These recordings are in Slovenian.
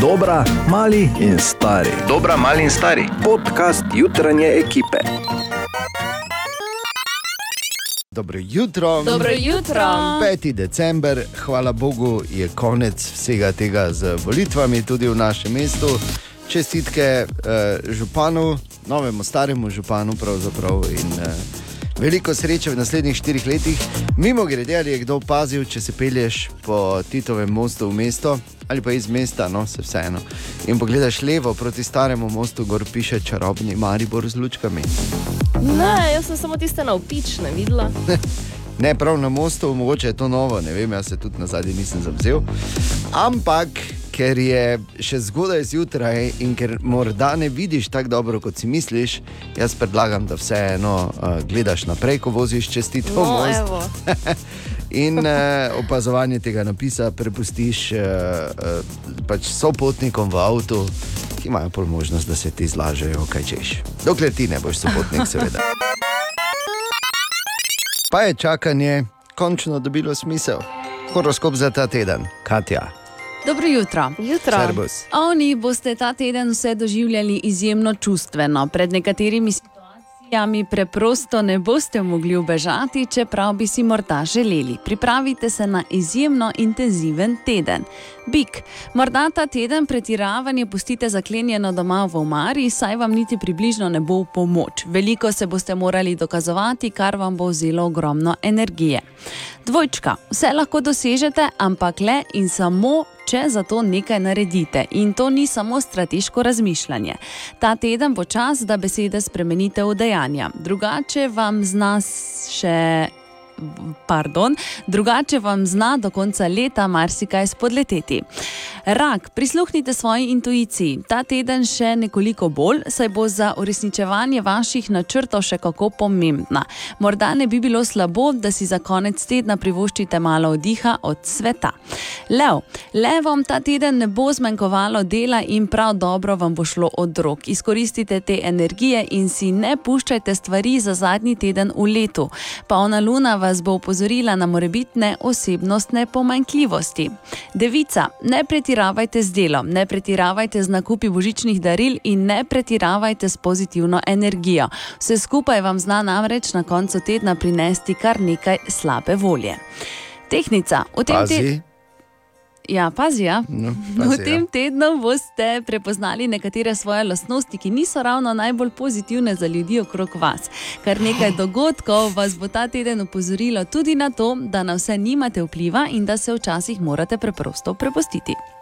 Dobra, mali in stari. Dobra, mali in stari. Podcast jutranje ekipe. Dobro jutro. Dobro jutro. 5. december, hvala Bogu, je konec vsega tega z volitvami tudi v našem mestu. Čestitke eh, županu, novemu, staremu županu, pravzaprav. In, eh, veliko sreče v naslednjih štirih letih. Mimo grede, ali je kdo opazil, če se pelješ po Titovem mostu v mesto ali pa iz mesta, no se vseeno. In pogledaš levo proti staremu mostu, gor piše čarobni Maribor z lučkami. Ne, jaz sem samo tiste navpične videla. Ne, prav na mostu, mogoče je to novo, ne vem, jaz se tudi na zadnji nisem zavzel. Ampak, ker je še zgodaj zjutraj in ker morda ne vidiš tako dobro, kot si misliš, jaz predlagam, da vseeno uh, gledaš naprej, ko voziš čez ti to No, most. evo. In uh, opazovanje tega napisa prepustiš uh, uh, pač sopotnikom v avtu, ki imajo pol možnost, da se ti zlažejo, kaj češ. Dokler ti ne boš sopotnik, seveda. Pa je čakanje končno dobilo smisel. Horoskop za ta teden, Katja, Dobro jutro. Jutro. Servus. Oni boste ta teden vse doživljali izjemno čustveno. Pred nekaterimi situacijami preprosto ne boste mogli ubežati, čeprav bi si morda želeli. Pripravite se na izjemno intenziven teden. Bik, morda ta teden pretiravanje pustite zaklenjeno doma v omari, saj vam niti približno ne bo v pomoč. Veliko se boste morali dokazovati, kar vam bo vzelo ogromno energije. Dvojčka, vse lahko dosežete, ampak le in samo, če za to nekaj naredite. In to ni samo strateško razmišljanje. Ta teden bo čas, da besede spremenite v dejanja. Drugače vam zna še. Pardon, drugače vam zna do konca leta marsikaj spodleteti. Rak, prisluhnite svoji intuiciji. Ta teden še nekoliko bolj, saj bo za uresničevanje vaših načrtov še kako pomembna. Morda ne bi bilo slabo, da si za konec tedna privoščite malo oddiha od sveta. Lev, levom ta teden ne bo zmanjkovalo dela in prav dobro vam bo šlo od rok. Izkoristite te energije in si ne puščajte stvari za zadnji teden v letu. Polna luna vas bo opozorila na morebitne osebnostne pomanjkljivosti. Devica, ne pretiravajte z delom, ne pretiravajte z nakupi božičnih daril in ne pretiravajte s pozitivno energijo. Vse skupaj vam zna namreč na koncu tedna prinesti kar nekaj slabe volje. Tehnica, v tem tednu. pazi. Ja, pazi, ja. No, V pazi tem ja. tednu boste prepoznali nekatere svoje lastnosti, ki niso ravno najbolj pozitivne za ljudi okrog vas. Kar nekaj dogodkov vas bo ta teden upozorilo tudi na to, da na vse nimate vpliva in da se včasih morate preprosto prepustiti.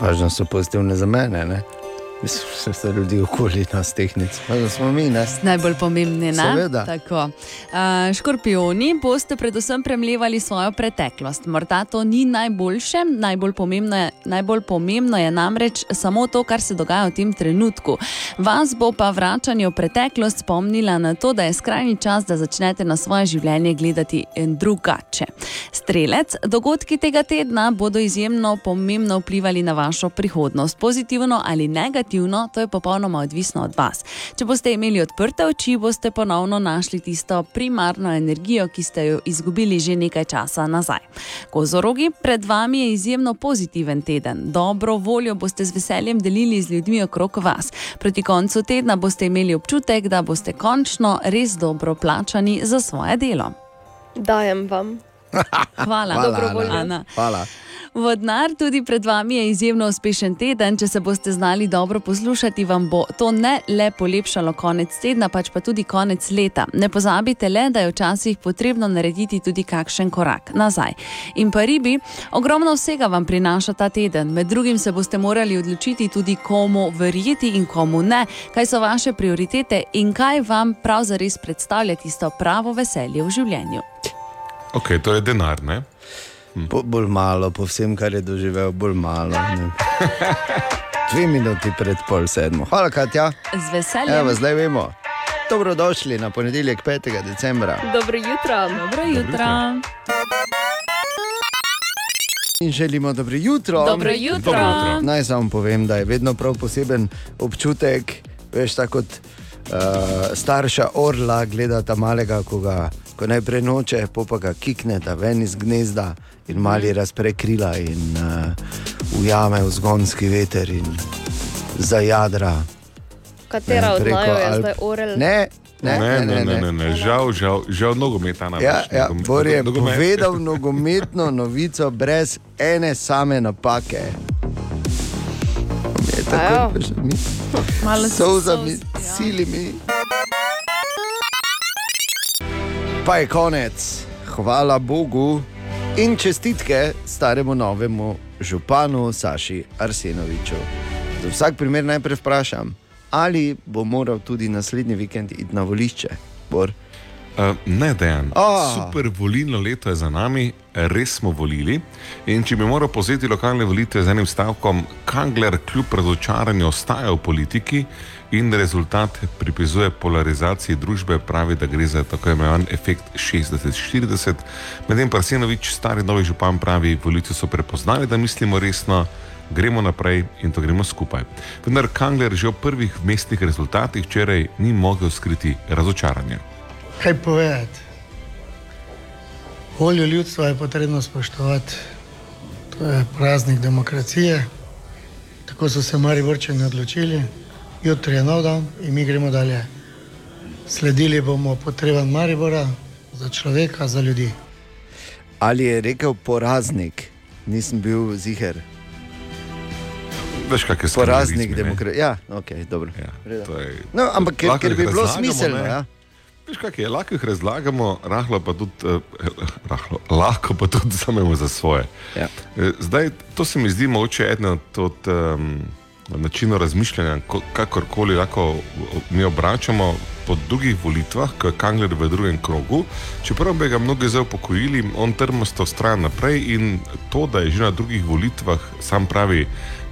Važno so pozitivne za mene, ne? Mislim, da so ljudi okoli nas tehnic, važno smo mi, ne? Najbolj pomembni? Seveda. Tako. Uh, škorpioni boste predvsem premljevali svojo preteklost. Morda to ni najboljše, najbolj pomembno, je, najbolj pomembno je namreč samo to, kar se dogaja v tem trenutku. Vas bo pa vračanje v preteklost spomnila na to, da je skrajni čas, da začnete na svoje življenje gledati eh, drugače. Strelec, dogodki tega tedna bodo izjemno pomembno vplivali na vašo prihodnost, pozitivno ali negativno, to je popolnoma odvisno od vas. Če boste imeli odprte oči, boste ponovno našli tisto primarno energijo, ki ste jo izgubili že nekaj časa nazaj. Kozorogi, pred vami je izjemno pozitiven teden. Dobro voljo boste z veseljem delili z ljudmi okrog vas. Proti koncu tedna boste imeli občutek, da boste končno res dobro plačani za svoje delo. Dajem vam. Hvala, Hvala, dobrovoljno. Ana. Ana. Hvala. Vodnar, tudi pred vami je izjemno uspešen teden. Če se boste znali dobro poslušati, vam bo to ne le polepšalo konec tedna, pač pa tudi konec leta. Ne pozabite le, da je včasih potrebno narediti tudi kakšen korak nazaj. In pa ribi, ogromno vsega vam prinaša ta teden. Med drugim se boste morali odločiti tudi, komu verjeti in komu ne, kaj so vaše prioritete in kaj vam prav zares predstavlja tisto pravo veselje v življenju. Ok, to je denar, ne? Po, bolj malo, po vsem, kar je doživel, bolj malo. ne. Dve minuti pred pol sedmo. Hvala, Katja. Z veseljem. Evo, zdaj vemo. Dobrodošli na ponedeljek 5. decembra. Dobro jutro. Dobro jutro. In želimo dobro jutro. Dobro jutro. Dobro jutro. Naj samo povem, da je vedno prav poseben občutek, veš, tako kot uh, starša orla gledata malega, ko ga ko najprej noče, pa ga kikne, da ven iz gnezda in mali razpre krila in uh, ujame v zgonski veter in zajadra. Katera ne, od naju je Alp. zdaj orel? Ne, ne, Ne, ne, ne, ne, ne. Žal, žal, žal nogometa namreč. Ja, ja, Bor je nogomet- povedal nogometno novico brez ene same napake. Je tako, veš, mi Malo solzami, solz, ja. Pa je konec, hvala Bogu in čestitke staremu novemu županu Saši Arsenoviču. Za vsak primer najprej vprašam, ali bo moral tudi naslednji vikend iti na volišče. Bor? Uh, ne, dejan. A. Super volilno leto je za nami, res smo volili. In če bi moral povzeti lokalne volitve z enim stavkom, Kangler kljub razočaranju ostaja v politiki in rezultat pripisuje polarizaciji družbe, pravi, da gre za tako imenovan efekt 60-40. Medtem pa Arsenovič, stari novi župan, pravi, volitve so prepoznali, da mislimo resno. Gremo naprej in to gremo skupaj. Vendar Kangler že v prvih mestnih rezultatih včeraj ni mogel skriti razočaranja. Kaj povedati? Voljo ljudstva je potrebno spoštovati. To je praznik demokracije. Tako so se Mariborčani odločili. Jutri je nov dan in mi gremo dalje. Sledili bomo potrebam Maribora, za človeka, za ljudi. Ali je rekel poraznik, nisem bil ziger. Veš, kak je Poraznik demokracije. Ja, ok, dobro. Ja, to je, No, ampak ker, ker bi bilo smiselno. ne. Ja. Veš, kak je, lahko jih razlagamo, rahlo pa tudi, eh, rahlo, lahko pa tudi vzamemo za svoje. Ja. Eh, Zdaj, to se mi zdi mogoče eno od um, načinov razmišljanja, ko- kakorkoli lahko mi obračamo po drugih volitvah, ko je Kangler v drugem krogu. Čeprav bi ga mnogi zdaj upokojili, on trmasto vztraja naprej in to, da je že na drugih volitvah, sam pravi,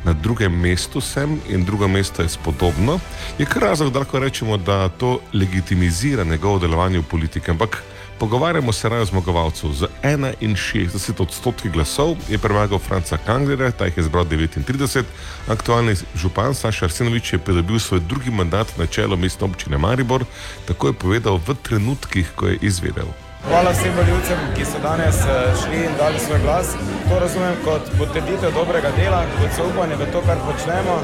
na drugem mestu sem in drugo mesto je spodobno, je kar razlog, da lahko rečemo, da to legitimizira njegovo delovanje v politiki. Ampak pogovarjamo se raje o zmagovalcu. Z 61 odstotki glasov je premagal Franca Kanglera, ta jih je zbral 39. Aktualni župan Saša Arsenovič je pridobil svoj drugi mandat na čelo mestne občine Maribor, tako je povedal v trenutkih, ko je izvedel. Hvala vsem voljivcem, ki so danes eh, šli in dali svoj glas. To razumem kot potrditev dobrega dela, kot zaupanje v to, kar počnemo.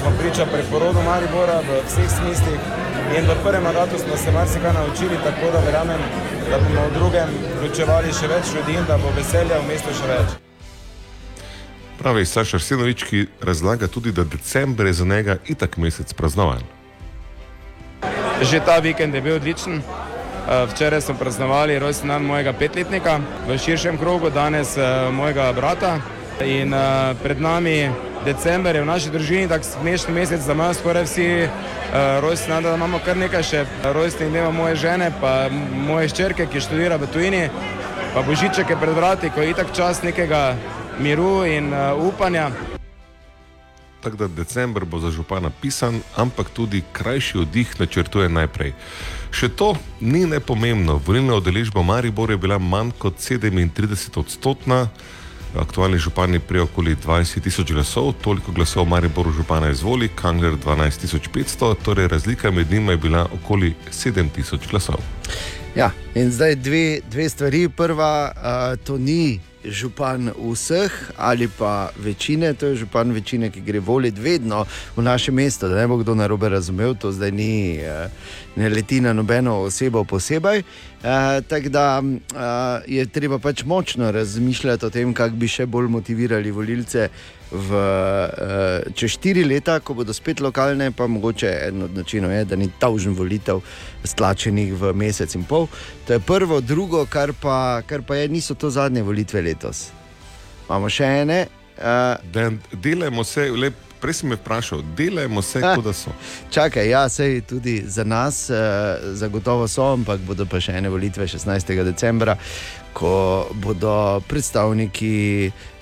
Smo priča preporodu Maribora v vseh smislih in v prvem mandatu smo se marsikaj naučili, tako da verjamem, da bomo v drugem vključevali še več ljudi in da bo veselja v mestu še več. Pravi Saša Arsenovič, ki razlaga tudi, da decembr je za njega itak mesec praznovan. Že ta vikend je bil odličen. Eh, Včeraj smo praznovali rojstni dan mojega petletnika v širšem krogu, danes eh, mojega brata. In eh, pred nami december je v naši družini, tako smešni mesec, da imajo skoraj vsi rojstni dan, da imamo kar nekaj še rojstnih dneva moje žene, pa moje ščerke, ki študira v tujini, pa božiček je pred vrati, ko je itak čas nekega miru in upanja. Tako da decembr bo za župana pisan, ampak tudi krajši oddih načrtuje najprej. Še to ni nepomembno. Volilna udeležba v Mariboru je bila manj kot 37 odstotna. Aktualni župan je prej okoli 20 tisoč glasov, toliko glasov Mariboru župana izvoli, Kangler 12 500, torej razlika med njima je bila okoli 7 tisoč glasov. Ja, in zdaj dve, dve stvari. Prva, uh, to ni župan vseh ali pa večine, to je župan večine, ki gre voliti vedno v naše mesto. Da ne bo kdo narobe razumel, to zdaj ni, uh, ne leti na nobeno osebo posebej. Uh, Tako da uh, je treba pač močno razmišljati o tem, kako bi še bolj motivirali volilce. V, uh, čez štiri leta, ko bodo spet lokalne, pa mogoče en od načinov je, da ni tavžen volitev stlačenih v mesec in pol. To je prvo, drugo, kar pa, kar pa je, niso to zadnje volitve letos. Imamo še ene. Uh, Den, delajmo se, le, prej si me vprašal, delajmo se, kot da so. čakaj, ja, sej tudi za nas, uh, zagotovo so, ampak bodo pa še ene volitve 16. decembra, ko bodo predstavniki. Uh,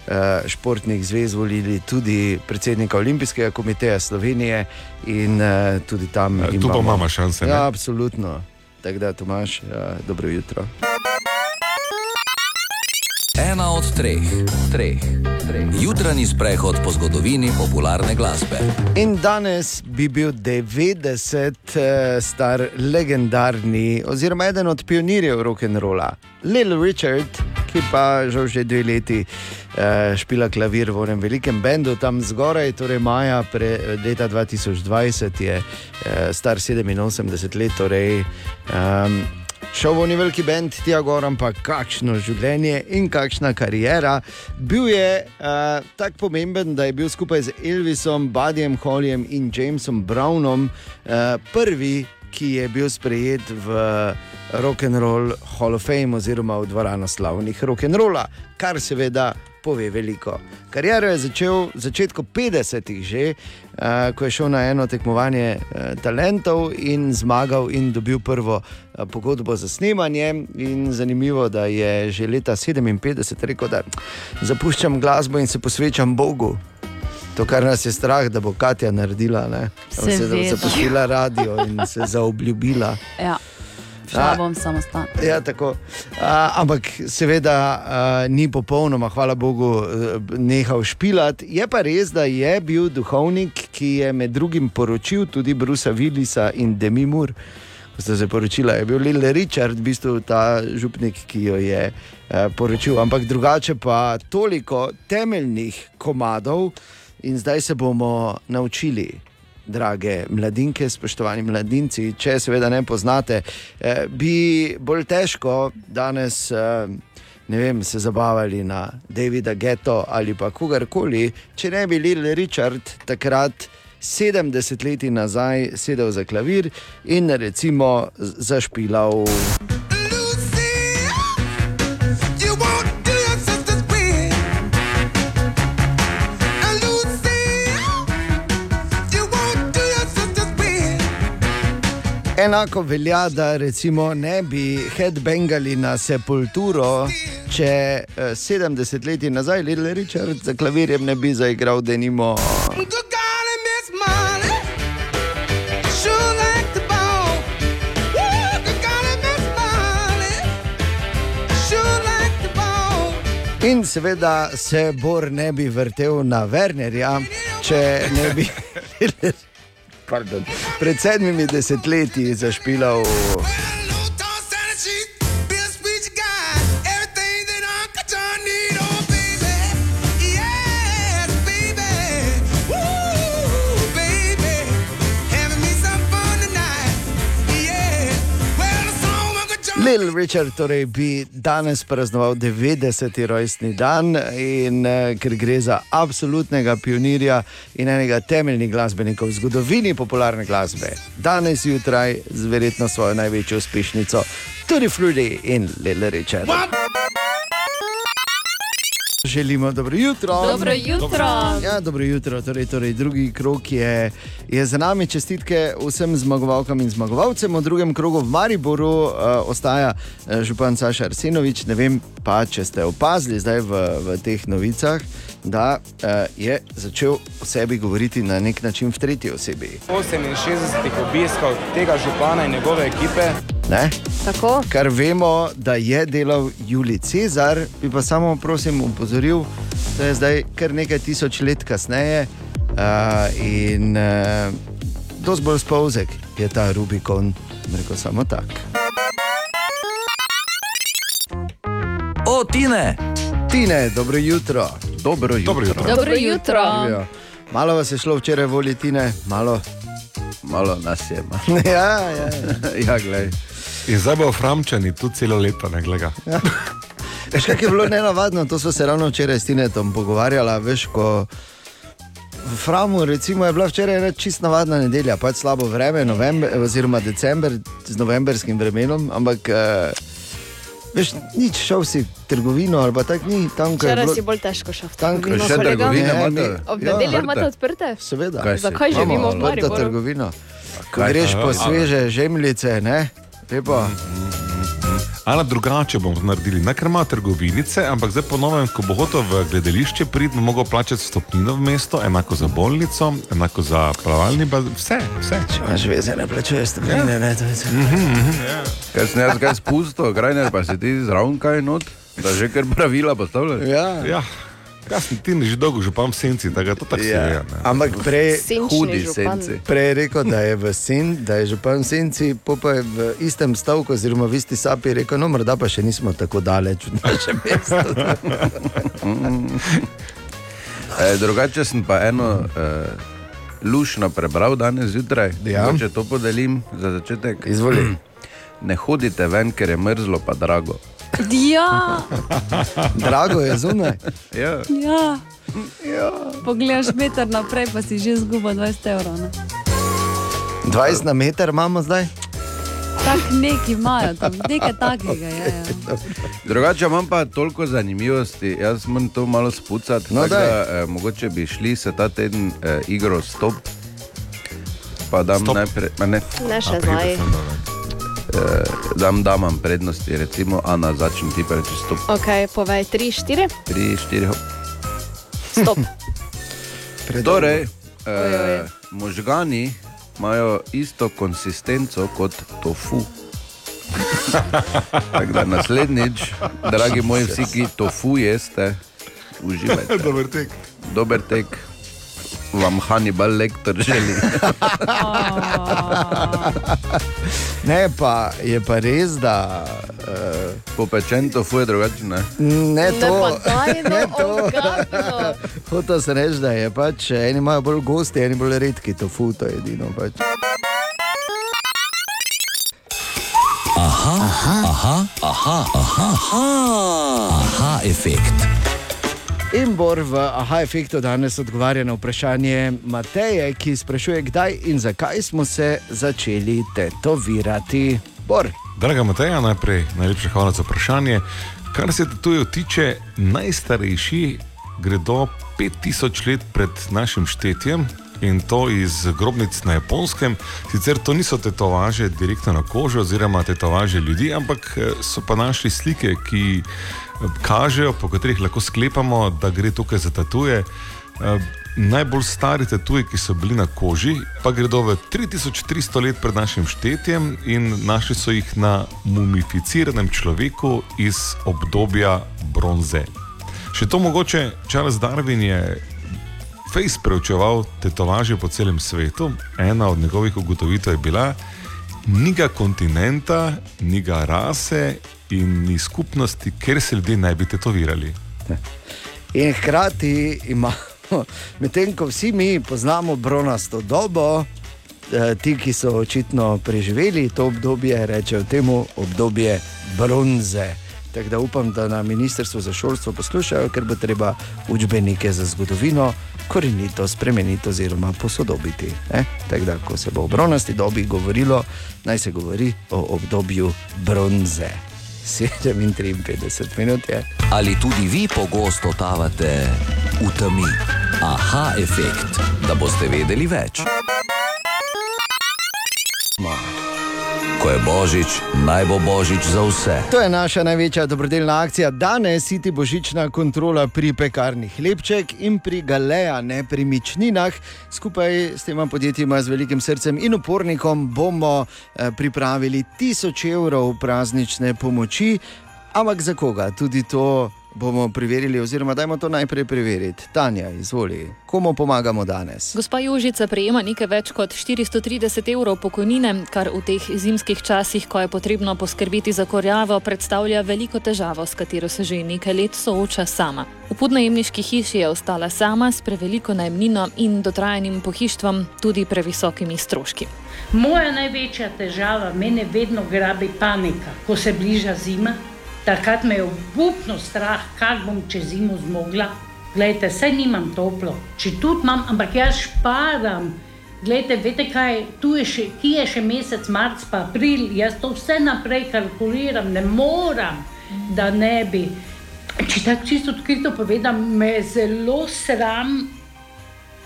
športnih zvez volili tudi predsednika Olimpijskega komiteja Slovenije, in uh, tudi tam. Eh, tu pa imamo šanse, ne? Ja, absolutno. Tako da, Tomaš, dobro jutro. Ena od treh, treh, treh. Jutranji sprehod po zgodovini popularne glasbe. In danes bi bil 90 eh, star legendarni, oziroma eden od pionirjev rock'n'rolla, Lil Richard, ki pa žal že dve leti eh, špila klavir v enem velikem bendu tam zgoraj, torej maja pre, leta 2020 je eh, star 87 let. Torej, um, Šel v neki veliki bend, tja gor, ampak kakšno življenje in kakšna karijera. Bil je uh, tako pomemben, da je bil skupaj z Elvisom, Buddyjem Hollyjem in Jamesom Brownom uh, prvi, ki je bil sprejet v Rock and Roll Hall of Fame oziroma v dvorano slavnih rock and rolla, kar seveda pove veliko. Kariero je začel v začetku 50-ih že, uh, ko je šel na eno tekmovanje uh, talentov in zmagal in dobil prvo uh, pogodbo za snemanje. In zanimivo, da je že leta 57 rekel, da zapuščam glasbo in se posvečam Bogu. To, kar nas je strah, da bo Katja naredila, ne? Se Seveda. zaposlila radio in se zaobljubila. Ja. Šla bom samostalno. Ja, tako. A, ampak seveda a, ni popolnoma, hvala Bogu, eh, nehal špilati. Je pa res, da je bil duhovnik, ki je med drugim poročil tudi Brusa Willisa in Demi Moore. Ko sta se poročila, je bil Lil Richard, v bistvu ta župnik, ki jo je eh, poročil. Ampak drugače pa toliko temeljnih komadov, in zdaj se bomo naučili drage mladinke, spoštovani mladinci, če seveda ne poznate, eh, bi bolj težko danes. Eh, Ne vem, se zabavali na Davida Geto ali pa kogarkoli, če ne bi Lil Richard takrat 70 let nazaj sedel za klavir in recimo zašpilal. Enako velja, da recimo ne bi headbangali na sepulturo, če eh, 70 let nazaj Lil Richard za klavirjem ne bi zaigral denimo. In seveda se Bor ne bi vrtel na Wernerja, če ne bi Pardon, pred sedmimi desetletji zašpilal. Lil Richard torej bi danes praznoval 90. rojstni dan, in uh, ker gre za absolutnega pionirja in enega temeljnih glasbenikov v zgodovini popularne glasbe. Danes jutraj z verjetno svojo največjo uspešnico, tudi Fruity in Lil Richard. Želimo dobro jutro. Dobro jutro. Ja, dobro jutro. Torej, torej, drugi krok je, je za nami. Čestitke vsem zmagovalkam in zmagovalcem. V drugem krogu v Mariboru uh, ostaja uh, župan Saša Arsenovič. Ne vem pa, če ste opazili zdaj v, v teh novicah, da uh, je začel o sebi govoriti na nek način v tretji osebi. 68 obiskov tega župana in njegove ekipe. Ne? Tako. Kar vemo, da je delal Julij Cezar, bi pa samo prosim upozoril, da je zdaj kar nekaj tisoč let kasneje uh, in uh, dosti bolj spolzek je ta Rubikon, rekel samo tak. O, Tine! Tine, dobro jutro. Dobro jutro. Dobro jutro. Dobro jutro. Malo vas je šlo včeraj voliti, malo. Malo nas je. ja, ja, ja. ja, glej. In zdaj bo Framčani tu celo leto, ne glede. Veš, kaj je bilo nenavadno, to smo se ravno včeraj s Tinetom pogovarjali. Veš, ko v Framu recimo, je bila včeraj ena čist navadna nedelja, pač slabo vreme, november, oziroma december z novembrskim vremenom, ampak uh, veš, nič šel si v trgovino ali pa tako ni tam, je Včeraj bilo. si bolj težko šel v Tam, ko je trgovino. še trgovine Ne, imate? mi- Ob Ja, nedeljah odprte. imate odprte? Seveda. Kaj? Zakaj živimo v Odprta Mariboru? trgovina. Ko greš po Aha. sveže žemljice, ne? Lepo. Ali drugače bomo naredili, ne ker ima trgovinice, ampak zdaj ponovim, ko bo hotel v gledališče, pridno mogo plačati stopnino v mesto, enako za bolnico, enako za plavalni bazen, vse, vse. Imaš veze, ne plačuješ stopnine, ne? To je Kaj sem jaz kaj spustil, krajner pa si ti zraven kaj not? Da že kar pravila postavljaš. Ja. Ja, sem ti že dolgo župan v senci, tako da to tako se Ja. ve. ne. Ampak prej, Hudi župan. senci. prej je rekel, da je, v sen, da je župan v senci, pa je v istem stavku, oziroma v isti sapi rekel, no, morda pa še nismo tako daleč od našega mesta. E, drugače sem pa eno e, lušno prebral danes zjutraj. Ja. Če to podelim za začetek. Izvoli. Ne hodite ven, ker je mrzlo, pa drago. Ja, Drago je zunaj. Ja. ja. ja. Pogledaš meter naprej, pa si že zgubil 20 evrov. Ne? 20 na meter imamo zdaj. Tak neki imajo tam, nekaj takega je. Ja. Drugače imam pa toliko zanimivosti, jaz moram to malo spucati. No, tako daj. da, e, mogoče bi šli se ta teden e, igro stop. Pa dam Stop. najprej, ne, Ne še zdaj. Dobro. dam damam prednosti, recimo Ana, začni ti pa reči stop. Ok, povej 3, 4, 3, 4, hop. stop. Torej, eh, možgani imajo isto konsistenco kot tofu. Tako da naslednjič, dragi moji, vsi, ki tofu jeste, uživajte. Dober tek. Dober tek, vam Hannibal lektor želi. Ne, pa je pa res, da uh, Popečen tofu je drugačen. Ne? ne Ne to. pa daj, no, Ne to. Hotel sem reči, da je pač eni imajo bolj gosti, eni bolj redki, to futo je edino. Pač. Aha, aha, aha, aha, aha, efekt. In Bor v Aha efektu danes odgovarja na vprašanje Mateje, ki sprašuje, kdaj in zakaj smo se začeli tetovirati. Bor, Draga Mateja, najprej najlepša hvala za vprašanje. Kar se tatujev tiče, najstarejši gredo 5000 let pred našim štetjem in to iz grobnic na japonskem. Sicer to niso tetovaže direktno na kožo oziroma tetovaže ljudi, ampak eh, so pa našli slike, ki eh, kažejo, po katerih lahko sklepamo, da gre tukaj za tatuje. Eh, Najbolj stari tatuji, ki so bili na koži, pa gredo v 3300 let pred našim štetjem in našli so jih na mumificiranem človeku iz obdobja bronze. Še to mogoče Charles Darwin je Face preučeval tetovaže po celem svetu. Ena od njegovih ugotovitev je bila, ni ga kontinenta, ni ga rase in ni skupnosti, kjer se ljudje ne bi tetovirali. in hkrati imamo, medtem ko vsi mi poznamo bronasto dobo, eh, ti, ki so očitno preživeli to obdobje, rečejo temu obdobje bronze. Tako da upam, da na Ministrstvu za šolstvo poslušajo, ker bo treba učbenike za zgodovino korenito spremeniti oziroma posodobiti. ne. Tako da, ko se bo o bronasti dobi govorilo, naj se govori o obdobju bronze. 57 minut je. Ali tudi vi pogosto totavate v temi? Aha, efekt, da boste vedeli več. Ko je božič, naj bo božič za vse. To je naša največja dobrodelna akcija. Danes siti božična kontrola pri pekarni Hlebček in pri Galeja nepremičninah. Skupaj s tema podjetjima z velikim srcem in upornikom bomo eh, pripravili tisoč evrov praznične pomoči. Ampak za koga? Tudi to bomo preverili, oziroma dajmo to najprej preveriti. Tanja, izvoli, komu pomagamo danes? Gospa Jožica prejema nekaj več kot 430 evrov pokojnine, kar v teh zimskih časih, ko je potrebno poskrbeti za korjavo, predstavlja veliko težavo, s katero se že nekaj let sooča sama. V podnajemniški hiši je ostala sama s preveliko najemnino in dotrajanim pohištvom, tudi previsokimi stroški. Moja največja težava, mene vedno grabi panika, ko se bliža zima. Takrat me je obupno strah, kako bom čez zimo zmogla. Glejte, saj nimam toplo, če tudi imam, ampak jaz šparam. Glejte, veste kaj, tu je še, ki je še mesec marc, pa april, jaz to vse naprej kalkuliram, ne moram, da ne bi. Če tako čisto odkrito povedam, me je zelo sram.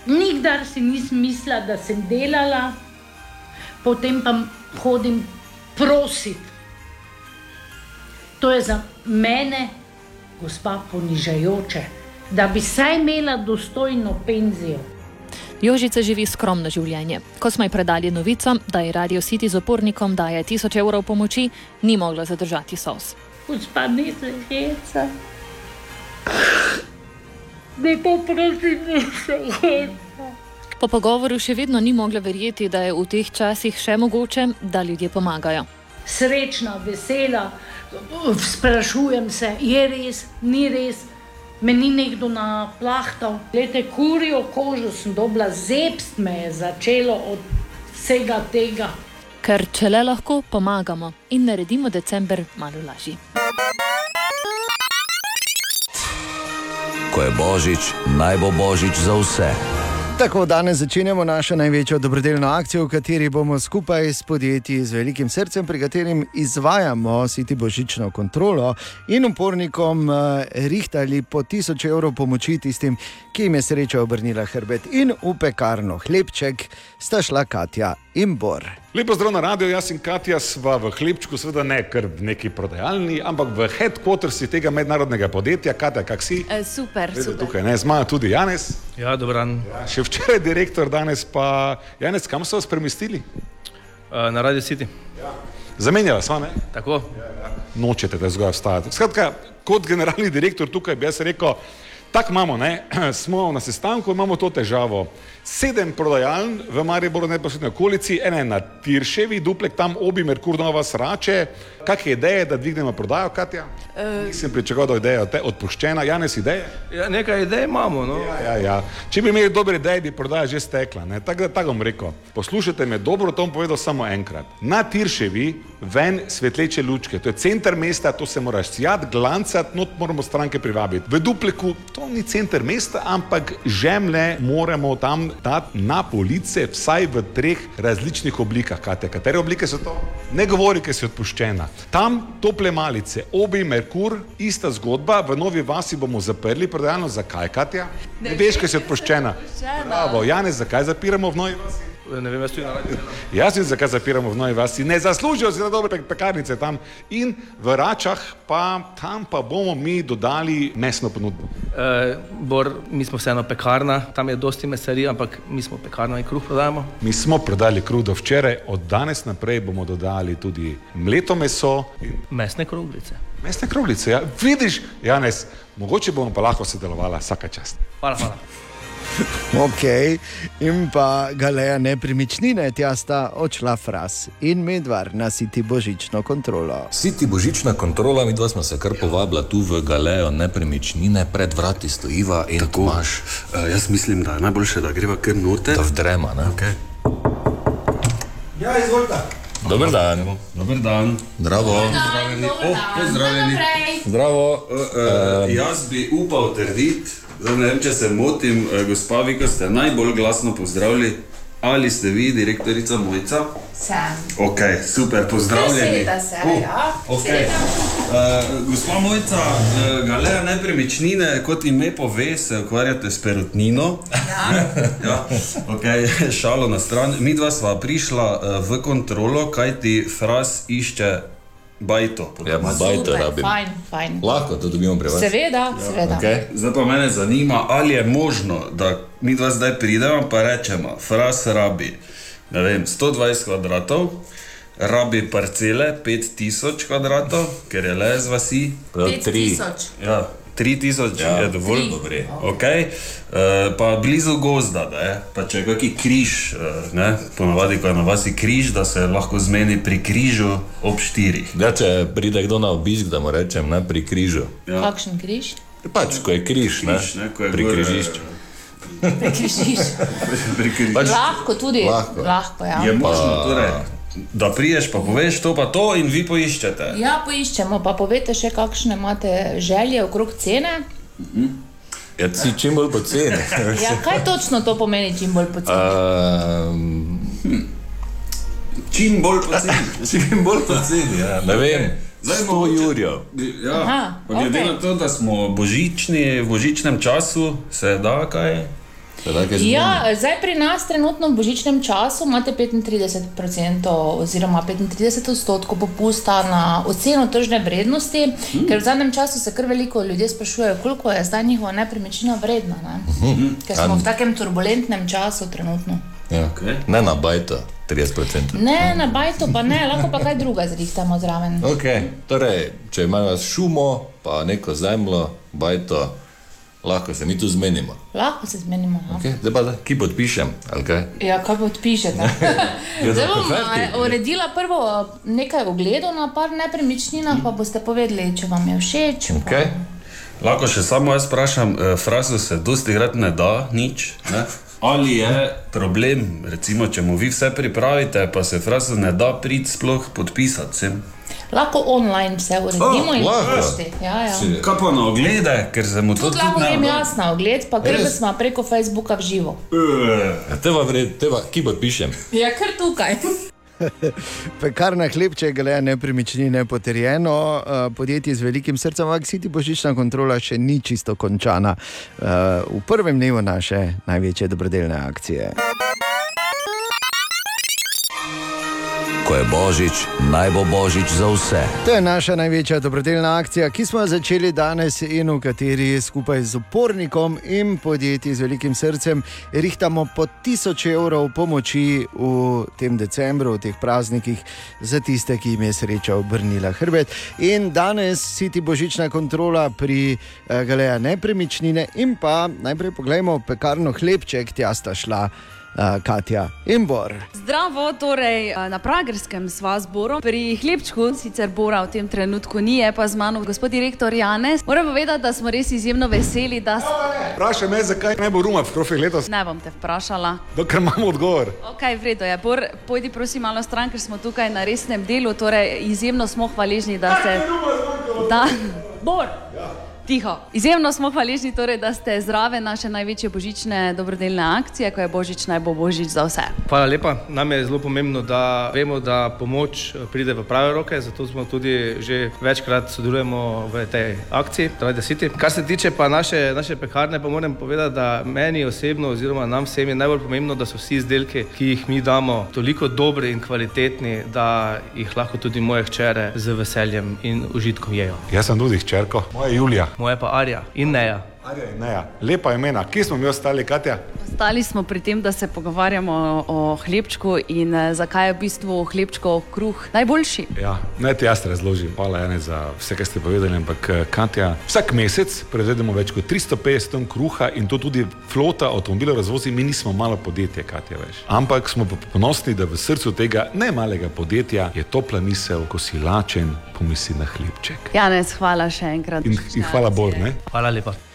Nikdar si nisem mislila, da sem delala, potem pa hodim prositi. To je za mene, gospa, ponižajoče, da bi saj imela dostojno penzijo. Jožica živi skromno življenje. Ko smo ji predali novico, da je Radio City z opornikom daje 1000 evrov pomoči, ni mogla zadržati sos. gospa ne se heca. Ne poprosim, da se heca. Po pogovoru še vedno ni mogla verjeti, da je v teh časih še mogoče, da ljudje pomagajo. Srečna, vesela, sprašujem se, je res, ni res. Meni nekdo naplahtal, gledajte, kurjo kožo sem dobila, zepst me je začelo od vsega tega. Ker če le lahko, pomagamo in naredimo december malo lažji. Ko je božič, naj bo božič za vse. Tako danes začenjamo našo največjo dobrodelno akcijo, v kateri bomo skupaj s podjetji z velikim srcem, pri katerem izvajamo siti božično kontrolo in upornikom eh, rihtali po 1000 evrov pomoči tistim, ki jim je sreča obrnila hrbet. In v pekarno hlebček sta šla Katja in Bor. Lepo zdrav na radio, jaz in Katja sva v hlebčku, seveda ne kar v neki prodajalni, ampak v headquartersi tega mednarodnega podjetja. Katja, kak si? E, super, Vedete, super. tukaj ne zmaja tudi Janes. Ja, dobro dan. Ja, še včeraj direktor, danes pa Janes, kam so vas premestili? Uh, na Radio City. Zamenjala sva, ne? Tako. Nočete, da zgolj vstajate. Skratka, kot generalni direktor tukaj bi jaz rekel, tako imamo, ne? smo na sestanku, imamo to težavo. Sedem prodajaln v Mariboru, neposredni okolici, ena je na Tirševi, duplek tam obi Merkur Nova Srače. Kakšne ideje, da dvignemo prodajo, Katja? Uh, Nisem pričakoval, da je ideja te- odpuščena. Janes ideje? ja, nekaj idej imamo. No. Ja, ja, ja. Če bi imeli dobre ideje, bi prodaja že stekla. ne. Tako da tako bom rekel. Poslušajte me dobro, to bom povedal samo enkrat. Na Tirševi ven svetleče lučke, to je center mesta, to se moraš sjat, glancati, not moramo stranke privabiti. V Dupleku to ni center mesta, ampak žemlje moramo tam dati na police, vsaj v treh različnih oblikah. Kate, katere oblike so to? Ne govori, ker si odpuščena. Tam tople malice, obi Merkur, ista zgodba, v novi vasi bomo zaprli prodajalno. Zakaj, Katja? Ne veš, ker si odpuščena. Bravo, Janez, zakaj zapiramo v novi vasi? Ne vem, jaz tudi na radio. Jaz vem, zakaj zapiramo v novi vasi. Ne zaslužijo si na dobre pe- pekarnice tam. In v Račah, pa tam pa bomo mi dodali mesno ponudbo. Uh, Bor, mi smo vseeno pekarna, tam je dosti mesarij, ampak mi smo pekarna in kruh prodajamo. Mi smo prodali kruh do včeraj, od danes naprej bomo dodali tudi mleto meso in Mesne kroglice. mesne kroglice. Ja. Vidiš, Janez, mogoče bomo pa lahko sodelovali vsaka čast. Hvala, hvala. Ok, in pa galeja nepremičnine, tja sta odšla fras in medvar na siti božično kontrolo. Siti božična kontrola, mi dva smo se kar povabila tu v galejo nepremičnine, pred vrati stojiva in tako imaš. Uh, jaz mislim, da je najboljše, da greva kar noter. Da vdrema, ne? Okay. Ja, izvolite. Dober dan. Dober dan. Zdravo. Pozdravljeni. Oh, pozdravljeni. Zdravo. Uh, uh, jaz bi upal trditi, da ne vem, če se motim, uh, gospa, vi, ko ste najbolj glasno pozdravili, ali ste vi direktorica Mojca? Sem. Ok, super, pozdravljeni. Veselite se, Oh, ja. Okay. Uh, gospa Mojca, uh, galeja nepremičnine, kot ime pove, se ukvarjate s perutnino. Ja. ja, okay, šalo na stran. Mi dva sva prišla uh, v kontrolo, kaj ti fras išče bajto. Ja, bajto rabim. Fajn, fajn. Lahko to dobimo pri vas. Seveda, seveda. Okay. Zdaj pa mene zanima, ali je možno, da mi dva zdaj pridemo in rečemo, fras rabi ne vem, 120 kvadratov, rabi parcele 5000 kvadratov, ker je le z vasi. Pet tisoč. Ja, 3000 ja, je dovolj. Tri. Okay. Uh, pa blizu gozda, ne? pa če je kakšen križ, uh, ne? ponavadi, ko je na vasi križ, da se lahko zmeni pri križu ob štirih. Ja, če pride kdo na obisk, da mu rečem, ne, pri križu. Ja. Kakšen križ? Pač, ko je križ, ne, Križ, ne, ko je pri gor, križišču. Pri križišču. pri križu. Pač- Lahko tudi. Lahko. Lahko ja. Je možno, torej, da priješ, pa poveš to, pa to, in vi poiščete. Ja, poiščemo, pa povete še, kakšne imate želje okrog cene. Ja, si čim bolj poceni. Ja, kaj točno to pomeni, čim bolj poceni? Um, Čim bolj poceni. čim bolj poceni, ja. Ne vem, Zdaj 100 mogoče- jurjev. Ja, Aha, glede okej. na to, da smo božični, v božičnem času, se da kaj. Ja, zdaj pri nas trenutno v božičnem času imate 35% oziroma 35 odstotkov popusta na oceno tržne vrednosti, hmm. ker v zadnjem času se kar veliko ljudi sprašujejo, koliko je zdaj njihova nepremičnina vredna. Ne? Mhm. Ker smo A- v takem turbulentnem času trenutno. Ja. Okay. Ne na bajto, 30%. Ne, na bajtu pa ne, lahko pa kaj druga zrihtamo zraven. Okay. Torej, če imaš šumo, pa neko zemljo, bajto, lahko se mi tu zmenimo. Lahko se zmenimo. No? Okay. Zdaj pa, da, ki podpišem, kaj? Ja, kaj podpišete? Zdaj da, bom fertik. eh, uredila prvo nekaj ogledov na par nepremičninah, pa boste povedali, če vam je všeč. Okay. Lahko še samo jaz vprašam, eh, frazo se dosti krat ne da, nič. Ne? Ali je problem, recimo, če mu vi vse pripravite, pa se frazo ne da priti sploh podpisati sem? Lahko online vse uredimo Oh, in lahko. Ja, ja. Kaj pa na oglede, ker se mu to Tudi lahko grem jaz na ogled, pa gremo Res? smo preko Facebooka v živo. Ja, teba vred, teba, ki podpišem. Ja, kar tukaj. Pekarna hlebček, le nepremičnine potrjeno, eh, podjetje z velikim srcem, ampak City božična kontrola še ni čisto končana. Eh, V prvem dnevu naše največje dobrodelne akcije. Ko je božič, naj bo božič za vse. To je naša največja dobrodelna akcija, ki smo jo začeli danes in v kateri skupaj z upornikom in podjetji z velikim srcem rihtamo po tisoč evrov pomoči v tem decembru, v teh praznikih, za tiste, ki jim je sreča obrnila hrbet. In danes siti božična kontrola pri eh, Galeja nepremičnine in pa najprej pogledajmo pekarno hlebček, tja sta šla. Uh, Katja in Bor. Zdravo, torej eh, na Pragerskem sva z Borom. Pri hlebčku, sicer Bora v tem trenutku ni, je pa z mano gospod direktor Janez. Moram povedati, da smo res izjemno veseli, da ste. Vprašaj me, zakaj ne bo ruma v krofih letos, Ne bom te vprašala. dokler imamo odgovor. Ok, v redu je. Bor, pojdi prosim malo stran, ker smo tukaj na resnem delu. Torej, izjemno smo hvaležni, da ste. Da, Bor! Tiho. Izjemno smo hvaležni, torej, da ste zraven naše največje božične dobrodelne akcije, ko je božič naj bo božič za vse. Hvala lepa. Nam je zelo pomembno, da vemo, da pomoč eh, pride v prave roke, zato smo tudi že večkrat sodelujemo v tej akciji, Trade City. Kar se tiče pa naše, naše pekarne, pa moram povedati, da meni osebno, oziroma nam vsem je najbolj pomembno, da so vsi izdelki, ki jih mi damo, toliko dobri in kvalitetni, da jih lahko tudi moje hčere z veseljem in užitkom jejo. Jaz sem tudi hčerko, moja Julija. Moje pa Arja in Neja. Arja in Neja. Lepa imena, kje smo mi ostali, Katja? Ostali smo pri tem, da se pogovarjamo o, hlebčku in eh, zakaj je v bistvu hlebčkov kruh najboljši. Ja, naj ti jaz razložim. Hvala Jane, za vse, kar ste povedali. Ampak, eh, Katja, vsak mesec proizvedemo več kot 350 ton kruha in to tudi flota avtomobilov razvozi. Mi nismo malo podjetje, Katja, veš. Ampak smo pa ponosni, da v srcu tega ne malega podjetja je topla misel, ko si lačen, pomisli na hlebček. Janez, hvala še enkrat. In, in hvala Bor, ne? Hvala lepa.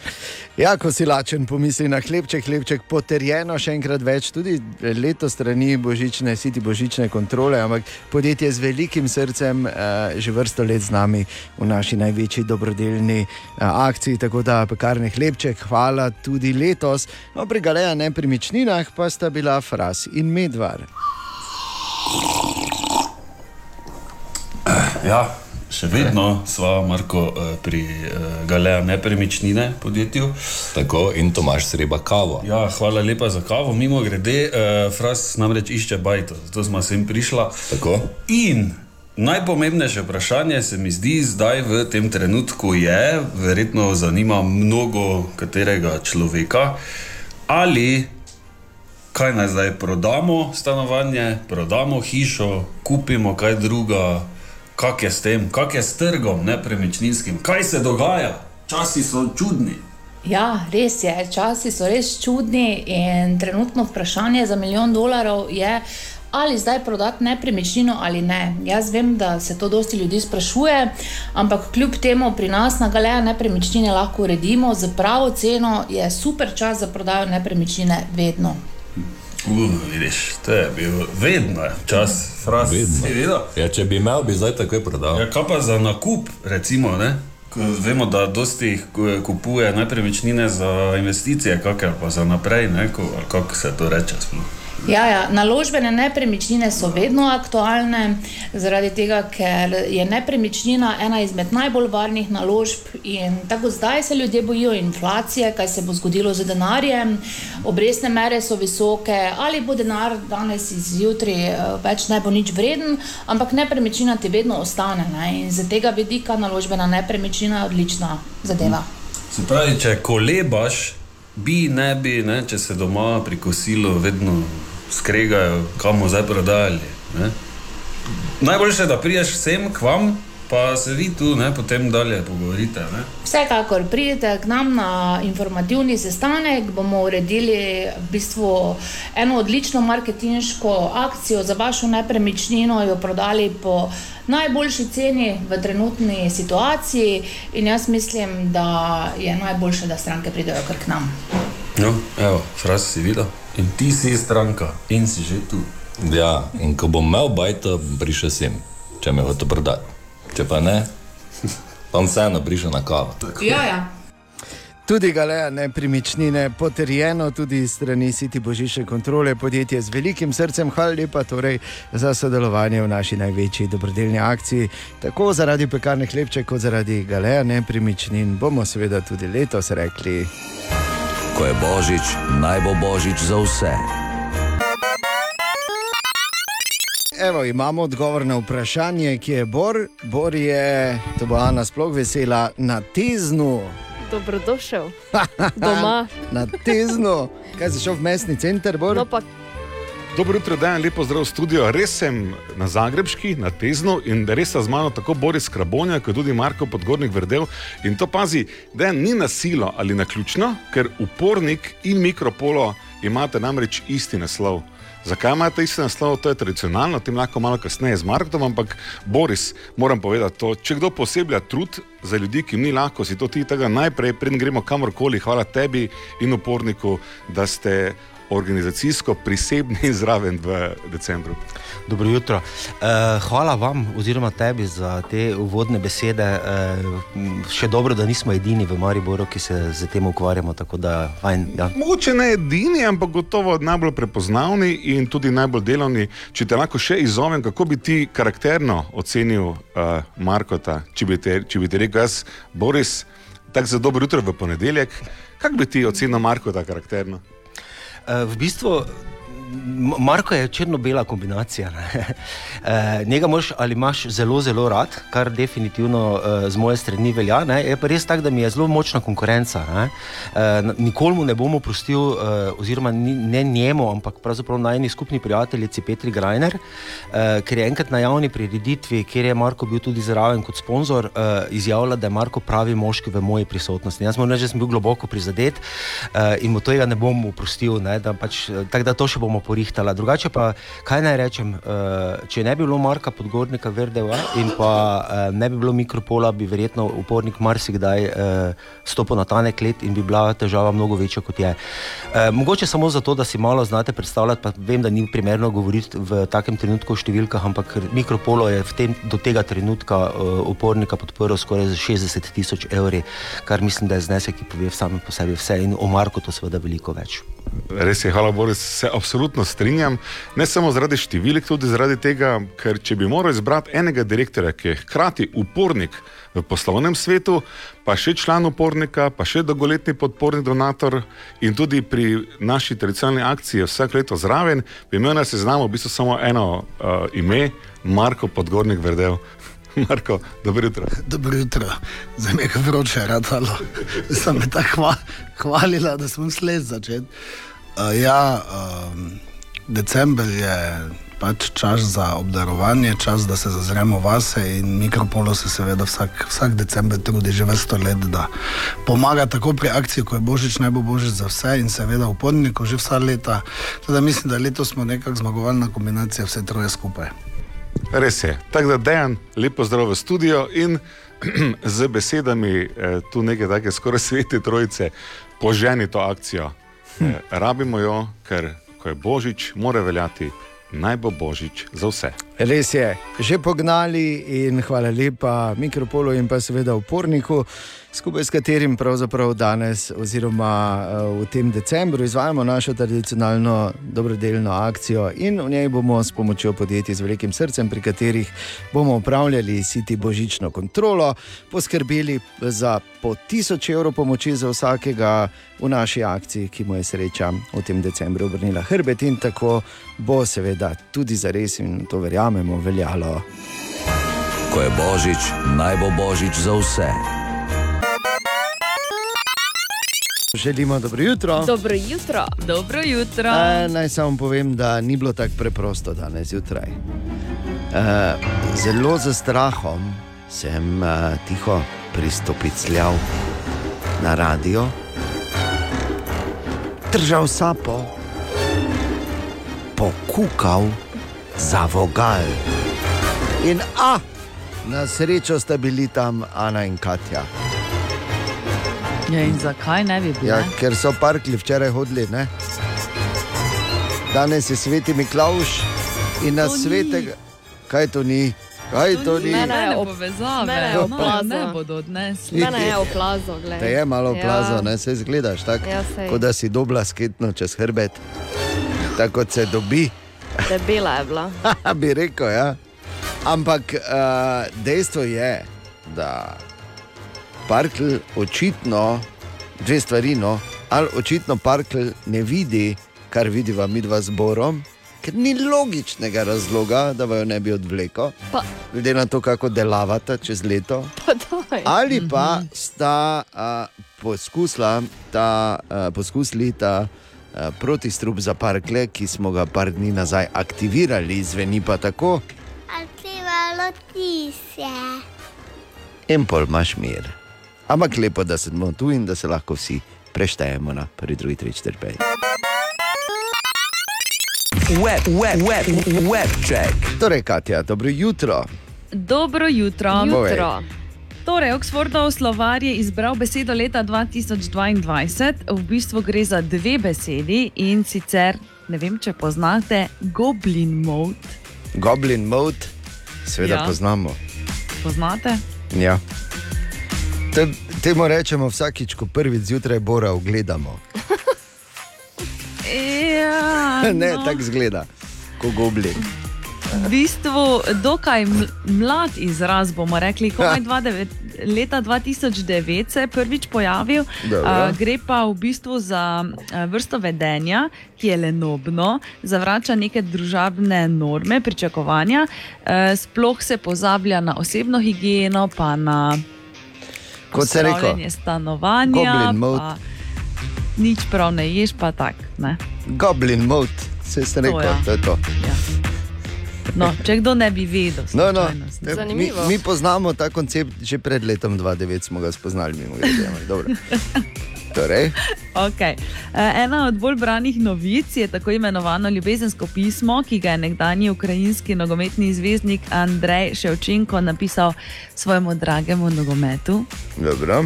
Ja, ko si lačen, pomisli na hlebček, hlebček potrjeno, še enkrat več, tudi letos strani božične, siti božične kontrole, ampak podjetje z velikim srcem, eh, že vrsto let z nami v naši največji dobrodelni eh, akciji. Tako da pekarne hlebček, hvala tudi letos. No, pri Galeja nepremičninah pa sta bila Fras in Medvar. Ja, še vedno sva, Marko, eh, pri eh, Galeja nepremičnine podjetju. Tako in Tomaš Sreba kavo. Ja, hvala lepa za kavo. Mimo grede, uh, Fras namreč išče bajto, zato smo sem prišla. Tako. In najpomembnejše vprašanje se mi zdi zdaj v tem trenutku je, verjetno zanima mnogo katerega človeka, ali kaj naj zdaj prodamo stanovanje, prodamo hišo, kupimo kaj druga, kak je s tem, kak je s trgom nepremičninskim, kaj se dogaja, časi so čudni. Ja, res je, časi so res čudni in trenutno vprašanje za milijon dolarjev je, ali zdaj prodati nepremičnino ali ne. Jaz vem, da se to dosti ljudi sprašuje, ampak kljub temu pri nas na Galeja nepremičnine lahko uredimo z pravo ceno, je super čas za prodajo nepremičnine vedno. Uh, vidiš, to je bil vedno čas, fraz. Videl? Ja, če bi imel, bi zdaj takoj prodal. Ja, kaj pa za nakup, recimo, ne? Vemo, da dosti kupuje nepremičnine za investicije, kakšne pa za naprej, kako se to reče. sploh. Ja, ja, naložbene nepremičnine so vedno aktualne, zaradi tega, ker je nepremičnina ena izmed najbolj varnih naložb. In tako zdaj se ljudje bojijo inflacije, kaj se bo zgodilo z denarjem, obrestne mere so visoke, ali bo denar danes izjutri eh, več ne bo nič vreden, ampak nepremičnina ti vedno ostane. Ne? In z tega vidika naložbena nepremičnina je odlična zadeva. Se pravi, če kolebaš, bi ne bi, ne, če se doma pri kosilu vedno skregajo, kam bomo zdaj prodajali. Ne? Najboljše je, da prideš sem k vam, pa se vi tu ne, potem dalje pogovorite. Ne? Vsekakor pridite k nam na informativni sestanek, bomo uredili v bistvu eno odlično marketinško akcijo za vašo nepremičnino, jo prodali po najboljši ceni v trenutni situaciji in jaz mislim, da je najboljše, da stranke pridejo kar k nam. No, evo, fraz si videl. In ti si stranka in si že tu. Ja, in ko bom imel bajto, prišel sem, če me hoče prodati. Če pa ne, pa vseeno prišel na kavo. Ja, ja. Tudi Galeja nepremičnine, potrjeno tudi strani Siti Božiše kontrole, podjetje z velikim srcem. Hvala lepa torej za sodelovanje v naši največji dobrodelni akciji. Tako zaradi pekarne hlebče, kot zaradi Galeja nepremičnin bomo seveda tudi letos rekli. Ko je božič, naj bo božič za vse. Evo, imamo odgovor na vprašanje, ki je Bor. Bor je, to bo Ana sploh vesela, na teznu. Dobrodošel. Doma. na teznu. Kaj si šel v mestni center, Bor? No, pa Dobro jutro, dajem lepo zdrav v studio. Res sem na Zagrebški, na Teznu in res sta z mano tako Boris Krabonja, kot tudi Marko Podgornik Verdel. In to pazi, da ni na silo ali na ključno, ker upornik in mikropolo imate namreč isti naslov. Zakaj imate isti naslov? To je tradicionalno, tem lahko malo kasneje z Markom, ampak Boris, moram povedati to, če kdo poseblja trud za ljudi, ki jim ni lahko, si to ti tega najprej, preden gremo kamorkoli, hvala tebi in uporniku, da ste organizacijsko prisebni zraven v decembru. Dobro jutro. Uh, hvala vam, oziroma tebi, za te uvodne besede. Uh, še dobro, da nismo edini v Mariboru, ki se z tem ukvarjamo. tako Da, fajn, ja. Mogoče ne edini, ampak gotovo najbolj prepoznavni in tudi najbolj delovni. Če te lahko še izzovem, kako bi ti karakterno ocenil uh, Markota, če bi, te, če bi ti rekel jaz, Boris, tako za dobro jutro v ponedeljek, kako bi ti ocenil Markota karakterno? Uh, v bistvu. M- Marko je črno-bela kombinacija. ne. Eh, Njega moš ali imaš zelo, zelo rad, kar definitivno eh, z moje strani velja. Ne. Je pa res tako, da mi je zelo močna konkurenca. Ne. Eh, Nikoli mu ne bom oprostil, oziroma ne njemu, ampak pravzaprav najni skupni prijateljici Petri Grajner, ker je enkrat na javni prireditvi, kjer je Marko bil tudi zraven kot sponzor, izjavila, da je Marko pravi moški v moji prisotnosti. Jaz moram reči, da sem bil globoko prizadet in mu tega ne bom oprostil. Ne, da pač, tako da to še bomo porihtali. Drugače pa, kaj naj rečem, eh, če ne bi bilo Marka Podgornika Verdeva in pa eh, ne bi bilo mikropola, bi verjetno upornik marsikdaj eh, stopil na tanek let in bi bila težava mnogo večja kot je. Mogoče samo zato, da si malo znate predstavljati, pa vem, da ni primerno govoriti v takem trenutku o številkah, ampak mikropolo je tem, do tega trenutka upornika podprl skoraj z 60 tisoč evri, kar mislim, da je znesek, ki pove sam po sebi vse in o Marku to seveda veliko več. Res je, hvala Boris, se absolutno strinjam. Ne samo zaradi številk, tudi zaradi tega, ker če bi moral izbrati enega direktorja, ki je hkrati upornik v poslovnem svetu, pa še član upornika, pa še dolgoletni podporni donator in tudi pri naši tradicionalni akciji vsak leto zraven, bi imel na seznamu v bistvu samo eno uh, ime, Marko Podgornik Verdel. Marko, dobro jutro. Dobro jutro, za me je vroče, radalo. Sem me tako hva, hvalila, da sem sled začet. Uh, ja, um, december je pač čas za obdarovanje, čas, da se zazremo vase in mikropolo se seveda vsak, vsak december trudi že vrsto let, da pomaga tako pri akciji, ko je Božič, naj bo Božič za vse in seveda uporniku že vsa leta. Teda mislim, da letos smo nekako zmagovalna kombinacija vse troje skupaj. Res je. Tako da dejan, lepo zdrav v studio in z besedami eh, tu neke take skoraj svete trojice, poženi to akcijo. Eh, rabimo jo, ker ko je Božič, mora veljati, naj bo Božič za vse. Res je, že pognali in hvala lepa Mikropolu in pa seveda uporniku, skupaj s katerim pravzaprav danes oziroma eh, v tem decembru izvajamo našo tradicionalno dobrodelno akcijo in v njej bomo s pomočjo podjetij z velikim srcem, pri katerih bomo upravljali siti božično kontrolo, poskrbeli za po 1000 evrov pomoči za vsakega v naši akciji, ki mu je sreča v tem decembru obrnila hrbet in tako bo seveda tudi za res in to verjamemo veljalo. Ko je božič, naj bo božič za vse. Želimo dobro jutro. Dobro jutro. Dobro jutro. E, naj samo povem, da ni bilo tako preprosto danes zjutraj. E, zelo za strahom sem e, tiho pristopicljal na radio, držal sapo, pokukal za vogal. In a, na srečo sta bili tam Ana in Katja. Ja, in zakaj ne bi bil? Ja, ker so parkli včeraj hodili. Ne? Danes je sveti Miklaš in na To svetega. Kaj to ni? Kaj to ni? Mene je povezave, mene je no, oplazil. ne bodo odnesli. Mene je oplazo, gledaj. Te je malo Ja. plazo, ne se zgledaš tako, Ja, kot da si dobla sketno čez hrbet. Tako kot se dobi, Debela je bila. bi rekel. Ja. Ampak uh, dejstvo je, da Parkl očitno, dve stvari, no, ali očitno Parkl ne vidi, kar vidiva mi dva zborom, ker ni logičnega razloga, da jo ne bi odvlekel, Pa, glede na to, kako delavata čez leto. pa. Ali pa sta uh, poskusila ta, uh, poskusili ta uh, protistrup za parkle, ki smo ga par dni nazaj aktivirali, zveni pa tako, Aktivalo ti se. en pol imaš mir. Ampak lepo, da smo tu in da se lahko vsi preštejemo na prvi, drugi, tretji, četrti. Web, web, web, web check. Torej, Katja, dobro jutro. Dobro jutro. Jutro. Torej, Oxfordov slovar je izbral besedo leta 2022. V bistvu gre za dve besedi in sicer, ne vem, če poznate, goblin mode. Goblin mode, seveda Ja. poznamo. Poznate? Ja. Te, temu rečemo vsakič, ko prvič zjutraj bora ogledamo. Ja, ne, no. tako zgleda, ko goblin. V bistvu dokaj ml- mlad izraz, bomo rekli, komaj 29 leta 2009 se je prvič pojavil. Dobro. A, gre pa v bistvu za a, vrsto vedenja, ki je lenobno, zavrača neke družabne norme, pričakovanja, e, sploh se pozablja na osebno higieno, pa na Kot se je upravljanje stanovanja. Nič prav ne ješ, pa tak. Ne? Goblin mode, se ste rekel, ja. to je to. No, če kdo ne bi vedel. No, no. slučajno. Mi, Zanimivo. mi poznamo ta koncept že pred letom 2009, smo ga spoznali, mimo grede. ampak dobro. Torej, Okay. Ena od bolj branih novic je tako imenovano ljubezensko pismo, ki ga je nekdanji ukrajinski nogometni zvezdnik Andrej Ševčenko napisal svojemu dragemu nogometu. dobro.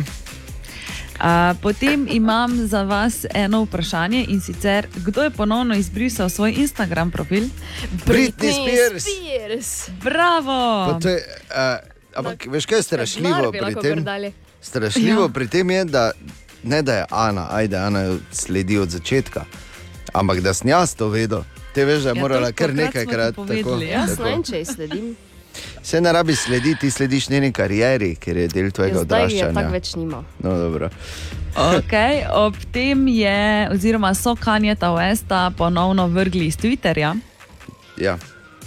A, Potem imam za vas eno vprašanje in sicer, kdo je ponovno izbrisal svoj Instagram profil? Britney Spears. Spears. Bravo! Pa to je, uh, ampak veš, kaj je strašljivo pri tem? Strašljivo Ja. pri tem je, da ne da je Ana, ajde, Ana jo sledi od začetka, ampak da sem jaz to vedel. Te veš, da je Ja, morala kar nekajkrat tako. povedali, ja. Jaz ne vem, če jih sledim. Se ne rabi slediti, ti slediš njeni karieri, ker je del tvojega Ja, odraščanja. tako več nima. No, dobro. Okay, ob tem je, oziroma so Kanjeta Westa ponovno vrgli iz Twitterja. Ja.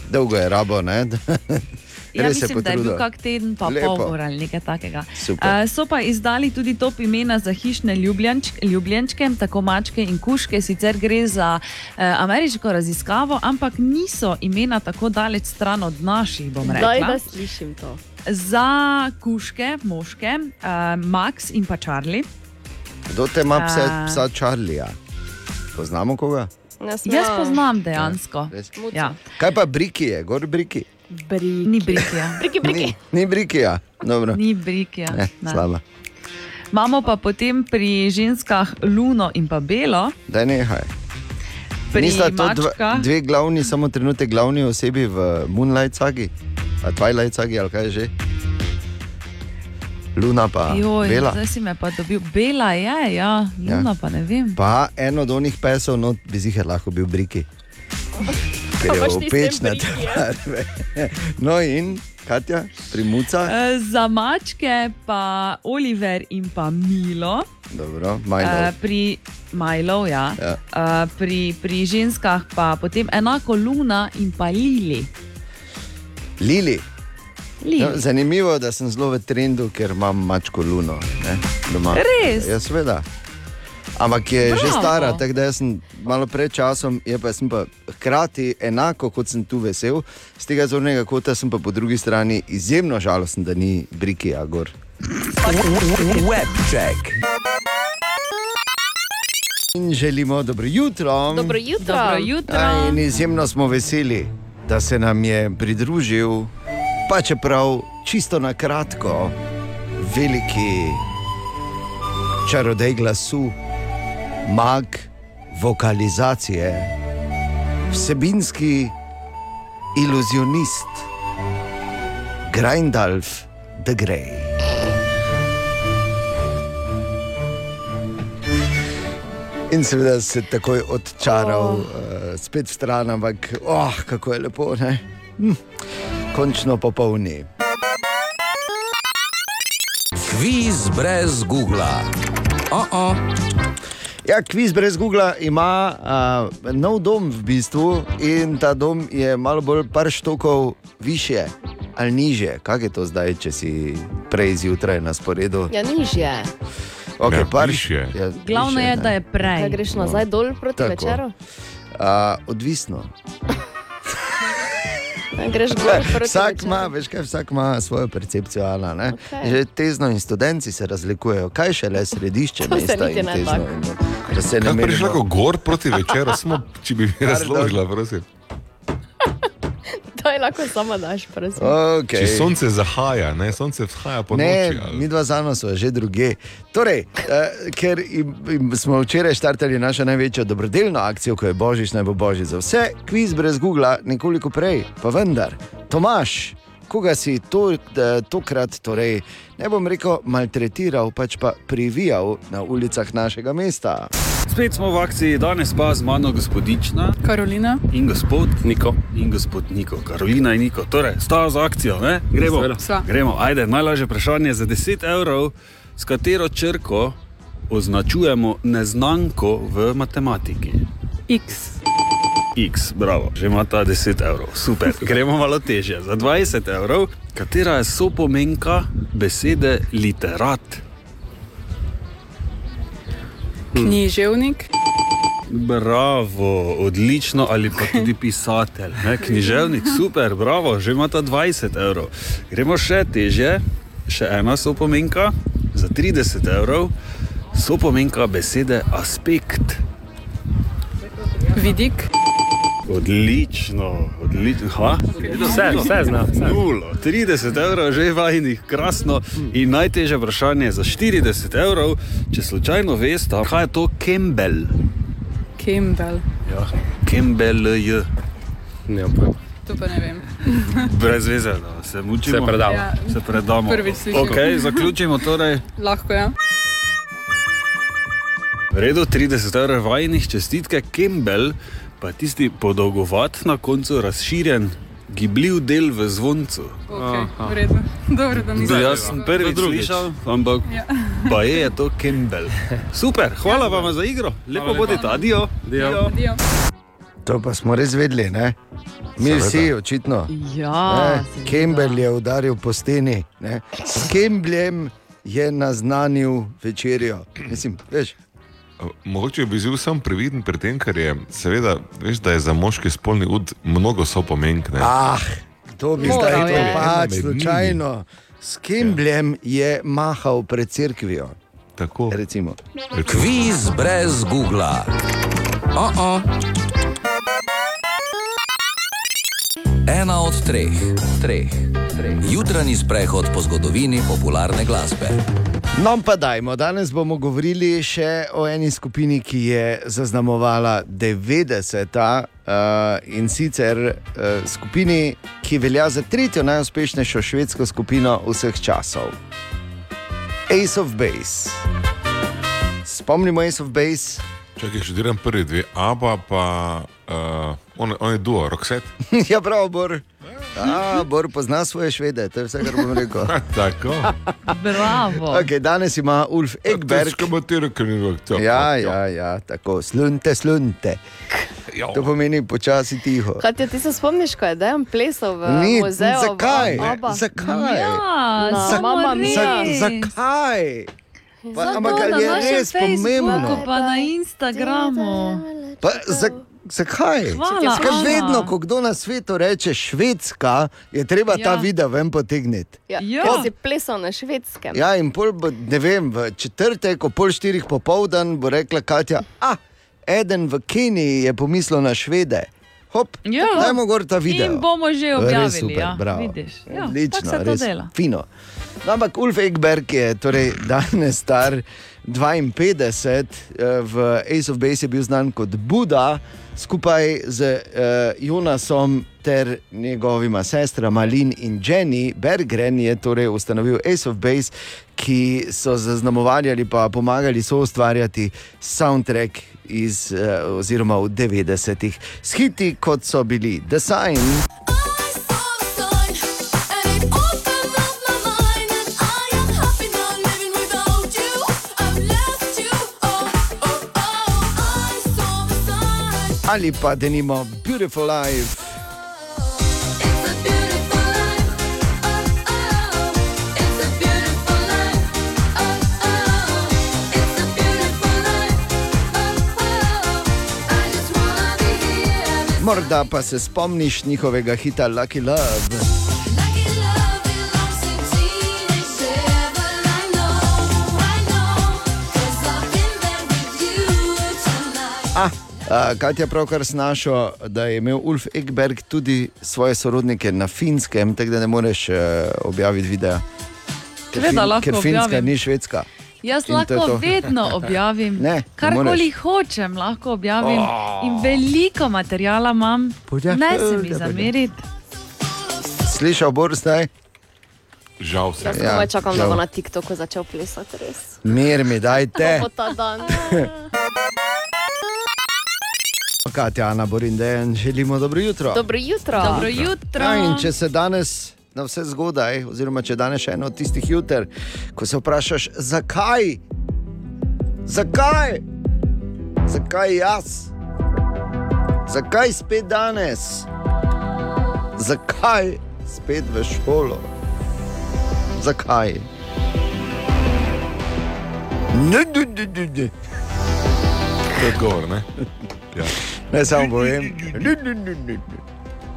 Dolgo je rabo, ne? Ja, Res mislim, da je bil kak teden, pa Lepo. pol ure ali nekaj takega. Super. Uh, so pa izdali tudi top imena za hišne ljubljenč, ljubljenčke, tako mačke in kuške. Sicer gre za uh, ameriško raziskavo, ampak niso imena tako daleč stran od naših, bom Daj, rekla. da slišim to. Za kuške, moške, uh, Max in pa Charlie. Kdo te ima pse, A. psa Charlija? Poznamo koga? Jaz poznam dejansko. res? Ja. Kaj pa briki je, gor briki? Briki. Ni brikija. Briki, Ni, ni brikija, dobro. Ni brikija. Ne, ne. slaba. Imamo pa potem pri ženskah Luno in pa Belo. Daj nehaj. Pri Nista to dva, dve glavni, samo trenutek glavni osebi v Moonlight sagi, a Twilight sagi ali kaj že? Luna pa Joj, Bela. zdaj si me pa dobil. Bela je, ja, Luna ja. pa ne vem. Pa en od onih pesov, no, bi ziger lahko bil briki. Ker je briki, ja? barve. No in Katja, primuca. E, Za mačke pa Oliver in pa Milo. Dobro, E, Milo. pri Milo, ja. Ja. E, pri, pri ženskah pa potem enako Luna in pa Lili. Lili. Lili. No, zanimivo, da sem zelo v trendu, ker imam mačko luno. Ne, doma. Res? Ja, seveda. Ampak je že Bravo. stara, tako da sem malo pred časom, je pa sem pa hkrati enako kot sem tu vesel, z tega zornega kota sem pa po drugi strani izjemno žalosten, da ni Briki Agor. Webcheck. In želimo dobro jutro. Dobro jutro. Dobro jutro. Aj, In izjemno smo veseli, da se nam je pridružil, pa čeprav čisto na kratko, veliki čarodej glasu, mag vokalizacije, vsebinski iluzionist, Grindalf the Grey. In seveda se takoj odčaral, oh. uh, spet stran, ampak oh, kako je lepo, ne? Hm. Končno popolni. Kviz brez Google. Oh -oh. Ja, kviz brez Google ima uh, nov dom v bistvu in ta dom je malo bolj par štokov više ali niže. Kaj je to zdaj, če si prej zjutraj na sporedu? Ja, nižje. Okay, Ja, par, višje. Ja, Glavno višje, je, ne. da je prej. Kaj greš nazaj dol proti Tako. večeru? Uh, odvisno. Greš gor Vsak ima, veš kaj, vsak ima svojo percepcijo. Ana, ne? Okej. Že tezno in študenti se razlikujejo, kaj še le središče mesta in ne tezno. da se ne merimo. rečeš lahko gor proti večeru, samo če bi razložila, prosim. To je lahko samo daš, prosim. Okay. Če sonce zahaja, ne, sonce vzhaja po Ne, noči. ali- mi dva zano smo že druge. Torej, eh, ker im, im smo včeraj štartali našo največjo dobrodelno akcijo, ko je Božič naj bo Božič za vse, kviz brez Google, nekoliko prej, pa vendar. Tomaš, koga si to, eh, tokrat, torej, ne bom rekel, maltretiral, pač pa privijal na ulicah našega mesta? Spet smo v akciji, danes pa z mano gospodična Karolina in gospod Niko. In gospod Niko, Karolina in Niko. Torej, sta za akcijo, ne? Gremo. Gremo, ajde, najlažje vprašanje za 10 evrov, s katero črko označujemo neznanko v matematiki. X. X, bravo, že ima ta 10 evrov, super. Gremo malo težje. Za 20 evrov, katera je sopomenka besede literat? Književnik. Bravo, odlično, ali pa tudi pisatelj, ne? književnik, super, bravo, že ima ta 20 evrov. Gremo še teže, še ena sopomenka za 30 evrov, sopomenka besede aspekt. Vidik. Odlično, odlično. Ha? Vse, vse zna, vse. Nulo, 30 evrov že vajnih, krasno. In najtežje vprašanje za 40 evrov, če slučajno veste, kaj je to Campbell. Campbell. Ja, Campbell je. Ne, to pa ne vem. Brez veze, da se mučimo. Se predamo. Ja. Se predamo. Prvič slišim. Okay, zaključimo torej. Lahko je. V redu, 30 evrov vajnih čestitke, Campbell pa je tisti podolgovat na koncu razširjen, gibljiv del v zvoncu. Okay, v redu. Dobro, da nisem. jaz sem prvič slišal, ampak Ja. pa je, je to Campbell. Super, hvala vam za igro, lepo Hvala lepa. bodite, adijo. Adijo. To pa smo res vedeli, ne? Mi Seveda. vsi, očitno. Ja, Ne, Campbell je udaril po steni, ne? s Campbellem je naznanil večerjo. Mislim, veš, Mogoče bi bil sam previden pri tem, ker je, seveda, veš, da je za moški spolni ud mnogo sopomenk. Ne? ah, kdo bi Moral zdaj to pač slučajno. S Campbellem je mahal pred cerkvijo. Tako. Recimo. Kviz brez Google. Oh -oh. Ena od treh, treh, treh. Jutranji sprehod po zgodovini popularne glasbe. No, pa dajmo. Danes bomo govorili še o eni skupini, ki je zaznamovala 90-ta uh, in sicer uh, skupini, ki velja za tretjo najuspešnejšo švedsko skupino vseh časov. Ace of Base. Spomnimo Ace of Base. Čakaj, še diram prvi dve, Aba pa uh, on, on je duo, Roxette. ja, prav, Bor. A, Bor pozna svoje švede, to je vse, kar bom rekel. Tako. Bravo. Okay, danes ima Ulf Egberg. Ja, ja, ja, tako, slunte, slunte. To pomeni počasi tiho. Katja, ti se spomniš, ko je Dejan plesal v Ni, muzeju? zakaj? v? Zakaj? Ja, Mamma res. Mia. Za, zakaj? Pa, Zato ampak je res pomembno? Pa na Instagramu. Pa, za, zakaj? Hvala, Zakaj vedno, ko kdo na svetu reče Švedska, je treba ja. ta video ven potegniti? Ja, Ja. Ker si plesal na švedskem. Ja, in pol, bo, ne vem, v četrtek, ob pol štirih popoldan bo rekla Katja, a eden v Keniji je pomislil na Švede. Hop, Ja. dajmo gor ta video. In bomo že objavili. super, ja, bravo. vidiš. Ja, Odlično, tako se to res dela. Fino. No, ampak Ulf Ekberg je torej danes star 52, eh, v Ace of Base je bil znan kot Buda, skupaj z uh, Jonasom ter njegovima sestrama Lin in Jenny. Berggren je torej ustanovil Ace of Base, ki so zaznamovali ali pa pomagali so ustvarjati soundtrack iz, uh, oziroma v 90-ih. S hiti kot so bili The Sign. Ali pa denimo Beautiful Life. Morda pa se spomniš njihovega hita Lucky Love. Ah, a, Katja pravkar snašo, da je imel Ulf Ekberg tudi svoje sorodnike na finskem, tako da ne moreš uh, objaviti videa. Ker, Seveda lahko ker Finska objavim. ni švedska. Jaz In to je lahko to. vedno objavim. Ne, Karkoli hočem, lahko objavim. Oh. In veliko materijala imam. Pojdi, Ne se mi pojdi, zameriti. Slišal boš zdaj? Žal Jaz Ja, komaj čakam, da žal. bo na TikToku začel plesati res. Mir mi dajte. Katja, Ana Borindejan, želimo dobro jutro. Dobro jutro. Dobro jutro. Ja, če se danes na vse zgodaj, oziroma če danes še eno od tistih juter, ko se vprašaš, zakaj, zakaj, zakaj jaz, zakaj spet danes, zakaj spet v šolo, zakaj. Ne, ne, ne, ne, ne. To je odgovor, ne? Ja. Ne samo povem.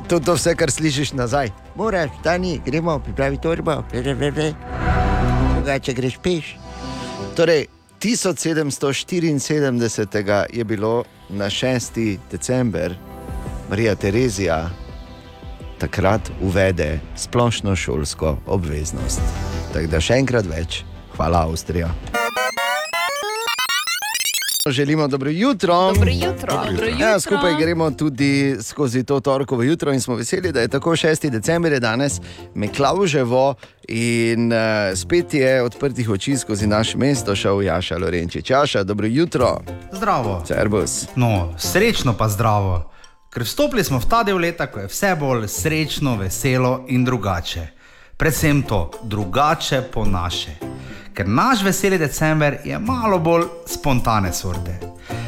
To je vse, kar slišiš nazaj. Moraš, Dani, gremo, pripravi torbo, drugače greš peš. Torej, 1774 je bilo na 6. december Marija Terezija takrat uvede splošno šolsko obveznost. Tako da še enkrat več, hvala Avstrija. Želimo dobro jutro. Dobro jutro. Dobro Ja, jutro. skupaj gremo tudi skozi to torkovo jutro in smo veseli, da je tako 6. december je danes Meklauževo in uh, spet je odprtih oči skozi naše mesto šel Jaša Lorenčič. Jaša, dobro jutro. Zdravo. Servus. No, srečno pa zdravo. Ker vstopili smo v ta del leta, ko je vse bolj srečno, veselo in drugače. Predvsem to, drugače po naše. Ker naš veseli december je malo bolj spontane sorte.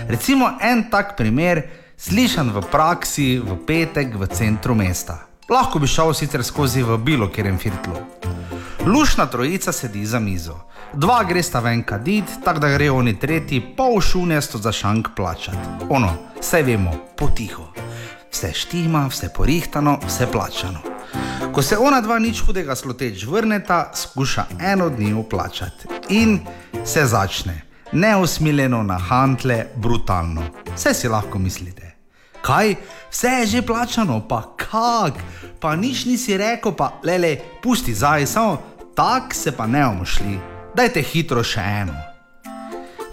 Recimo en tak primer, slišan v praksi v petek v centru mesta. Lahko bi šel sicer skozi v bilo kjerem firtlu. Lušna trojica sedi za mizo. Dva gresta ven kadit, tako da gre oni tretji pol šunjasto za šank plačati. Ono, vse vemo, potiho. Vse štima, vse porihtano, vse plačano. Ko se ona dva nič hudega sloteč vrneta, skuša eno dni plačati. In se začne, neusmiljeno na hantle, brutalno. Vse si lahko mislite. Kaj, vse je že plačano, pa kak, pa nič nisi rekel, pa le le, pusti zdaj, samo tak se pa ne bomo šli. Dajte hitro še eno.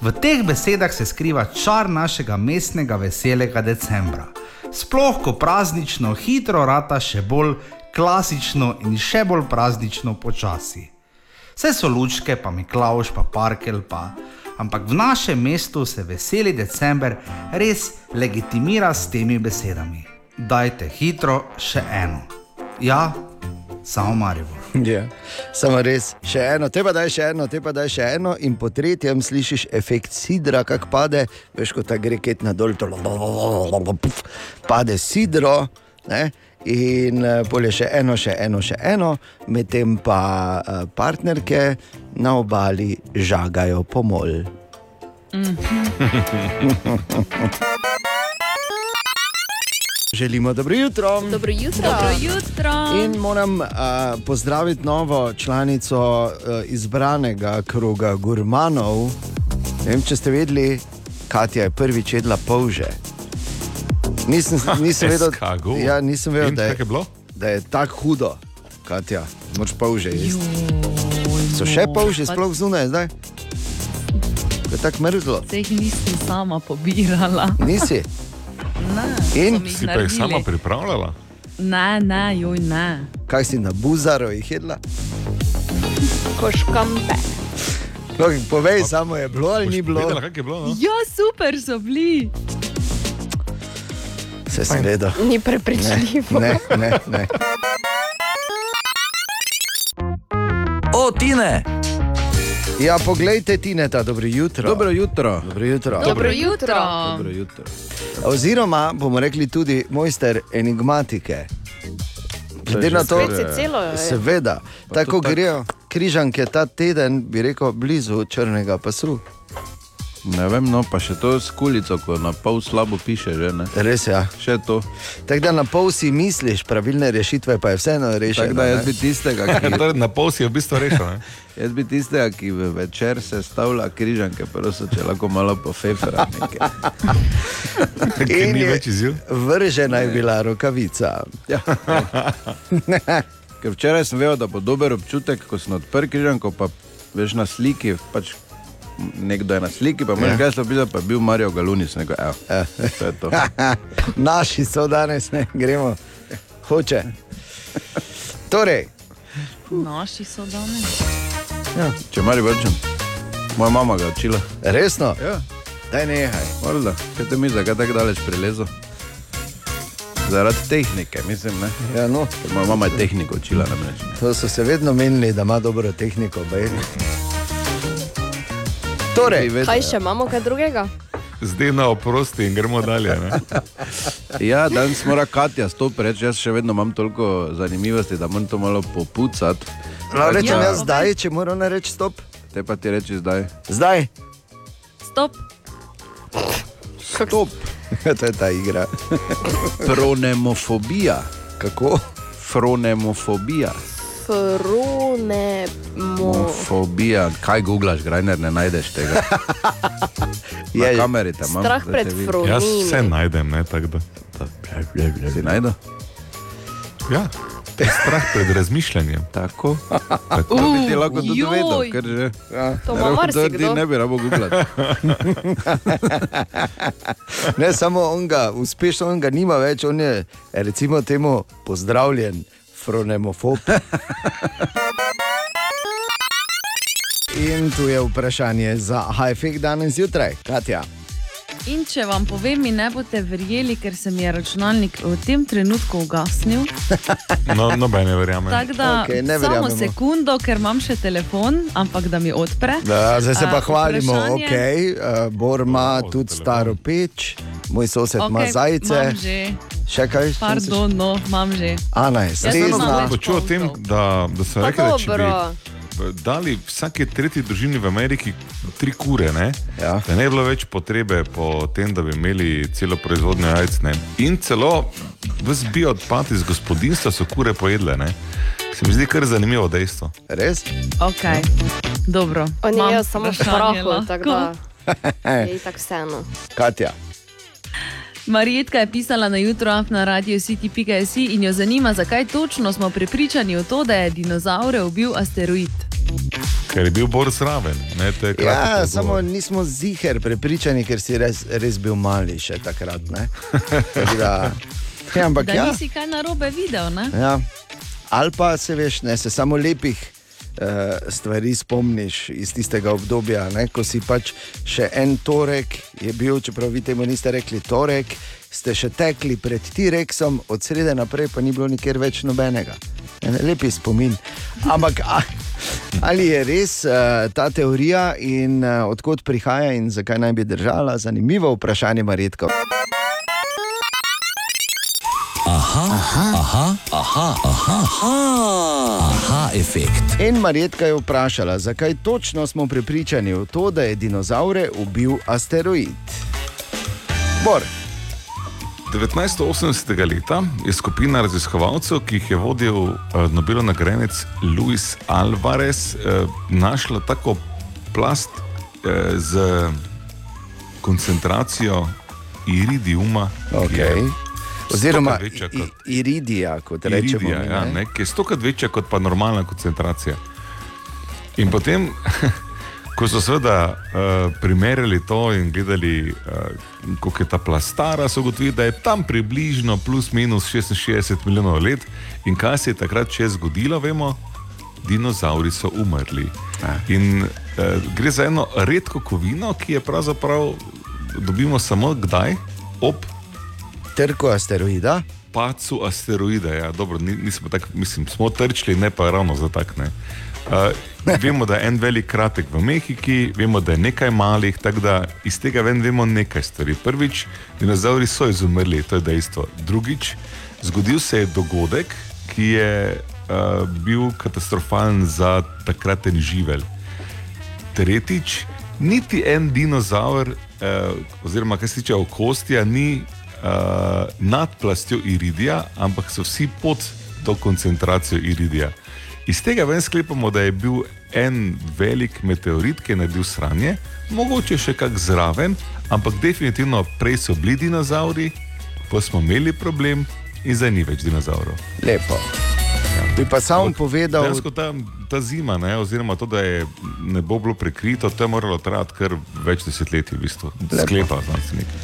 V teh besedah se skriva čar našega mestnega veselega decembra. Sploh ko praznično hitro rata še bolj klasično in še bolj praznično počasi. Vse so lučke, pa Miklaš, pa Parkel, pa. Ampak v našem mestu se veseli december res legitimira s temi besedami. Dajte hitro še eno. Ja, samo Marijo. Ja. Samo res, še eno, te pa daj še eno, te pa daj še eno, in po tretjem slišiš efekt sidra, kako pade, veš, ko ta gre ket na dol, to pade sidro. Ne? in uh, polje še eno, še eno, še eno, medtem pa uh, partnerke na obali žagajo pomol. Želimo dobro jutro. Dobro jutro. Dobro jutro. In moram uh, pozdraviti novo članico uh, izbranega kroga gurmanov. Ne vem, če ste vedeli, Katja je prvič jedla polže. Nisem, nisem vedel, ja, nisem vedel In da, je, je da je tako hudo, Katja. Moč polže jesti. So še polže sploh zunaj zdaj? Je tako mrzlo. Se jih nisem sama pobirala. Nisi? Ne, In? Si pa jih sama pripravljala? Ne, ne, joj, ne. Kaj si na buzaro jih jedla? Koškampe. No, povej, samo je bilo ali ni bilo. Kako je bilo? No? Ja, super so bili. Se sem vedel. Ni prepričljivo. Ne, ne, ne. O, Tine! Ja, poglejte, Tineta, dobro jutro. Dobro jutro. Dobro jutro. Dobro jutro. Dobro jutro. Oziroma, bomo rekli tudi mojster enigmatike. Glede na to, Spet si celo, je. seveda, Pa tako grejo križanke ta teden, bi rekel, blizu črnega pasu. Ne vem, no pa še to s kulico, ko na pol slabo piše. Že, ne? Res je. Ja. Še to. Tako da na pol si misliš, pravilne rešitve pa je vseeno rešeno. Tako da jaz ne? bi tistega, ki, Torej, na pol si je v bistvu rešil. ne? jaz bi tistega, ki v večer se stavlja križanke, prosim, če lahko malo pofefra. In ni je- več izziv. Vržena je bila rokavica. Ja. Ker včeraj sem vedel, da bo dober občutek, ko sem odprl križanko, pa veš na sliki. Pač Nekdo je na sliki, pa Ja. imaš kaj slabega, pa je bil Marijo Galunis. Neko, evo, to je to. Naši so danes, ne gremo, hoče. Torej, Naši so danes. Ja, če Marijo vrčem, moja mama ga učila. resno, Ja, daj nehaj. valjda, kaj te da je tako daleč prilezo? Zaradi tehnike, mislim, ne. Ja, no, Moja mama je tehniko učila namreč. to so se vedno menili, da ima dobro tehniko. bej. Torej, Kaj še imamo, kaj drugega? Zdaj na oprosti in gremo dalje. Ne? Ja, danes mora Katja stop reči, jaz še vedno imam toliko zanimivosti, da moram to malo popucati. no, rečem Ja, jaz zdaj, če moram reči stop. Te pa ti reči zdaj. Zdaj, Stop. Stop. to je ta igra. Pronemofobija. Kako? Fronemofobija. Frune. Mo... Fobija. Kaj googlaš, grajner, ne najdeš tega. Na Je, kameri te imam. Strah da pred fronimi. Jaz vse najdem, ne tako da. Si najdel? Ja, strah pred razmišljanjem. Tako. Tako bi ti lahko tudi joj. vedel, ker že. Ja. To Ravno marsikdo. ne bi rabo googlati. Ne samo on ga, uspešno on ga nima več, on je recimo temu pozdravljen, fronemofob. In tu je vprašanje za Hajfik danes zjutraj, Katja. In če vam povem, mi ne boste verjeli, ker se mi je računalnik v tem trenutku ugasnil. No, noben ne verjame. Tako da Okej, ne samo verjamemo. sekundo, ker imam še telefon, ampak da mi odpre. Da, zdaj se pa A, hvalimo, vprašanje? okay, uh, Bor ima tudi staro peč, moj sosed okay, ima zajce. Še kaj? pardon, no, imam že. Ana je Jaz sem počul o tem, da, da Pa rekli, da če dobro. bi dali vsake tretji družini v Ameriki tri kure, ne, Ja. da ne bi bilo več potrebe po tem, da bi imeli celo proizvodnjo jajc. Ne. In celo vse bioodpad iz gospodinstva so kure pojedle. Ne. Se mi zdi kar zanimivo dejstvo. Res? Okay. Dobro. Oni jejo samo lahko. tako da je itak vseeno. Katja. Marijetka je pisala na jutro na radio city.js in jo zanima, zakaj točno smo prepričani v to, da je dinozaure ubil asteroid. Ker je bil bolj zraven. Ne, to je kratek Ja, samo nismo ziger prepričani, ker si res, res bil mali še takrat. Da, ja, ampak Da ja, nisi kaj narobe videl, ne? ja. Ali pa se veš, ne, se samo lepih stvari spomniš iz tistega obdobja, ne, ko si pač še en torek je bil, čeprav vi temu niste rekli torek, ste še tekli pred T-Rexom, od srede naprej pa ni bilo nikjer več nobenega. En Lepi spomin. Ampak ali je res uh, ta teorija in uh, odkot prihaja in zakaj naj bi držala? Zanimivo vprašanje, Marjetko. Aha, Aha, aha, aha, aha, aha, aha, efekt. In Marjetka je vprašala, zakaj točno smo prepričani v to, da je dinozaure ubil asteroid. Bor. 1980. leta je skupina raziskovalcev, ki jih je vodil uh, Nobelov nagrajenec Luis Alvarez, uh, našla tako plast uh, z koncentracijo iridiuma. Okay. Oziroma večja kot iridija, kot rečemo. iridija, ja, ne? ne, ki je stokrat večja kot pa normalna koncentracija. In potem, ko so seveda uh, primerjali to in gledali, uh, koliko je ta plast stara, so ugotovili, da je tam približno plus minus 66 milijonov let. In kaj se je takrat še zgodilo, vemo, dinozauri so umrli. In uh, gre za eno redko kovino, ki je pravzaprav dobimo samo kdaj? Ob trku asteroida. Pacu asteroida, ja, dobro, ni- nismo tako, mislim, smo trčili, ne pa ravno za tak. Ne. Uh, vemo, da je en velik kratek v Mehiki, vemo, da je nekaj malih, tako da iz tega ven vemo nekaj stvari. Prvič, dinozauri so izumrli, to je dejstvo. Drugič, zgodil se je dogodek, ki je uh, bil katastrofalen za takraten živelj. Tretjič, niti en dinozaur, uh, oziroma kar se tiče okostja, ni uh, nad plastjo iridija, ampak so vsi pod to koncentracijo iridija. Iz tega ven sklepamo, da je bil en velik meteorit, ki je naredil sranje, mogoče še kak zraven, ampak definitivno prej so bili dinozauri, pa smo imeli problem in zdaj ni več dinozaurov. Lepo. Bi pa sam povedal, Dejansko ta, ta zima, ne, oziroma to, da je ne bo bilo prekrito, to je moralo trajati kar več desetletij, v bistvu. Lepo. sklepa znanstvenik.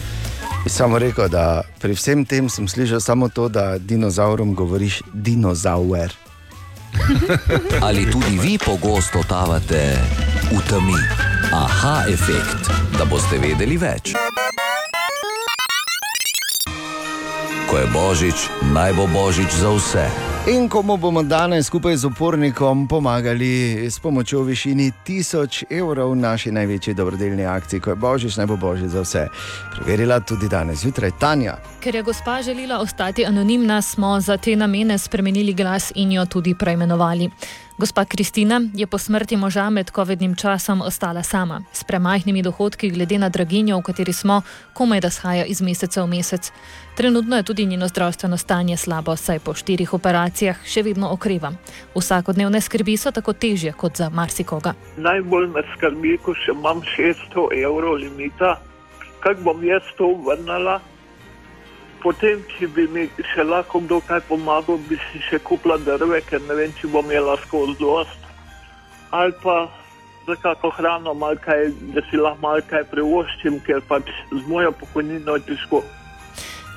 Bi samo rekel, da pri vsem tem sem slišal samo to, da dinozaurom govoriš dinozaur. Ali tudi vi pogosto totavate v temi? Aha, efekt, da boste vedeli več. Ko je božič, naj bo božič za vse. In komu bomo danes skupaj z upornikom pomagali s pomočjo višini 1000 evrov v naši največji dobrodelni akciji, ko je božič, naj bo božič za vse. Preverila tudi danes zjutraj Tanja. Ker je gospa želela ostati anonimna, smo za te namene spremenili glas in jo tudi preimenovali. Gospa Kristina je po smrti moža med COVID-nim časom ostala sama, s premajhnimi dohodki glede na draginjo, v kateri smo, komaj da shaja iz meseca v mesec. Trenutno je tudi njeno zdravstveno stanje slabo, saj po štirih operacijah še vedno okreva. Vsakodnevne skrbi so tako težje kot za marsikoga. Najbolj me skrbi, ko še imam 600 evrov limita, kako bom jaz to vrnila. Potem, če bi mi še lahko kdo kaj pomagal, bi si še kupila drve, ker ne vem, če bom imela skozi dost. Ali pa za kako hrano, kaj, da si lahko malo kaj privoščim, ker pač z mojo pokojnino je težko.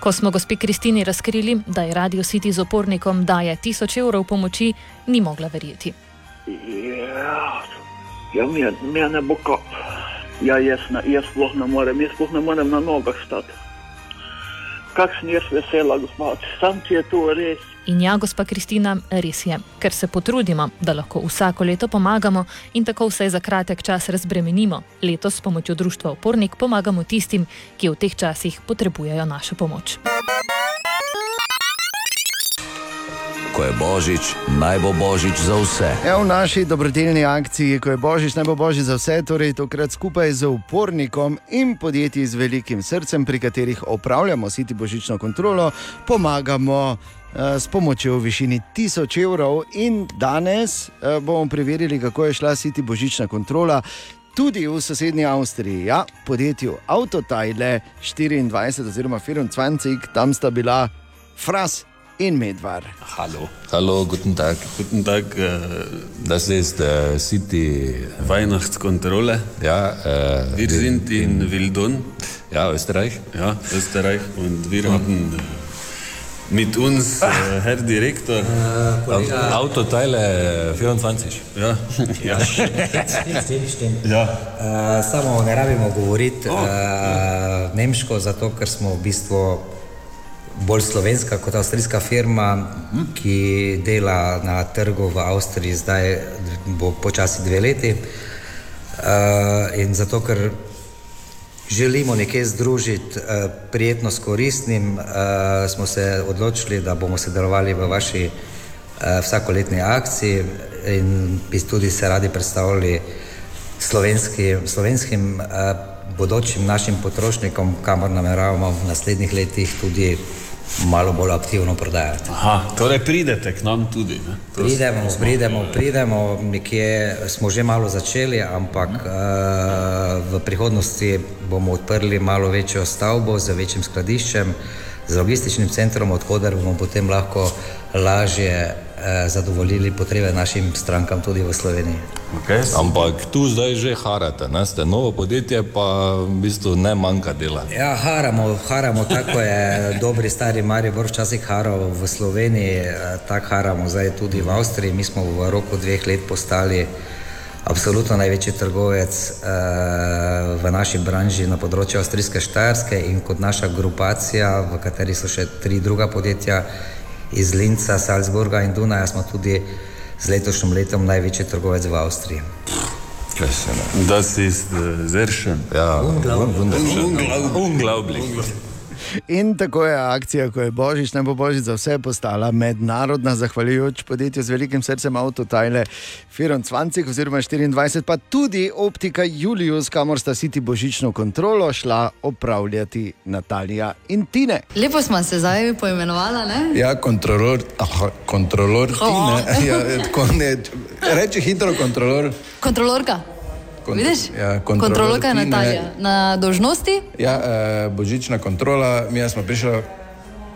Ko smo gospi Kristini razkrili, da je Radio City z opornikom daje 1000 evrov pomoči, ni mogla verjeti. Ja, ja mi, je, ne bo kap. Ja, jaz, jaz sploh ne morem, jaz sploh ne morem na nogah stati. Kakšen jaz vesela, gospod, sam ti je to res. In ja, gospa Kristina, res je, ker se potrudimo, da lahko vsako leto pomagamo in tako vsaj za kratek čas razbremenimo. Letos s pomočjo Društva Opornik pomagamo tistim, ki v teh časih potrebujejo našo pomoč. Ko je božič, naj bo božič za vse. Ja, v naši dobrodelni akciji, ko je božič, naj bo božič za vse, torej tokrat skupaj z upornikom in podjetji z velikim srcem, pri katerih opravljamo siti božično kontrolo, pomagamo. eh, S pomočjo v višini 1000 evrov, in danes eh, bomo preverili, kako je šla siti božična kontrola. Tudi v sosednji Avstriji, ja, podjetju Autotajle 24 oziroma 24, tam sta bila Fras in Medvar. Hallo. Hallo, guten Tag. Guten Tag. Äh, das ist äh, City Weihnachtskontrolle. Ja, äh, wir sind in Wildon. Ja, Österreich. Ja, Österreich. Und wir haben äh, mit uns äh, Herr Direktor. Kollege. Autoteile 24. Ja. Ja, stimmt, stimmt. Ja. Uh, samo ne rabimo govoriti Oh, uh, nemško, zato ker smo v bistvu bolj slovenska kot avstrijska firma, ki dela na trgu v Avstriji, zdaj bo počasi dve leti. Uh, in zato, ker želimo nekje združiti eh, prijetno s koristnim, eh, smo se odločili, da bomo sodelovali v vaši eh, vsakoletni akciji in bi tudi se radi predstavili slovenski, slovenskim eh, bodočim našim potrošnikom, kamor nameravamo v naslednjih letih tudi malo bolj aktivno prodajati. Aha, torej pridete k nam tudi. Ne? Pridemo, smo- pridemo, pridemo, nekje smo že malo začeli, ampak uh, v prihodnosti bomo odprli malo večjo stavbo z večjim skladiščem, z logističnim centrom, odkuder bomo potem lahko lažje zadovoljili potrebe našim strankam tudi v Sloveniji. Okay. Ampak tu zdaj že harate, ne? ste novo podjetje, pa v bistvu ne manjka dela. Ja, haramo, haramo, tako je dobri stari Maribor včasih haral v Sloveniji, eh, tako haramo zdaj tudi v Avstriji. Mi smo v roku dveh let postali absolutno največji trgovec eh, v naši branži na področju avstrijske Štajerske in kot naša grupacija, v kateri so še tri druga podjetja iz Linca, Salzburga in Dunaja, smo tudi z letošnjim letom največji trgovec v Avstriji. Das ist äh, sehr schön. Ja, wunderschön. Unglaublich. In tako je akcija, ko je Božič, ne bo Božič za vse postala mednarodna, zahvaljujoč podjetju z velikim srcem Autotajle 24 oziroma 24, pa tudi optika Julius, kamor sta si ti božično kontrolo šla opravljati Natalija in Tine. Lepo smo se zdaj poimenovali, ne? Ja, kontrolor, aha, kontrolor ti O. ne. Ja, tako ne. Reči hitro kontrolor. Kontrolorka. Kont- Vidiš? Ja, kontrolor Kontrolorka je. Natalija. Na dožnosti? Ja, eh, božična kontrola, mi smo prišli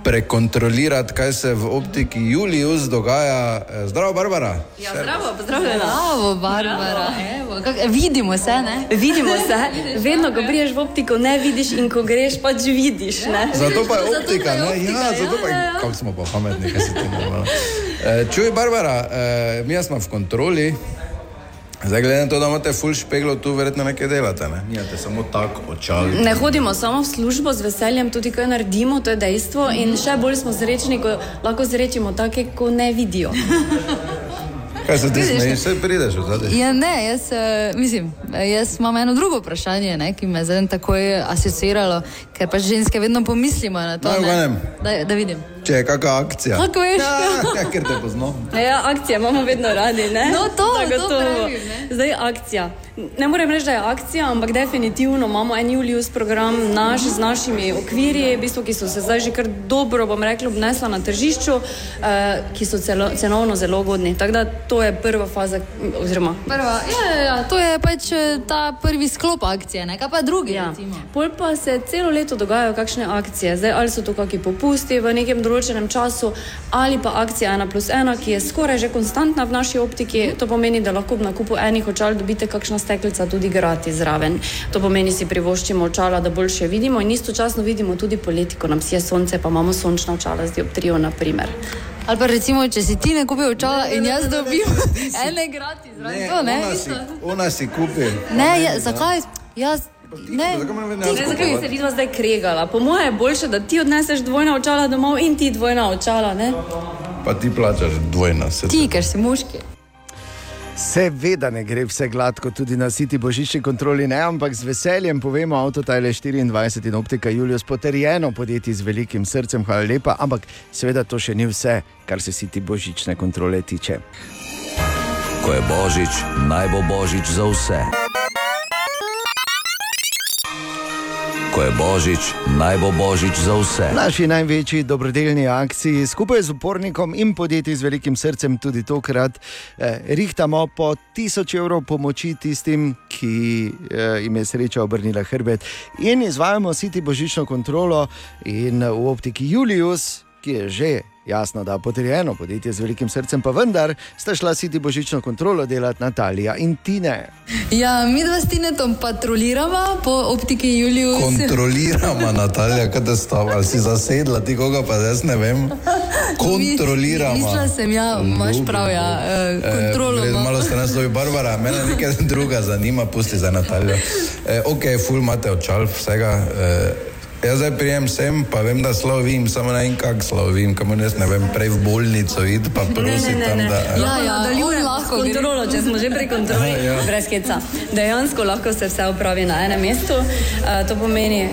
prekontrolirati, kaj se v optiki Julius dogaja. Eh, Zdravo, Barbara. Ja, zdravo, pozdravljena. Bravo, Barbara. Evo, kak, vidimo se, ne? Vidimo se, vedno, ko priješ v optiko, ne vidiš, in ko greš, pač vidiš. Ne? Zato pa je optika, ne? Ja, zato pa je, kako smo pa pametni, kaj se ti ne more. Čuj, Barbara, eh, mi smo v kontroli. Zdaj, glede na to, da imate full špeglo, tu verjetno nekaj delate, ne? Nijate samo tako očal. Ne hodimo samo v službo, z veseljem tudi kaj naredimo, to je dejstvo. In še bolj smo srečni, ko lahko zrečimo take, ko ne vidijo. Kaj se ti Vidiš, smejiš, vse prideš od zadaj? Ja, ne, jaz, eh, mislim, jaz imam eno drugo vprašanje, ne, ki me je zdaj takoj asociiralo, ker pač ženske vedno pomislimo na to. Ne. Da, da vidim. Če je kakšna akcija. Kako veš? Ja, ja, ker te poznam. Ja, akcije imamo vedno radi. Ne? No, to, to Zagotovo. pravim, ne. Zdaj akcija. Ne morem reči, da je akcija, ampak definitivno imamo en Julius program naš z našimi okvirji, v bistvu, ki so se zdaj že kar dobro, bom rekla, obnesla na tržišču, eh, ki so celo, cenovno zelo ugodni. Tako da to je prva faza, oziroma Prva, ja, ja, ja, to je pač eh, ta prvi sklop akcije, ne kaj pa drugi. Ja. recimo. Pol pa se celo leto dogajajo kakšne akcije. Zdaj, ali so to kakšni popusti v nekem določenem času, ali pa akcija 1 plus 1, ki je skoraj že konstantna v naši optiki. To pomeni, da lahko ob nakupu enih očal dobite kakšna steklica tudi gratis zraven. To pomeni, si privoščimo očala, da boljše vidimo in istočasno vidimo tudi poleti, ko nam sije sonce, pa imamo sončna očala z dioptrijo, na primer. Ali pa recimo, če si ti ne kupi očala in jaz dobim ene gratis, ne, to ne. ona, si, ona si kupi. Ne, ja, zakaj? Jaz, ne, Ne, zakaj bi se vidva zdaj kregala? Po mojem je boljše, da ti odneseš dvojna očala domov in ti dvojna očala. Ne? Pa ti plačaš dvojna. se ti, ker si moški. Seveda ne gre vse gladko, tudi na siti božični kontroli ne, ampak z veseljem povemo, Autotajle 24 in optika Julius potrjeno podjetje z velikim srcem, hvala lepa, ampak seveda to še ni vse, kar se siti božične kontrole tiče. Ko je božič, naj bo božič za vse. Ko je božič, naj bo božič za vse. Naši največji dobrodelni akciji skupaj z upornikom in podjetji z velikim srcem tudi tokrat eh, rihtamo po 1000 evrov pomoči tistim, ki eh, jim je sreča obrnila hrbet. In izvajamo siti božično kontrolo in v optiki Julius, ki je že. Jasno, da potrjeno podjetje z velikim srcem, pa vendar sta šla siti božično kontrolo delati Natalija in Tine. Ja, mi dva s Tinetom patroliramo po optiki Julius. Kontroliramo, Natalija, kaj te stav, ali si zasedla, ti koga pa jaz ne vem. Kontroliramo. Mislila sem, ja, imaš prav, ja, eh, kontrolo. Imamo. malo ste nas dobi, Barbara, mene nekaj druga zanima, pusti za Natalijo. Eh, ok, ful imate očal vsega. Eh, Jaz zdaj prijem sem, pa vem, da slovim, samo ne vem, kako slovim, jaz ne vem, prej v bolnico id, pa prosim tam, da... Ja, ja, on lahko lahko gre. kontrolo, če smo že pri kontroli, Aha, ja. brez heca. Dejansko lahko se vse opravi na enem mestu. Uh, to pomeni,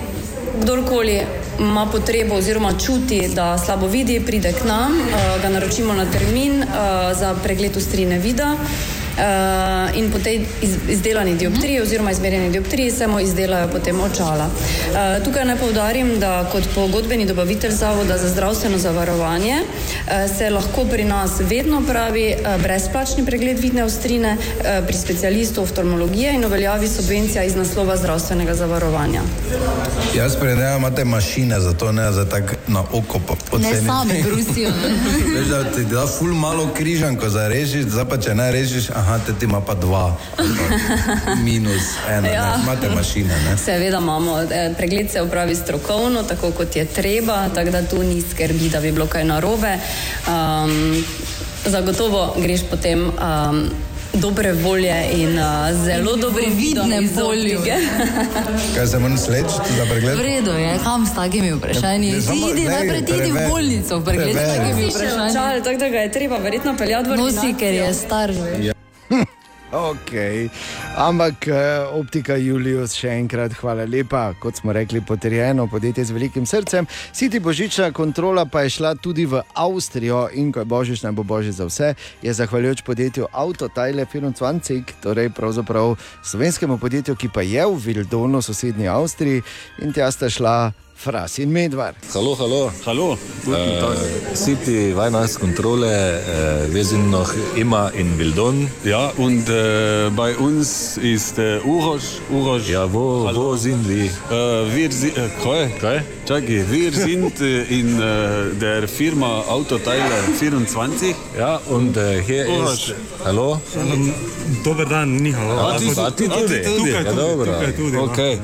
kdorkoli ima potrebo oziroma čuti, da slabo vidi, pride k nam, uh, ga naročimo na termin uh, za pregled ustrine vida. Uh, in po tej iz, izdelani dioptriji oziroma izmerjeni dioptriji se mu izdelajo potem očala. Uh, tukaj naj povdarim, da kot pogodbeni dobavitelj Zavoda za zdravstveno zavarovanje uh, se lahko pri nas vedno pravi uh, brezplačni pregled vidne ostrine uh, pri specialistu oftalmologije in uveljavi subvencija iz naslova zdravstvenega zavarovanja. Jaz predajam, imate mašine za to, ne za tak na oko pa poceni. Ne sami brusijo. ne. Veš, da ti da ful malo križanko za rešiš, zdaj pa če ne rešiš, aha, te ti ima pa dva. Minus ena, Ja. ja. imate mašine, ne? Seveda imamo, eh, pregled se upravi strokovno, tako kot je treba, tako da tu ni skrbi, da bi bilo kaj narobe. Um, zagotovo greš potem um, dobre volje in uh, zelo dobre vidne volje. Kaj se moram sleči za pregled? V redu je, kam s takimi vprašanji? Ne, samo- idi ne, najprej ti idi v bolnico, pregled s takimi vprašanji. očal, tako da ga je treba verjetno peljati v Nosi, ker je star. Ok, ampak eh, optika Julius, še enkrat hvala lepa. Kot smo rekli, potrjeno podjetje z velikim srcem. Siti božična kontrola pa je šla tudi v Avstrijo in ko je božič, naj bo božič za vse, je zahvaljujoč podjetju Autotajle 24, torej pravzaprav slovenskemu podjetju, ki pa je v Vildonu, sosednji Avstriji, in tja sta šla Fras in Medvar. Hallo, hallo. Hallo. Äh, City Weihnachtskontrolle, äh, wir sind noch immer in Bildon. Ja, und äh, bei uns ist äh, Uroš. Uroš. Ja, wo, Hallo. wo sind wir? Äh, wir sind, äh, kaj? Kaj? Čakaj, wir sind in äh, der Firma Autoteile 24. Ja, und äh, hier Uroš. ist. Hallo? Dober dan, ni halo. A ti- a ti tudi? Tukaj, Ja, tudi, dobro. tukaj tudi. no. Okej.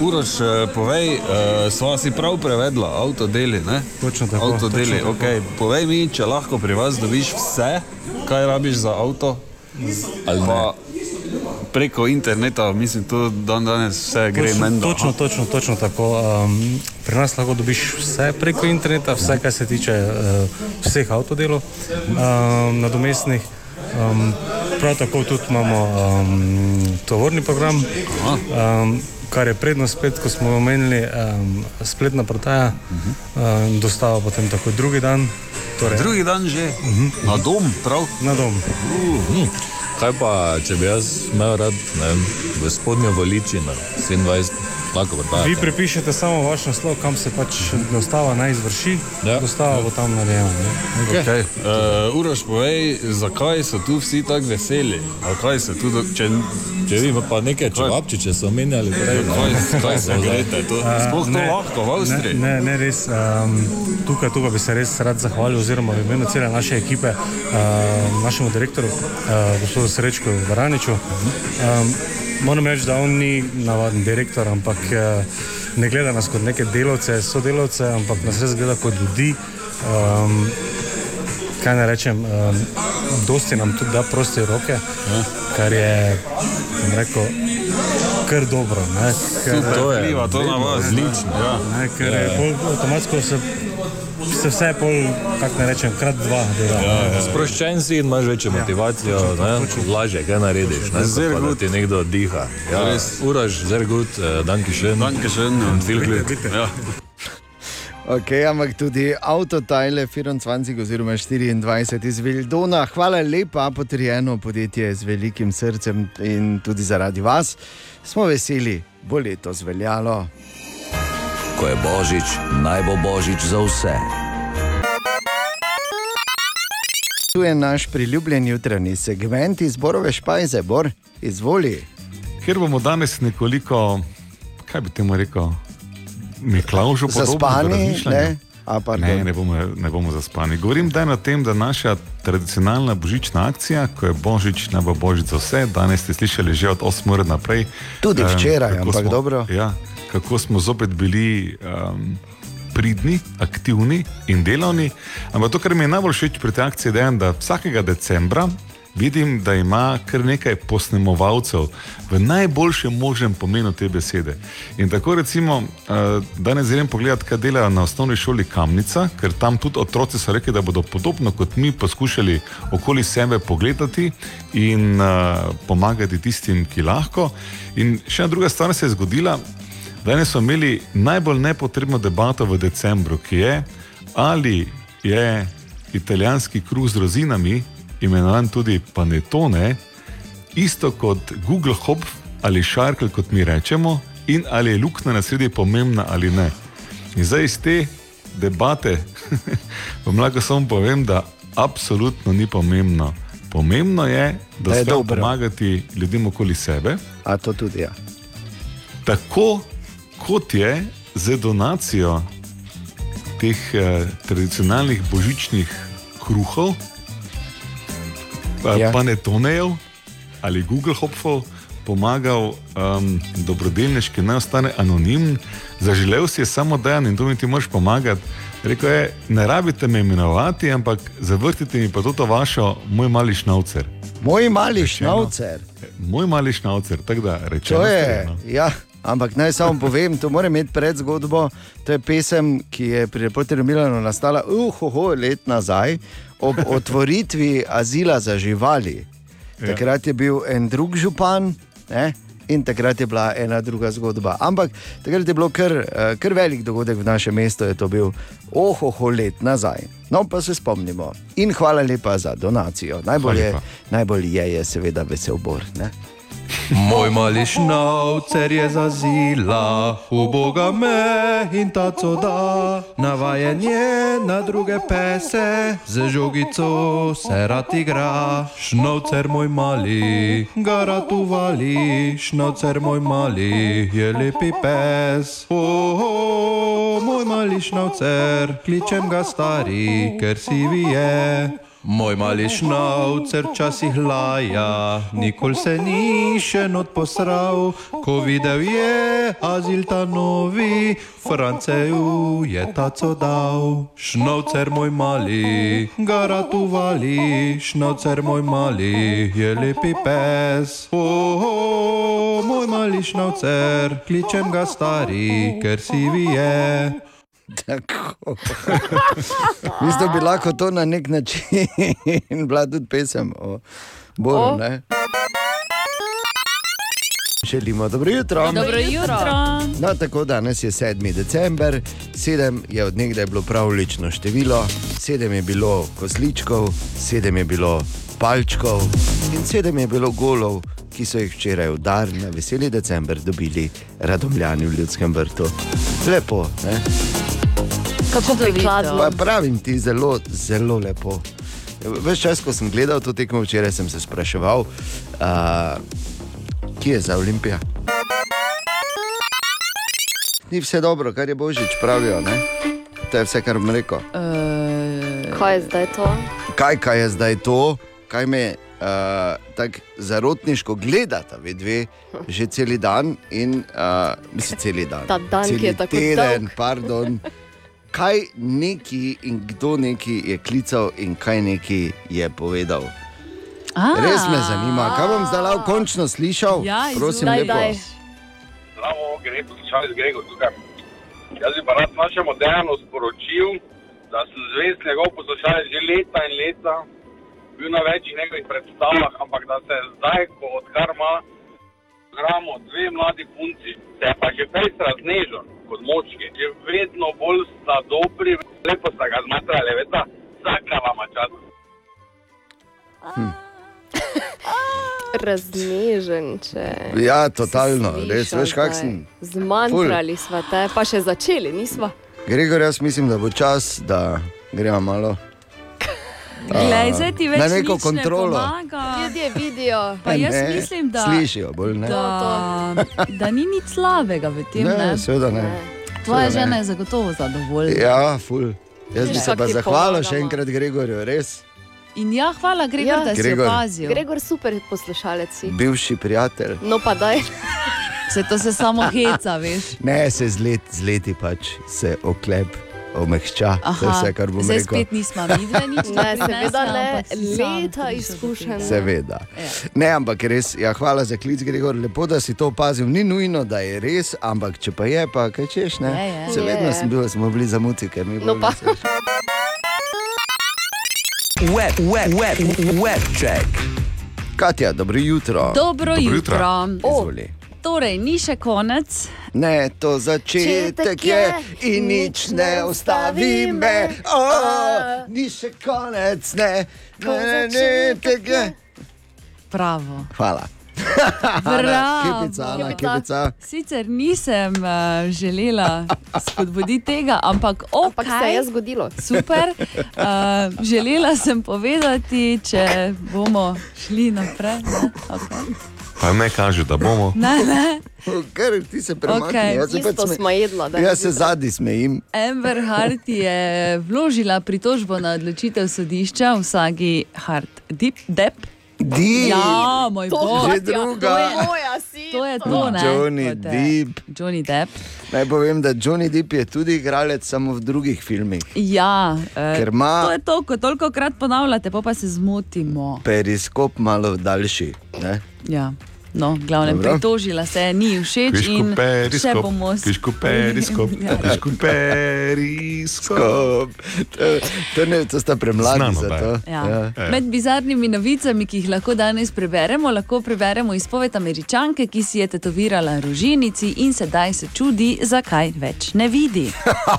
Uroš, eh, povej, uh, sva si prav prevedla avtodeli, ne? Točno tako. Avtodeli, točno tako. okay. Povej mi, če lahko pri vas dobiš vse, kaj rabiš za avto. Ali pa preko interneta, mislim, to dan danes vse gre Točno- menda. Točno, točno, točno tako. Um, pri nas lahko dobiš vse preko interneta, vse, kar se tiče uh, vseh avtodelov, um, nadomestnih. Um, prav tako tudi imamo um, tovorni program, um, kar je prednost spet, ko smo omenili, um, spletna prodaja, um, dostava potem tako drugi dan. Torej, Drugi dan že, na dom, prav? Na dom. Hm. Kaj pa, če bi jaz imel rad ne vem, v spodnjo voliči na 27, lahko Vi vrtajate? pripišete samo vaš naslov, kam se pač dostava naj izvrši, ja. dostava bo tam narejena. ne. Okay. Uh, Uroš, povej, zakaj so tu vsi tako veseli? A kaj se tu, do... če, Če vi pa nekaj čevapčiče so omenjali, prej, ne? Kaj, kaj se greste? To, A, sploh to ne, lahko v Avstriji. Ne, ne, ne res. Um, tukaj, tukaj bi se res rad zahvalil, oziroma v imenu cele naše ekipe, uh, našemu direktorju, uh, gospodu Srečku Varaniču. Um, moram reči, da on ni navaden direktor, ampak uh, ne gleda nas kot neke delavce, sodelavce, ampak nas res gleda kot ljudi. Um, kaj naj rečem, um, dosti nam tudi da proste roke, kar je, bom rekel, kar dobro. Ne, ker, To je Vpliva to na vas, odlično. Ja. Ne, ker Ja, je ja. pol, avtomatsko se, se vse pol, kako ne rečem, krat dva dela. Ja, ja. Sproščen si in imaš večjo motivacijo, ne, lažje kaj narediš. Ne, pa, da ti nekdo diha. Ja, Res. Uraž, zelo gut, danke schön. Danke schön und viel Glück. Ja. Ok, ampak tudi avtotajle 24 oziroma 24 iz Vildona. Hvala lepa, potrjeno podjetje z velikim srcem in tudi zaradi vas smo veseli, bo letos veljalo. Ko je božič, naj bo božič za vse. Tu je naš priljubljen jutranji segment izborove špajze, Bor, izvoli. Ker bomo danes nekoliko, kaj bi temu rekel, Miklaužu Zaspani, ne? A, pardon. ne, ne bomo, ne bomo zaspani. Govorim da na tem, da naša tradicionalna božična akcija, ko je božič, naj bo božič za vse, danes ste slišali že od 8 ur naprej. Tudi em, včeraj, kako ampak smo, dobro. Ja, kako smo zopet bili um, pridni, aktivni in delovni. Ampak to, kar mi je najbolj všeč pri tej akciji, je, da vsakega decembra vidim, da ima kar nekaj posnemovalcev v najboljšem možnem pomenu te besede. In tako recimo, eh, danes grem pogledat, kaj delajo na osnovni šoli Kamnica, ker tam tudi otroci so rekli, da bodo podobno kot mi poskušali okoli sebe pogledati in uh, pomagati tistim, ki lahko. In še ena druga stvar se je zgodila. Danes smo imeli najbolj nepotrebno debato v decembru, ki je, ali je italijanski kruh z rozinami, imenovan tudi panetone, isto kot Google Hop ali Shark, kot mi rečemo, in ali je luknja na sredi pomembna ali ne. In zdaj iz te debate vam lahko samo povem, da absolutno ni pomembno. Pomembno je, da, Da je dobro. pomagati ljudem okoli sebe. A to tudi ja. Tako kot je z donacijo teh eh, tradicionalnih božičnih kruhov, Ja. ja. panetonejev ali Google Hopfov pomagal um, dobrodelniški, naj ostane anonimen, zaželel si je samo dejan in to mi ti moraš pomagati. Rekel je, ne rabite me imenovati, ampak zavrtite mi pa to vašo, moj mali šnaucer. Moj mali šnaucer. Moj mali šnaucer, tako da rečemo. To je, ja, ampak naj samo povem, to mora imeti predzgodbo. To je pesem, ki je pri reporterju Milano nastala uhoho let nazaj ob otvoritvi azila za živali. Ja. Takrat je bil en drug župan ne? in takrat je bila ena druga zgodba. Ampak takrat je bilo kar, eh, kar velik dogodek v našem mestu, je to bil ohoho let nazaj. No, pa se spomnimo. In hvala lepa za donacijo. Najbolj je, najbolj je, je seveda vesel bor. Ne? Moj mali šnaucer je zazila, uboga me in taco da. Navajen je na druge pese, z žogico se rad igra. Šnaucer moj mali, ga rad uvali, šnaucer moj mali je lepi pes. Oh, oh, moj mali šnaucer, kličem ga stari, ker si vi je. Moj mali šnaucer včasih laja, nikoli se ni še not posral, ko videl je azil ta novi, Franceju je taco dal. Šnaucer moj mali, ga rad uvali, šnaucer moj mali je lepi pes. Oh, oh, moj mali šnaucer, kličem ga stari, ker si vi je. Tako. Mislim, da bi lahko to na nek način bila tudi pesem o Boru. O. ne? Želimo dobro jutro. Dobro jutro. No, tako danes je 7. december, 7 je od nekdaj bilo pravlično število, 7 je bilo kosličkov, 7 je bilo palčkov in 7 je bilo golov, ki so jih včeraj v dar na veseli december dobili radomljani v ljudskem vrtu. Lepo, ne? Kako prikladno. Pa pravim ti, zelo, zelo lepo. Ves čas, ko sem gledal to tekmo včeraj, sem se spraševal, uh, kje je za Olimpijo. Ni vse dobro, kar je Božič pravijo. Ne? To je vse, kar bom rekel. Uh, kaj je zdaj to? Kaj, kaj je zdaj to, kaj me uh, tako zarotniško gledata, ve dve, že cel dan in uh, mislim, cel dan. Ta dan, ki Celi je tako teden, dolg. pardon. Kaj neki in kdo neki je klical in kaj neki je povedal. A. Res me zanima, kaj bom zdaj lahko končno slišal. Ja, Prosim, izvoli. lepo. Daj, daj. Zdravo, Gregor, Čavis Gregor tukaj. Jaz bi pa rad našemu Dejanu sporočil, da sem zvest njegov poslušalec že leta in leta, bil na večjih njegovih predstavah, ampak da se zdaj, ko odkar ima gramo dve mladi punci, se je pa že fejs raznežen kot močki, že vedno bolj sta dobri, lepo sta ga zmatrali, veste, vsaka vama čas. Raznežen, če. Ja, totalno, si res, slišal veš, kak sem. Zmanjkrali smo te, pa še začeli nismo. Gregor, jaz mislim, da bo čas, da gremo malo. Glej, zdaj ti več neko kontrolo. Ljudje vidijo. Pa jaz Ne, mislim, da, Slišijo bolj ne. da, da ni nič slabega v tem. Ne, Ne, seveda ne. Tvoja Seveda žena ne. je zagotovo zadovoljna. Ja, ful. Jaz bi Ja. se pa zahvalil še enkrat Gregorju, res In ja, hvala, Gregor, Ja. da si Gregor. opazil. Gregor, super poslušalec si. bivši prijatelj. No pa daj. Se to se samo heca, veš. Ne, se z, let, z leti pač se oklep omehča. To je vse, kar bom zdaj rekel. spet nismo videli, nič Ne, seveda ne, leta izkušenj. Seveda. Ne, ampak res, ja, hvala za klic, Gregor. Lepo, da si to opazil. Ni nujno, da je res, ampak če pa je, pa kaj češ. Ne? Je, je. Se vedno Je. sem bil, smo bili zamuti, ker mi je No. Web, web, web, web check. Katja, dobro jutro. Dobro jutro. Izvoli. Torej, ni še konec. Ne, to začetek je in nič ne ustavi me. Oh, ni še konec, ne, ne, ne, tega. Bravo. Hvala. Bravo. Kepica, Ana, kepica. Sicer nisem uh, želela spodbuditi tega, ampak okay, Ampak se je zgodilo. Super. Uh, želela sem povedati, če bomo šli naprej. Ne? Okay. Pa ne kaže, da bomo. Ne, ne. Ker ti se premakni. Okej. jaz se pač sme- smo jedla, da Jaz se zadnji smejim. Amber Hart je vložila pritožbo na odločitev sodišča v sagi Hart Deep Depp. Deep. Ja, moj To, bog. že druga. To je, Moja si. to je to, ne? Johnny Kot, Depp. Johnny Depp. Naj povem, da Johnny Depp je tudi igralec samo v drugih filmih. Ja, eh, ima- to je to, ko toliko krat ponavljate, pa, pa se zmotimo. Periskop malo daljši. Ne? Ja. No, glavno, Dobro. pritožila se, ni všeč Kvišku in še periskop, bomo s- kvišku periskop, Ja. kvišku periskop. Skop. To, to, ne, to sta premladi za to. Ja. Med bizarnimi novicami, ki jih lahko danes preberemo, lahko preberemo izpoved američanke, ki si je tetovirala rožinici in sedaj se čudi, zakaj več ne vidi.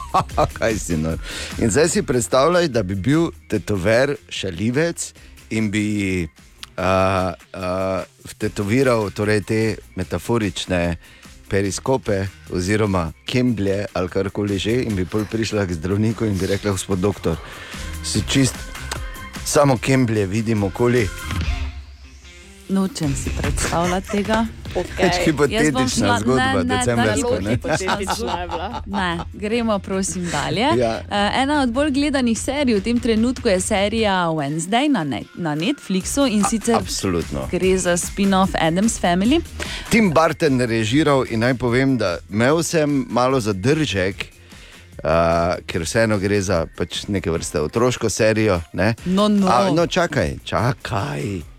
Kaj si nor. In zdaj si predstavljaj, da bi bil tetover šalivec in bi uh, uh, tetoviral torej te metaforične periskope oziroma kemblje ali karkoli že in bi pol prišla k zdravniku in bi rekla, gospod doktor, si čist, samo kemblje vidim okoli. Nočem si predstavljati tega. Več hipotetična zgodba, decembrska, ne? Hipotetična je bila. Ne, gremo, prosim, dalje. Ja. Uh, ena od bolj gledanih serij v tem trenutku je serija Wednesday na, net, na Netflixu in sicer Absolutno. gre za spin-off Adams Family. Tim Barton režiral in naj povem, da imel sem malo zadržek, uh, ker vseeno gre za pač neke vrste otroško serijo. Ne? No, no. A, no, čakaj, čakaj.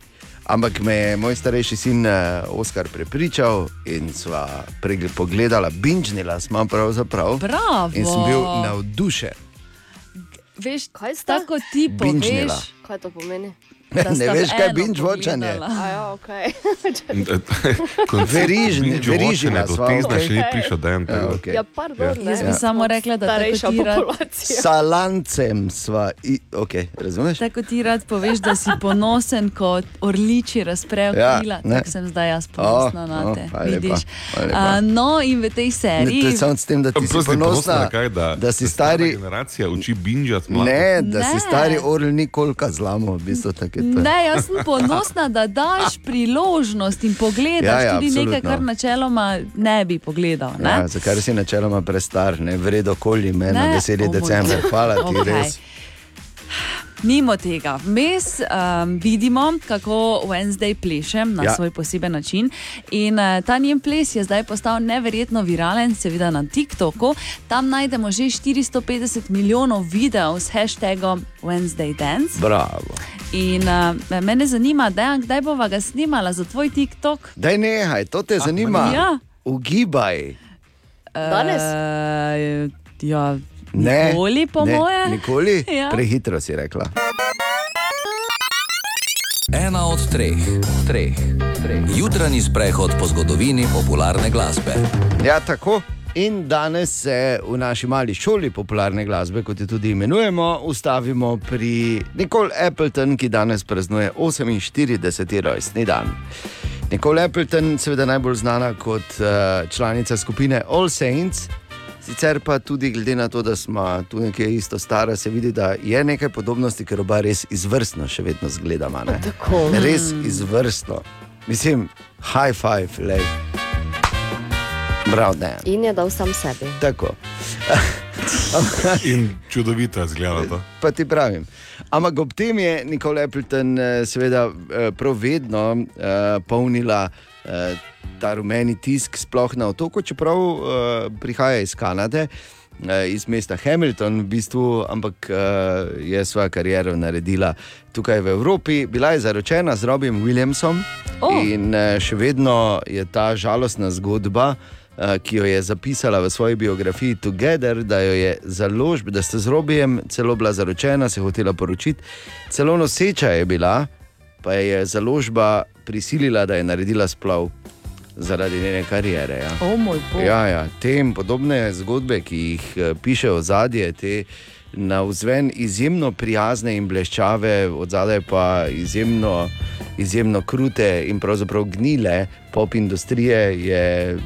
Ampak me je moj starejši sin uh, Oskar prepričal in sva pogledala, binžnila smo pravzaprav. Bravo. In sem bil navdušen. Veš, kaj tako ti Binžnila. poveš? Kaj to pomeni? Da Ne veš, kaj je binge. A ja, okay. Verižni- verižina do sva, tezna okej. še ni prišel dan. Ja, okej. Ja, pardon, ne. Jaz bi samo rekla, da tako Starejša ti rad, populacija. Salancem sva, i, okay, razumeš? tako ti rad poveš, da si ponosen, kot orliči razprejo Ja, krila. ne. Tako sem zdaj jaz ponosna O, na te. hvala lepa, Vidiš? hvala lepa. A, no, in v tej Ne, seriji. to je s tem, da ti si ponosna, na kaj, da, da si stari. generacija uči binžati. Ne, da si Ne. stari orl nikoli zlamo, v bistvu tako je to. Ne, jaz sem ponosna, da daš priložnost in pogledaš Ja, ja, tudi nekaj, absolutno. kar načeloma ne bi pogledal. Ne? Ja, zakaj si načeloma prestar, ne vredo koli me na Ne, moj december. bog. Hvala ti Okej. res. Mimo tega, vmes um, vidimo, kako Wednesday pleše na Ja. svoj poseben način. In uh, ta njen ples je zdaj postal neverjetno viralen, seveda na TikToku. Tam najdemo že 450 milijonov videov s hashtagom Wednesday Dance. Bravo. In uh, mene zanima, Dejan, kdaj bova ga snimala za tvoj TikTok? Daj nehaj, to te zanima. Ja. Ugibaj. Danes? Uh, ja, Ne, nikoli, po ne, moje. Nikoli? Ja. Prehitro si rekla. Ena od treh, treh, treh. Jutranji sprehod po zgodovini popularne glasbe. Ja, tako. In danes se v naši mali šoli popularne glasbe, kot jo tudi imenujemo, ustavimo pri Nikoli Appleton, ki danes praznuje 48. rojstni dan. Nikoli Appleton, seveda najbolj znana kot uh, članica skupine All Saints, sicer pa tudi glede na to, da smo tu nekje isto stara, se vidi, da je nekaj podobnosti, ker oba res izvrstno še vedno ne. Tako. Res izvrstno. Mislim, high five, lej. Prav, ne. In je dal sam sebi. Tako. In čudovito izgleda to. Pa ti pravim. Ampak ob tem je Nikola Appleton, eh, seveda, eh, prav vedno eh, polnila eh, ta rumeni tisk, sploh na otoku, čeprav eh, prihaja iz Kanade. eh, iz mesta Hamilton, v bistvu, ampak eh, je svojo kariero naredila tukaj v Evropi. Bila je zaročena z Robim Williamsom Oh. in eh, še vedno je ta žalostna zgodba. eh, Ki jo je zapisala v svoji biografiji Together, da jo je založb, da sta z Robijem celo bila zaročena, se hotela poročiti, celo noseča je bila, pa je založba prisilila, da je naredila splav zaradi njene kariere. Ja. O moj bog. Ja, ja, te in podobne zgodbe, ki jih eh, pišejo zadje, te na vzven izjemno prijazne in bleščave, od zadaj pa izjemno, izjemno krute in pravzaprav gnile pop industrije, je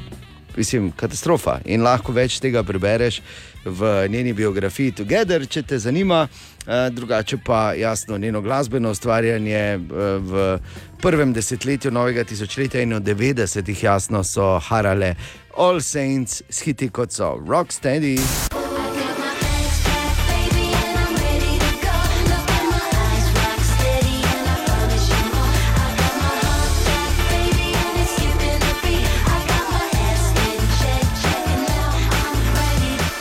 mislim, katastrofa. In lahko več tega prebereš v njeni biografiji Together, če te zanima. Eh, Drugače pa jasno njeno glasbeno ustvarjanje eh, v prvem desetletju novega tisočletja in v 90-ih jasno so harale All Saints s hiti kot so Rocksteady.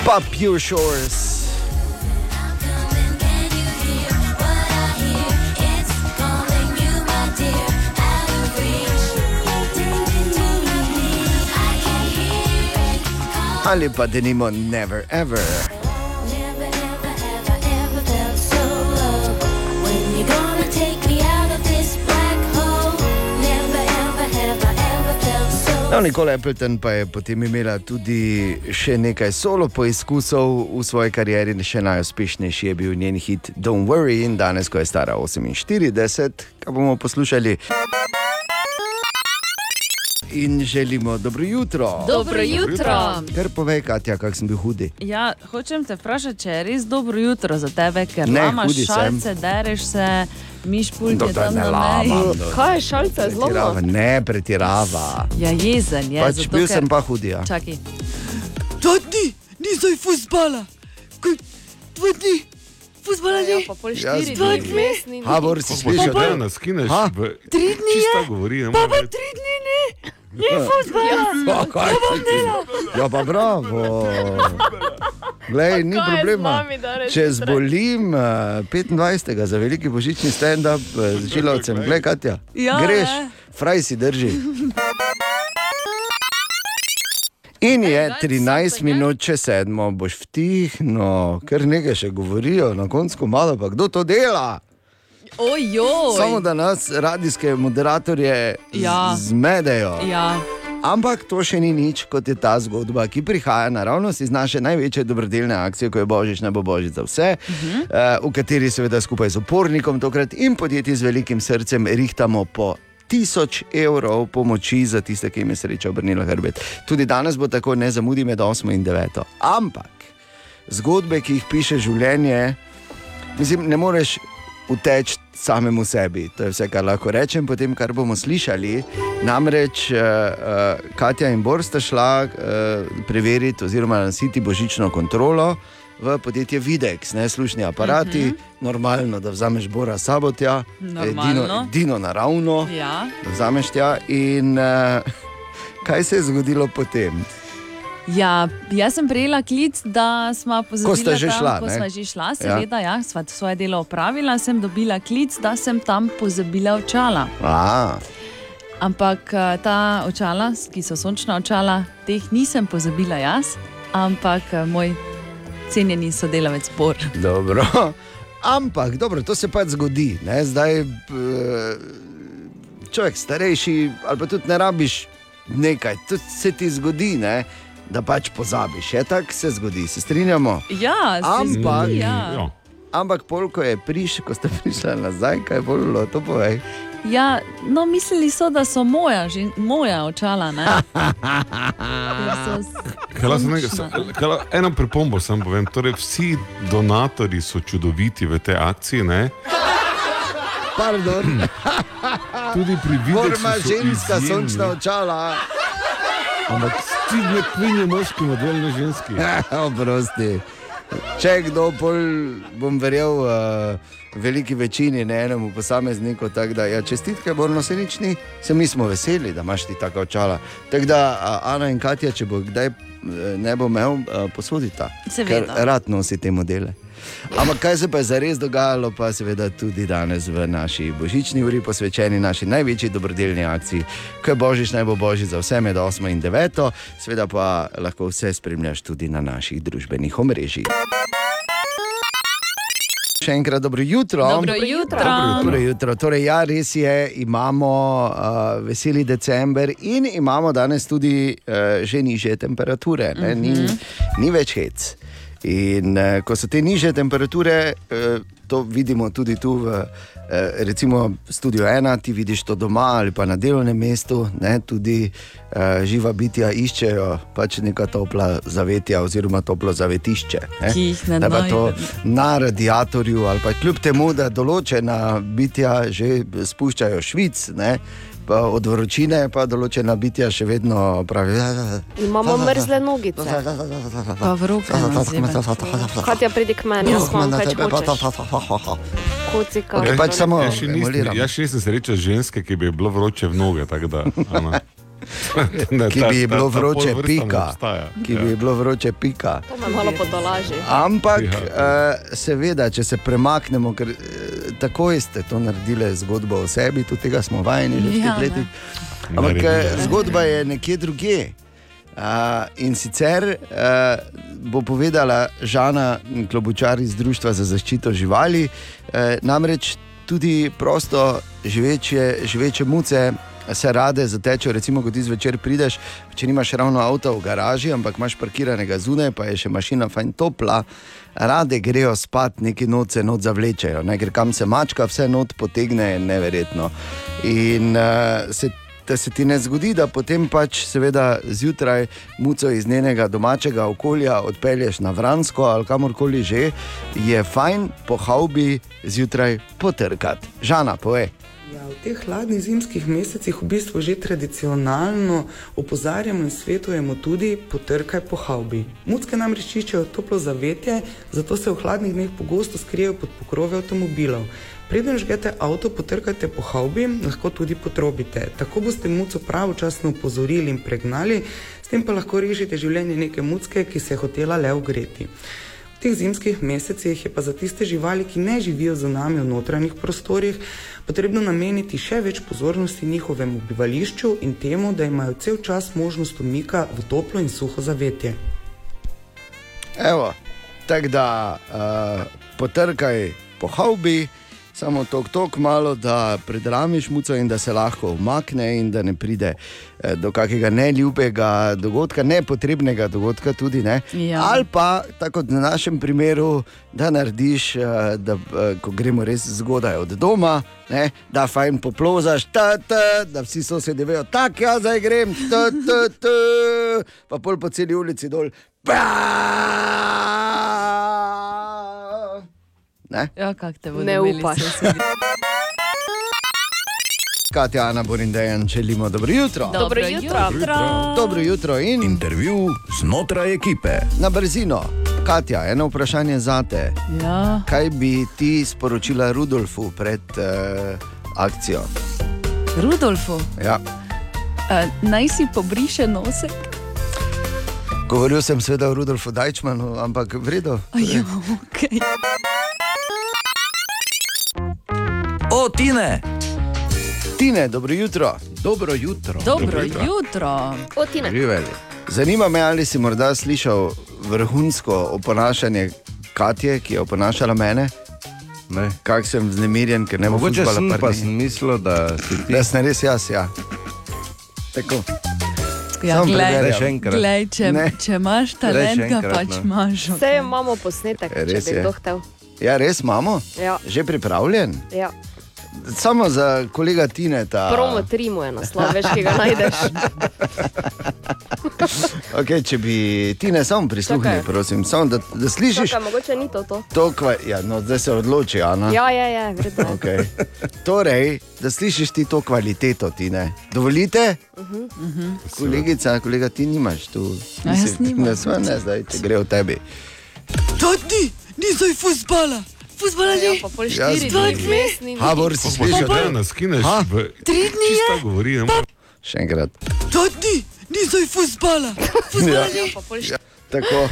Pa Pure Shores. Ali pa denimo Never Ever. No, Nicole Appleton pa je potem imela tudi še nekaj solo poizkusov v svoji karieri, še najuspešnejši je bil njen hit Don't Worry in danes, ko je stara 48, ga bomo poslušali. In želimo dobro jutro. Dobro jutro. Ker povej, Katja, kak sem bil hudi. Ja, hočem te vprašati, če je res dobro jutro za tebe, ker Ne, imaš hudi sem. šalce, dereš se, miš pult No, je to je tam na ne lamam, no. Kaj je šalca, Pretirava, zelo? ne pretirava. Ja, jezen je. Pač zato, bil ker- sem pa hudi, ja. Čakaj. Dva dni, nisem fusbala. Kaj, dva dni, fusbala ni. Ja, pa pol Ja, štiri zbog- dni vmes ni. Ha, Bor, si slišal? da nas skineš Ha? v Tri dni čista je. govori, ne Pa more pa biti. tri dni ni. Ni Ja. fusbala. Ja, kaj Ja, bom delal. Ja, pa bravo. Glej, ni Kako je z problema. vami danes Če zjutraj? zbolim uh, 25. za veliki božični stand-up uh, z žilovcem, glej, Katja. Ja, Greš, ne. fraj si drži. In je 13 minut čez sedmo, boš vtihno, ker nekaj še govorijo, na koncu malo pa kdo to dela. Ojoj. Samo da nas radijske moderatorje Ja. zmedejo. Ja. Ampak to še ni nič, kot je ta zgodba, ki prihaja naravnost iz naše največje dobrodelne akcije, ko je Božič, bo Božič za vse, uh -huh. uh, v kateri seveda skupaj z upornikom tokrat in podjetji z velikim srcem rihtamo po. Tisoč evrov pomoči za tiste, ki jim je sreča obrnila hrbet. Tudi danes bo tako, ne zamudi med 8 in 9. Ampak zgodbe, ki jih piše življenje, mislim, ne moreš uteči samemu sebi. To je vse, kar lahko rečem, potem, kar bomo slišali. Namreč uh, uh, Katja in Bor sta šla uh, preveriti oziroma nasiti božično kontrolo. V podjetje Videx, ne slušni aparati, uh -huh. normalno, da vzameš Bora sabotja, Normalno. edino naravno, Ja. da vzameš tja. In uh, kaj se je zgodilo potem? Ja, jaz sem prejela klic, da smo pozabili. Ko sta že tam, šla, Ko sva že šla, seveda, ja. ja sva svoje delo opravila, sem dobila klic, da sem tam pozabila očala. A, Ampak eh, ta očala, ki so sončna očala, teh nisem pozabila jaz, ampak eh, moj cenjeni sodelavec Bor. Dobro. Ampak, dobro, to se pač zgodi. Ne? Zdaj, eh, človek starejši, ali pa tudi ne rabiš nekaj, to se ti zgodi, ne? Da pač pozabiš. Je tako se zgodi, se strinjamo. Ja, Ampak, ja. ampak pol, ko je prišel, ko ste prišli nazaj, kaj je bilo, to povej. Ja, no, mislili so, da so moja, že, moja očala. ne. Ker so s- Kaj lahko nekaj- kaj lahko- Eno pripombo sem povem. Torej, vsi donatori so čudoviti v tej akciji. Ne? Pardon. Tudi pri videu. Forma ženska, sončna očala. Ampak ti ne kvinje moški model, ne ženski. Oprosti. Če kdo, pol bom verjel uh, veliki večini, ne enemu posamezniku. tako Da, ja, čestitke, Borno se nič ni, se mi smo veseli, da imaš ti tako očala. Tako da, a, Ana in Katja, če bo kdaj eh, ne bo imel, uh, posodita. Seveda. Ker rad nosi te modele. Ampak kaj se pa je zares dogajalo, pa seveda tudi danes v naši božični uri, posvečeni naši največji dobrodelni akciji, ko je božič naj bo božič za vse med 8 in 9, seveda pa lahko vse spremljaš tudi na naših družbenih omrežjih. Še enkrat dobro jutro. Dobro jutro. Dobro jutro. Torej, ja, res je, imamo uh, veseli december in imamo danes tudi uh, že niže temperature, mm -hmm. ni, ni več hec. In uh, ko so te niže temperature, uh, to vidimo tudi tu v eh, recimo studiu ena, ti vidiš to doma ali pa na delovnem mestu, ne, tudi eh, živa bitja iščejo pač neka topla zavetja oziroma toplo zavetišče. ne. Da pa to na radiatorju ali pa kljub temu, da določena bitja že spuščajo švic. Ne, od vročine pa določena bitja še vedno pravi. Imamo mrzle nogice. Pa v roke. Katja, pridi k meni, jaz imam več hočeš. Kocika. Ok, pač samo jaz, še nisem, srečal ženske, ki bi bilo vroče v noge. tako Da, Ki bi ji bilo vroče, pika. Ki Ja. bi ji bilo vroče, pika. To me malo potolaži. Ampak, Ja. uh, seveda, če se premaknemo, ker uh, takoj ste to naredili zgodbo o sebi, tudi tega smo vajeni že v Ja, teh letih. Ampak eh, zgodba je nekje drugje. Uh, in sicer uh, bo povedala Žana Klobučar iz Društva za zaščito živali, uh, namreč tudi prosto živeče, živeče muce. Se rade zatečejo, recimo, ko ti zvečer prideš, če nimaš ravno avta v garaži, ampak imaš parkiranega zunaj, pa je še mašina fajn topla, rade grejo spat, neki noce not zavlečejo, ne? ker kam se mačka, vse not potegne, je neverjetno. In uh, se da se ti ne zgodi, da potem pač seveda zjutraj muco iz njenega domačega okolja odpelješ na Vransko ali kamorkoli že, je fajn po haubi zjutraj potrkati. Žana, poje. V teh hladnih zimskih mesecih v bistvu že tradicionalno opozarjamo in svetujemo tudi potrkaj po haubi. Mucke namreč iščejo toplo zavetje, zato se v hladnih dneh pogosto skrijejo pod pokrove avtomobilov. Preden žgete avto, potrkajte po haubi, lahko tudi potrobite. Tako boste muco pravočasno upozorili in pregnali, s tem pa lahko rešite življenje neke mucke, ki se je hotela le ogreti. V teh zimskih mesecih je pa za tiste živali, ki ne živijo z nami v notranjih prostorih, potrebno nameniti še več pozornosti njihovemu bivališču in temu, da imajo cel čas možnost umika v toplo in suho zavetje. Evo, tako da uh, potrkaj po haubi, samo tok tok malo, da predramiš muco in da se lahko umakne in da ne pride eh, do kakega neljubega dogodka, nepotrebnega dogodka tudi. Ne? Ja. Ali pa, tako kot v našem primeru, da narediš, eh, da eh, ko gremo res zgodaj od doma, ne, da fajn poplozaš, ta, ta, da vsi sosedi vejo, tako jaz zdaj grem, ta, ta, ta, pa pol po celi ulici dol. Ne? Ja, kak te bodo Ne imeli upaš. sosedi. Katja, Ana, Borin, Dejan, želimo dobro jutro. Dobro jutro. Dobro jutro in Intervju znotraj ekipe. na brzino. Katja, eno vprašanje za te. Ja. Kaj bi ti sporočila Rudolfu pred uh, akcijo? Rudolfu, Ja. uh, naj si pobriše nosek. Govoril sem seveda o Rudolfu Dajčmanu, ampak vredno. Ja, okay. O, Tine! Tine, dobro jutro. Dobro jutro. Dobro jutro. Otina. Živeli. Zanima me, ali si morda slišal vrhunsko oponašanje Katje, ki je oponašala mene. Kako sem vznemirjen, ker ne bo Mogoče sem pa dni. sem mislil, da si ti. Da sem res jaz, ja. Tako. Ja, Samo glej, preverjam. Še enkrat. glej, če, Ne. če imaš talent, ga enkrat, pač no. imaš. Vse imamo posnetek, če Res bi je. kdo hotel. Ja, res imamo? Ja. Že pripravljen? Ja. Samo za kolega Tineta. Promo tri mu je naslov, veš, ki ga najdeš. Okay, če bi ti ne samo prisluhnil, prosim, samo da, da slišiš Čakaj, mogoče ni to to. to, kva, ja, no, zdaj se odloči, Ana. Ja, ja, ja, vredno. Okay. Torej, da slišiš ti to kvaliteto, ti ne. Dovolite? Mhm. Kolegica, kolega, ti nimaš tu. A jaz nimam. Ne, ne, zdaj, če gre v tebi. Tati, ni zdaj fuzbala. Fuzbala ni. Ja, pa pol štiri dni vmes ni. Habor si Pa slišal, še da nas skineš Ha? Tri dni je. čista govori. ne moreš- Še enkrat. Tati, ni zdaj fusbala. Fusbala ni. Ja, tako.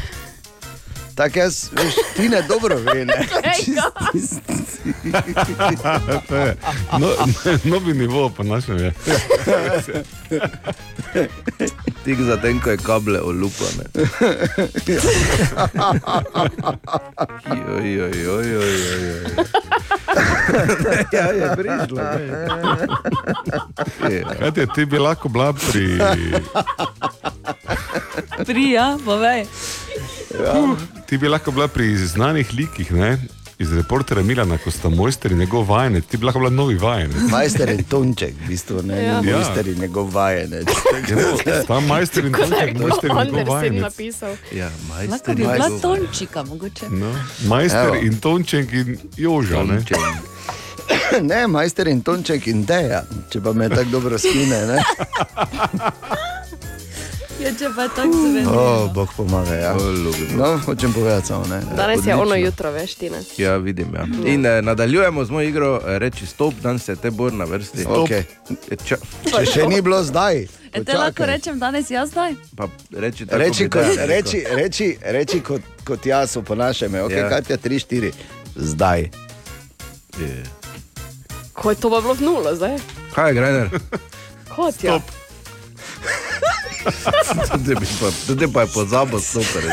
Tako jaz, veš, ti ne dobro ve, ne. Je no, novi nivo, pa našem je. Tik za tem, ko je kable olupane. Joj, joj, joj, joj, joj. Ja, je prišlo. Kaj ti je, ti bi lahko bila pri... Prija, povej. Uh, ti bi lahko bila pri znanih likih, ne? iz reportera Milana, ko sta mojster in njegov vajenec, ti bi lahko bila novi vajenec. Majster je Tonček, v bistvu ne. Ja. Ja. Majster je njegov vajenec. Ta majster in Tonček, mojster in njegov vajenec. napisal. Ja, majster bila njegov tončika, mogoče. No. Majster Evo. in Tonček in Joža. Ne? Ne, majster in Tonček in Deja, če pa me tako dobro skine. Ja, če pa tako zveni. O, Bog pomaga. Ja. No, hočem povedati samo. Ne. Danes je Odlično. ono jutro, veš, ti ne. Ja, vidim. Ja. In eh, nadaljujemo z mojo igro, eh, reči stop, danes je te bor na vrsti. Stop. Je Ča, Če še ni bilo zdaj. E, te lahko rečem danes jaz zdaj? pa reči tako. Reči, kot, reči, reči, reči kot, kot jaz, po našem, okay, Ja. kaj je 3-4, zdaj. Ko je to pa bilo v nulo zdaj? Kaj je, Grajner? Kot ja. Tudi, bi pa, tudi pa je pozabil super.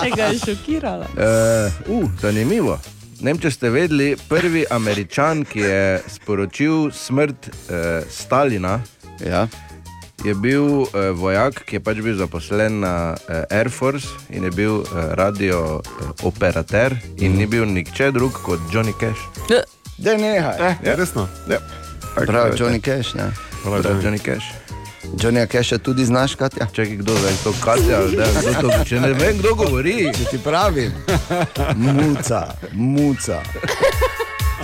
Če ga je šokirala. Uh, uh, zanimivo. Ne vem, če ste vedeli, prvi američan, ki je sporočil smrt uh, Stalina, ja. je bil uh, vojak, ki je pač bil zaposlen na uh, Air Force in je bil uh, radio uh, operater in ni bil nihče drug kot Johnny Cash. Da nehaj. Eh, ja, resno. Ja. Pravi Johnny Cash. Ne? Pravi Pravi Johnny Cash. Johnny Cash tudi znaš, Katja? Čakaj, kdo je to Katja? Da, kdo to, če ne vem, kdo govori. Če ti pravim, muca, muca.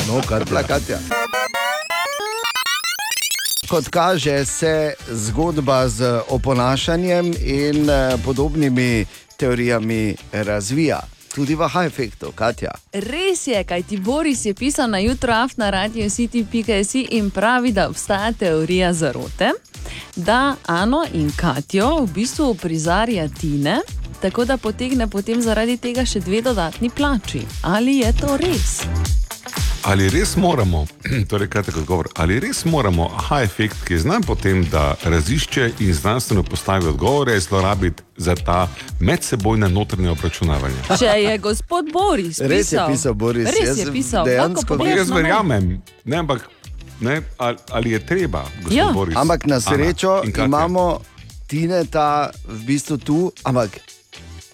No, Katja. Katja. Kot kaže, se zgodba z oponašanjem in eh, podobnimi teorijami razvija. Tudi v high-efektu, Katja. Res je, kaj ti Boris je pisal na jutro af na radio city.si in pravi, da obstaja teorija zarote, da Ano in Katjo v bistvu prizarja Tine, tako da potegne potem zaradi tega še dve dodatni plači. Ali je to res? Ali res moramo, torej tako odgovor, ali res moramo aha efekt, ki je znan potem, da razišče in znanstveno postavi odgovore, zlorabiti za ta medsebojna notranja obračunavanja? Če je gospod Boris pisal, Res je pisal Boris, Res jaz je pisal, dejansko- lahko Pa pogledaš jaz verjamem, ne, ampak ne, ali, ali je treba, gospod Ja. Boris? Ampak na srečo Ana imamo Tineta v bistvu tu, ampak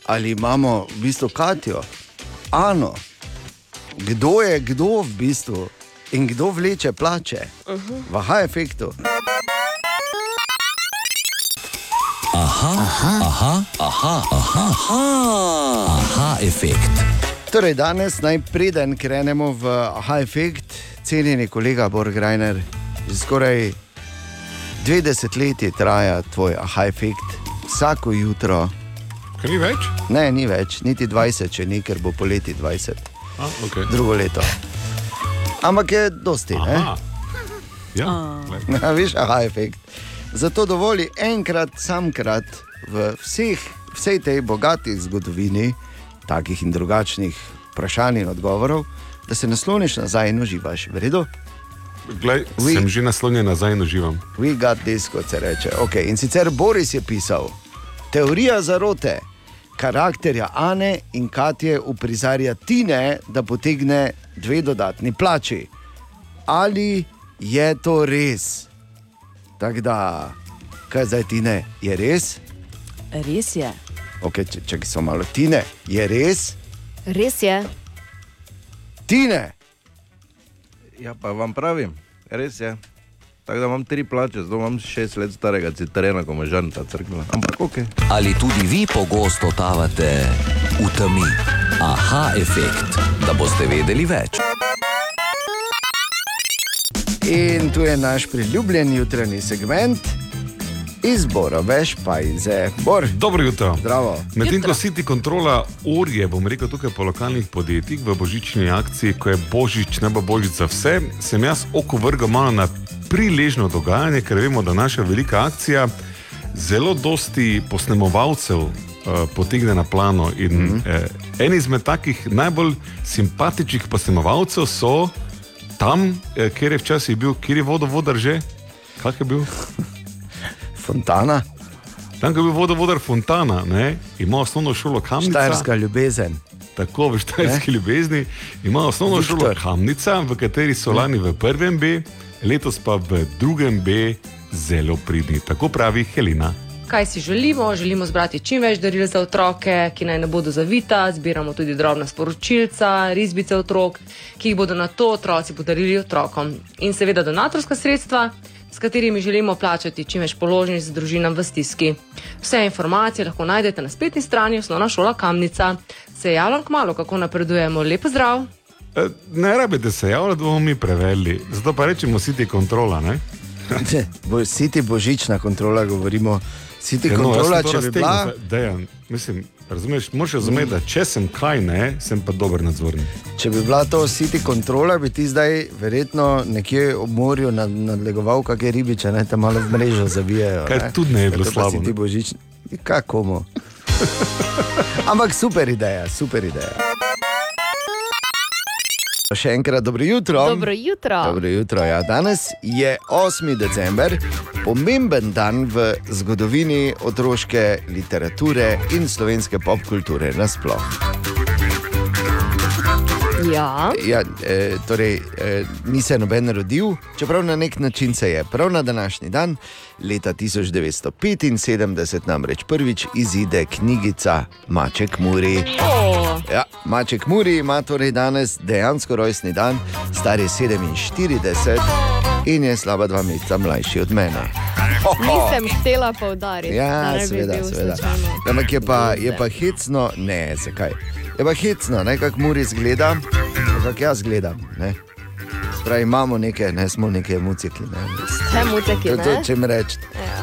ali imamo v bistvu Katjo, Ano, kdo je kdo v bistvu in kdo vleče plače v high-efektu. Aha, aha, aha, aha, aha, aha, aha efekt. Torej, danes naj preden krenemo v high-efekt, cenjeni kolega Borgrajner, že skoraj dve desetletji traja tvoj high-efekt, vsako jutro. Kaj ni več? Ne, ni več, niti 20, če ni, ker bo poleti 20. A, okay. drugo leto. Ampak je dosti? Ja, Ja, Veš, aha, efekt. Zato dovoli enkrat, samkrat v vseh, vsej tej bogati zgodovini, takih in drugačnih vprašanj in odgovorov, da se nasloniš nazaj in uživaš. V redu? Glej, sem že naslonjen nazaj in uživam. We got this, kot se reče. Okay. In sicer Boris je pisal, teorija zarote, karakterja Ane in Katje uprizarja Tine, da potegne dve dodatni plači. Ali je to res? Tako da, kaj zdaj Tine, je res? Res je. Okay, če, če so malo Tine, je res? Res je. Tine, Ja, pa vam pravim, res je. Tako da imam tri plače, zdaj imam šest let starega citrena, ko me žan ta crkva. Ampak ok. Ali tudi vi pogosto totavate v temi? Aha efekt, da boste vedeli več. In tu je naš priljubljen jutranji segment, izbor, veš pa iz Bor. Dobro jutro. Zdravo. Medtem ko City kontrola orje, bom rekel tukaj po lokalnih podjetjih v božični akciji, ko je božič, ne bo božič za vse, sem jaz oko vrgal malo na priležno dogajanje, ker vemo, da naša velika akcija zelo dosti posnemovalcev uh, potegne na plano. In, mm -hmm. eh, en izmed takih najbolj simpatičnih posnemovalcev so tam, eh, kjer je včasih bil, kjer je vodovodar že. Kak je bil? Fontana. Tam, kjer je bil vodovodar Fontana, ne, ima osnovno šolo Kamnica. Štajerska ljubezen. Tako v Štajerski ljubezni ima osnovno Viktor. šolo Kamnica, v kateri so lani v prvem B, letos pa v drugem B zelo pridni. Tako pravi Helena. Kaj si želimo? Želimo zbrati čim več daril za otroke, ki naj ne bodo zavita, zbiramo tudi drobna sporočilca, risbice otrok, ki jih bodo na to otroci podarili otrokom. In seveda donatorska sredstva, s katerimi želimo plačati čim več položnic družinam v stiski. Vse informacije lahko najdete na spletni strani Osnovna šola Kamnica. Se javljam k malu, kako napredujemo. Lepo zdrav! E, Ne rabite se javljati, da bomo mi prevedli, zato pa rečemo siti kontrola. Ne? Bo, siti božična kontrola, govorimo. Siti Ja, no, kontrola, če bi bila. Dejan, mislim, razumeš, moraš razumeti, da če sem kaj ne, sem pa dober nadzornik. Če bi bila to siti kontrola, bi ti zdaj verjetno nekje ob morju nad, nadlegoval kakšne ribiče, ne te malo v mrežo zavijajo. Kaj tudi ne bi bilo slabo, Ti ne? božični. Kako? Ampak super ideja, super ideja. Še enkrat dobro jutro. Dobro jutro. Dobro jutro ja. Danes je 8. december, pomemben dan v zgodovini otroške literature in slovenske popkulture nasploh. Ja. Ja, e, torej, e, ni se noben rodil, čeprav na nek način se je. Prav na današnji dan, leta 1975, namreč prvič izide knjigica Maček Muri. O. Ja, Maček Muri ima torej danes dejansko rojstni dan, star je 47 in je slaba dva meseca mlajši od mene. Nisem htela poudariti. da Ja, ne bi seveda, bil seveda. slučajno. Ampak je pa, je pa hecno, ne, zakaj. Je pa hecno, ne, kako Muri izgleda, kako jaz gledam. Ne. Pravi, imamo neke, ne smo neke muciki. Ne. Ste muciki, To, to, ne? če mi rečeš,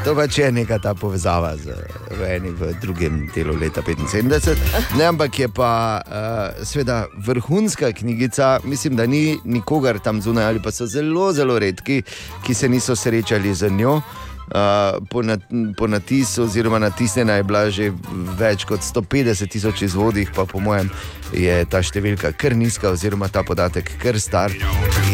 to pač je neka ta povezava z v eni v drugem delu leta 75. Ne, ampak je pa uh, sveda vrhunska knjigica, mislim, da ni nikogar tam zunaj, ali pa so zelo, zelo redki, ki se niso srečali z njo. Uh, po, nat, po natisu, oziroma natisnjena je bila že več kot 150 tisoč izvodih, pa po mojem je ta številka kar nizka, oziroma ta podatek kar star.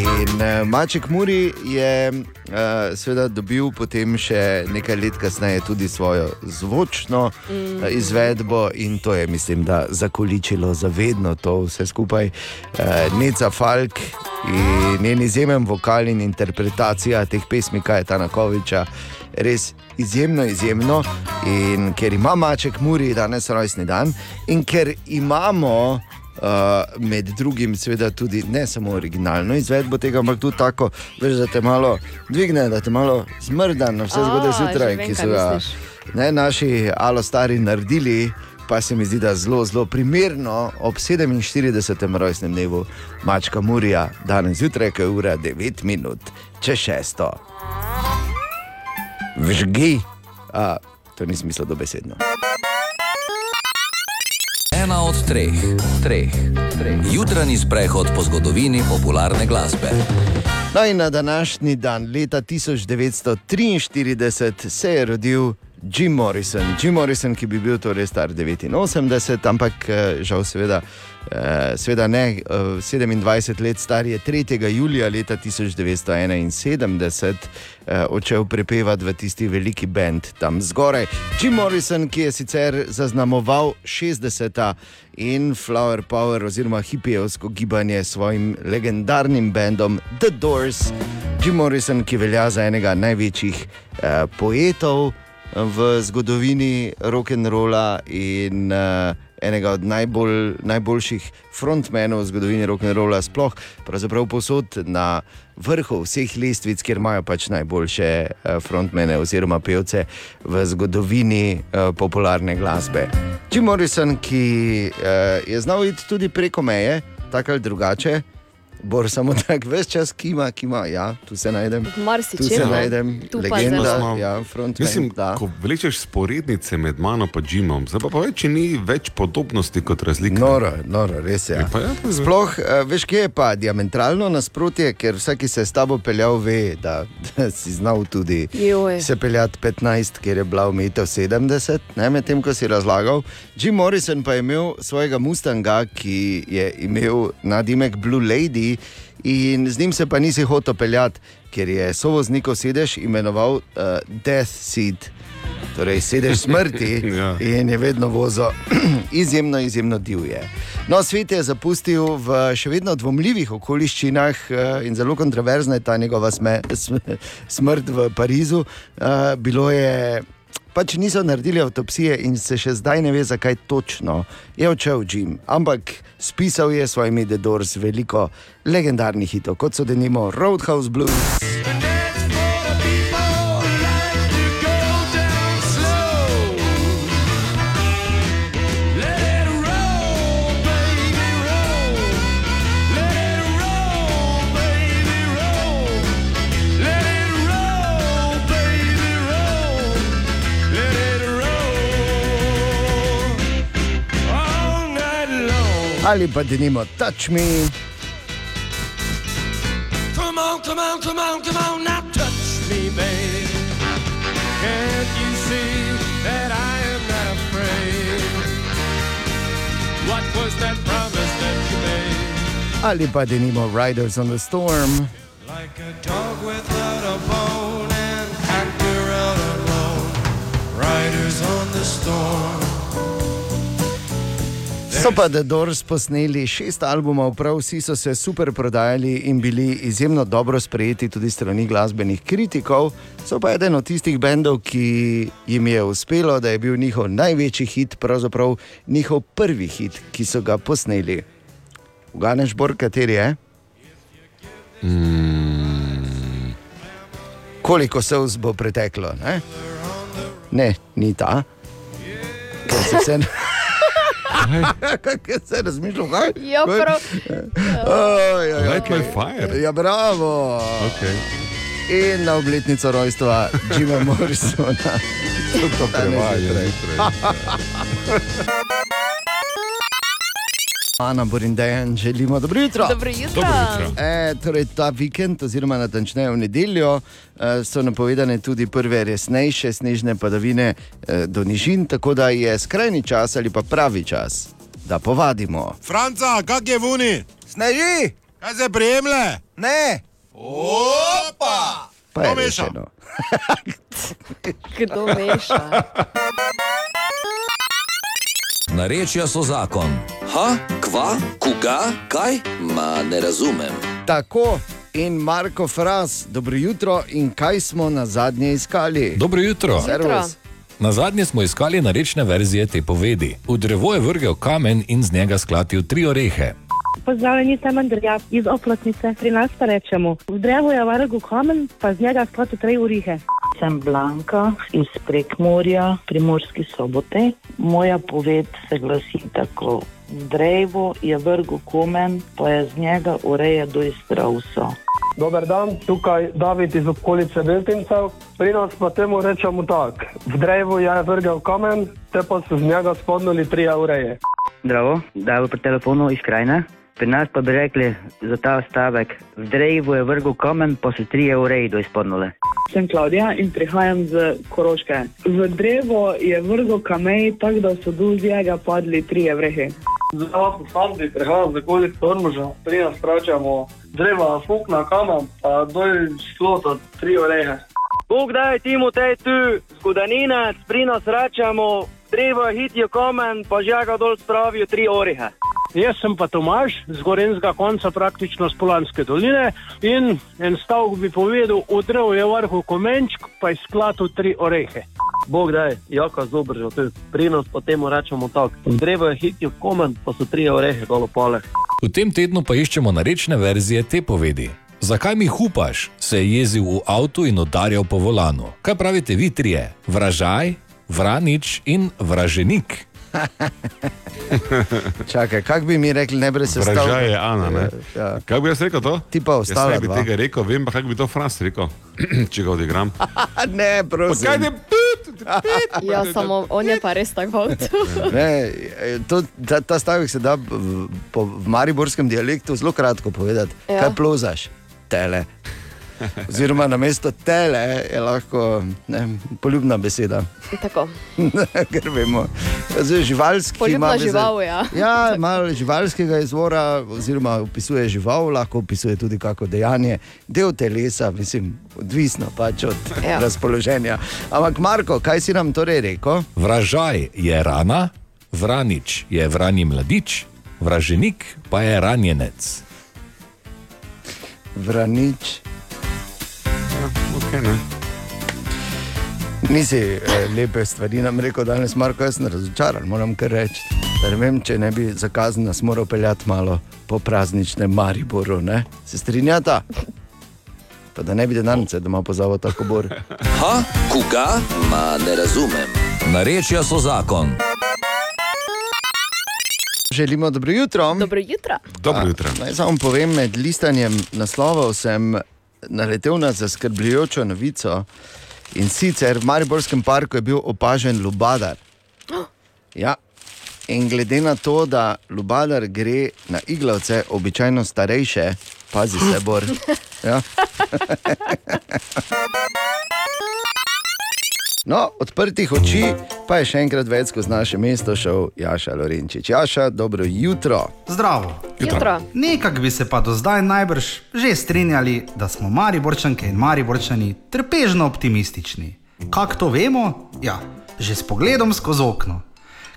In uh, Maček Muri je uh, seveda dobil potem še nekaj let kasneje tudi svojo zvočno uh, izvedbo in to je, mislim, da zakoličilo zavedno to vse skupaj. Uh, Neca Falk in njen izjemen vokal in interpretacija teh pesmi Kaja Nakoviča. Res izjemno, izjemno. In ker ima Maček Muri danes rojstni dan, in ker imamo Uh, med drugim, seveda, tudi ne samo originalno izvedbo tega, ampak tudi tako, veš, da te malo dvigne, da te malo zmrda na vse zgodbe zjutraj, ki so ga ne, naši alostari naredili. Pa se mi zdi, da je zelo, zelo primerno ob 47. rojstnem dnevu Mačka Murija, danes zjutraj, ko je ura 9 minut, če šesto. Vžgi, a to ni smisel dobesedno. Ena od treh, treh, treh. Jutranji sprehod po zgodovini popularne glasbe. No in na današnji dan, leta 1943, se je rodil Jim Morrison. Jim Morrison, ki bi bil torej star 89, ampak eh, žal, seveda, eh, seveda ne, eh, 27 let star je 3. julija leta 1971 eh, odšel prepevati v tisti veliki bend tam zgoraj. Jim Morrison, ki je sicer zaznamoval 60. in Flower Power oziroma hipijevsko gibanje s svojim legendarnim bendom The Doors. Jim Morrison, ki velja za enega največjih eh, poetov v zgodovini rock'n'rolla in uh, enega od najbolj, najboljših frontmenov v zgodovini rock'n'rolla, sploh pravzaprav posod na vrhu vseh lestvic, kjer imajo pač najboljše uh, frontmene oziroma pevce v zgodovini uh, popularne glasbe. Jim Morrison, ki uh, je znal iti tudi preko meje, tako ali drugače. Bor samo tako, ves čas kima, kima, ja, tu se najdem. Marsičem, Tu se ne? najdem, Tu pa legenda, zelo. ja, frontman, Mislim, da. ko vlečeš sporednice med mano in Jimom, zdaj pa če ni več podobnosti kot razlike. Noro, noro, res je. Ja, pa ja, pa zdaj- Sploh, eh, veš, kje je pa diametralno nasprotje, ker vsak, ki se je s tabo peljal, ve, da, da si znal tudi Joj. se peljati 15, ker je bila omejitev 70, ne medtem, ko si razlagal. Jim Morrison pa je imel svojega Mustanga, ki je imel nadimek Blue Lady. In z njim se pa nisi hotel peljati, ker je sovoznikov sedež imenoval uh, Death Seat, torej sedež smrti, Ja. in je vedno vozil izjemno, izjemno divje. No, svet je zapustil v še vedno dvomljivih okoliščinah eh, in zelo kontroverzna je ta njegova sme, sm- smrt v Parizu. Eh, Bilo je. Pač niso naredili avtopsije in se še zdaj ne ve, zakaj točno je odšel Jim. Ampak spisal je svojimi dedors veliko legendarnih hitov, kot so denimo Roadhouse Blues. Ali pa denimo Touch Me. Come on, come on, come on, come on, now touch me, baby. Can't you see that I am not afraid? What was that promise that you made? Ali pa denimo Riders on the Storm. Like a dog without So pa The Doors posneli šest albumov, prav vsi so se super prodajali in bili izjemno dobro sprejeti tudi strani glasbenih kritikov. So pa eden od tistih bendov, ki jim je uspelo, da je bil njihov največji hit, pravzaprav njihov prvi hit, ki so ga posneli. Uganeš, Bor, kateri je? Mm, Koliko se vz bo preteklo? Ne, ne ni ta. Ker se vse. Kaj se razmišljam, kaj? Ja, prav. Oj, oj, Light my okej. fire. Ja, bravo. Okay. In na obletnico rojstva Jima Morrisona. To prevaja. Ana Borindejan, želimo dobro jutro. Dobro jutro. Dobro jutro. E, torej, ta vikend, oziroma natančneje v nedeljo, eh, so napovedane tudi prve resnejše snežne padavine eh, do nižin, tako da je skrajni čas ali pa pravi čas, da povadimo. Franca, kak je vuni? Sneži! Kaj se prijemle? Ne! Opa! Pa je Kdo meša? Kdo meša? Narečja so zakon. Ha, kva, koga, kaj? Ma ne razumem. Tako in Marko Fras, dobro jutro in kaj smo na zadnje iskali? Dobro jutro. Servus. Na zadnje smo iskali narečne verzije te povedi. V drevo je vrgel kamen in z njega sklatil tri orehe. Pozdravljeni, sem Andrija iz Oplotnice. Pri nas pa rečemo, v drevo je vrgel kamen, pa z njega sklati tri urihe. Sem Blanka iz Prekmorja, primorski sobote. Moja poved se glasi tako: V drevo je vrgel komen, pa je z njega ureja do iztravsa. Dober dan, tukaj David iz okolice Beltincev. Pri nas pa temu rečemo tako. V drevu je vrgel kamen, te pa so z njega spodnuli tri ureje. Zdravo, da je pri telefonu iz krajine. Pri nas pa bi rekli za ta stavek: V drevu je vrgel kamen, pa so tri evre do izpodnule. Sem Klaudija in prihajam z Koroške. V drevo je vrgel kamej, tako da so dol z njega padli tri evrehe. Zdravo, sem Sandi, prihajam z okolice Tormoža. Pri nas pračamo dreva, fukna kamen, pa dol šlo tri ureje. Bog daj timu tej tu, zgodaninec, pri nas rečemo, drevo hitijo kamen, pa žaga dol spravijo tri orihe. Jaz sem pa Tomaš z Gorenskega konca, praktično z Polanske doline. In en stavek bi povedal, odrev je vrhu komenčk, pa je sklatil tri orehe. Bog daj, jaka zober že tu. Pri nas pa temu rečemo tako. V drevo je hitijo kamen, pa so tri ureje dol pole. V tem tednu pa iščemo narečne verzije te povedi. Zakaj mi hupaš, se je jezil v avtu in udarjal po volanu. Kaj pravite vi trije? Vražaj, vranič in vraženik. Čakaj, kako bi mi rekli, ne brez sestavka? Vražaj je Ana. Ne? Ja. Kaj bi jaz rekel to? Ti pa ostala Jaz ne bi dva. tega rekel, vem pa, kako bi to Franc rekel, če ga odigram. ne, prosim. Kaj ne, Ja, samo on je pa res tako avto. Ne, to, ta, ta stavek se da v, po, v mariborskem dialektu zelo kratko povedati. Ja. Ja. Kaj plozaš? Tele. Oziroma na mesto tele je lahko ne, poljubna beseda. Tako. Ker vemo, zdaj živalski. Poljubna ima veze- žival, ja. Ja, malo živalskega izvora, oziroma opisuje žival, lahko opisuje tudi kako dejanje, del telesa, mislim, odvisno pač od ja. razpoloženja. Ampak, Marko, kaj si nam torej rekel? Vražaj je rana, vranič je vrani mladič, vraženik pa je ranjenec. Vranič. Okay, ne. Nisi eh, lepe stvari nam rekel danes, Marko, jaz sem razočaran, moram kar reči. Da ne vem, če ne bi za kazen nas moral peljati malo po prazničnem Mariboru, ne? Se strinjata? Pa da ne bi denarnice doma pozval tako bor. Ha, koga? Ma ne razumem. Narečja so zakon. Želimo dobro jutro. Dobro jutro. Dobro jutro. Naj samo povem, med listanjem naslovov sem naletel na zaskrbljujočo novico. In sicer v Mariborskem parku je bil opažen lubadar. Ja. In glede na to, da lubadar gre na iglavce, običajno starejše, pazi se, bor. Ja. No, odprtih oči pa je še enkrat več skozi naše mesto šel Jaša Lorenčič. Jaša, dobro jutro. Zdravo. Jutro. Nekako bi se pa do zdaj najbrž že strinjali, da smo Mariborčanke in Mariborčani trpežno optimistični. Kako to vemo? Ja, že s pogledom skozi okno.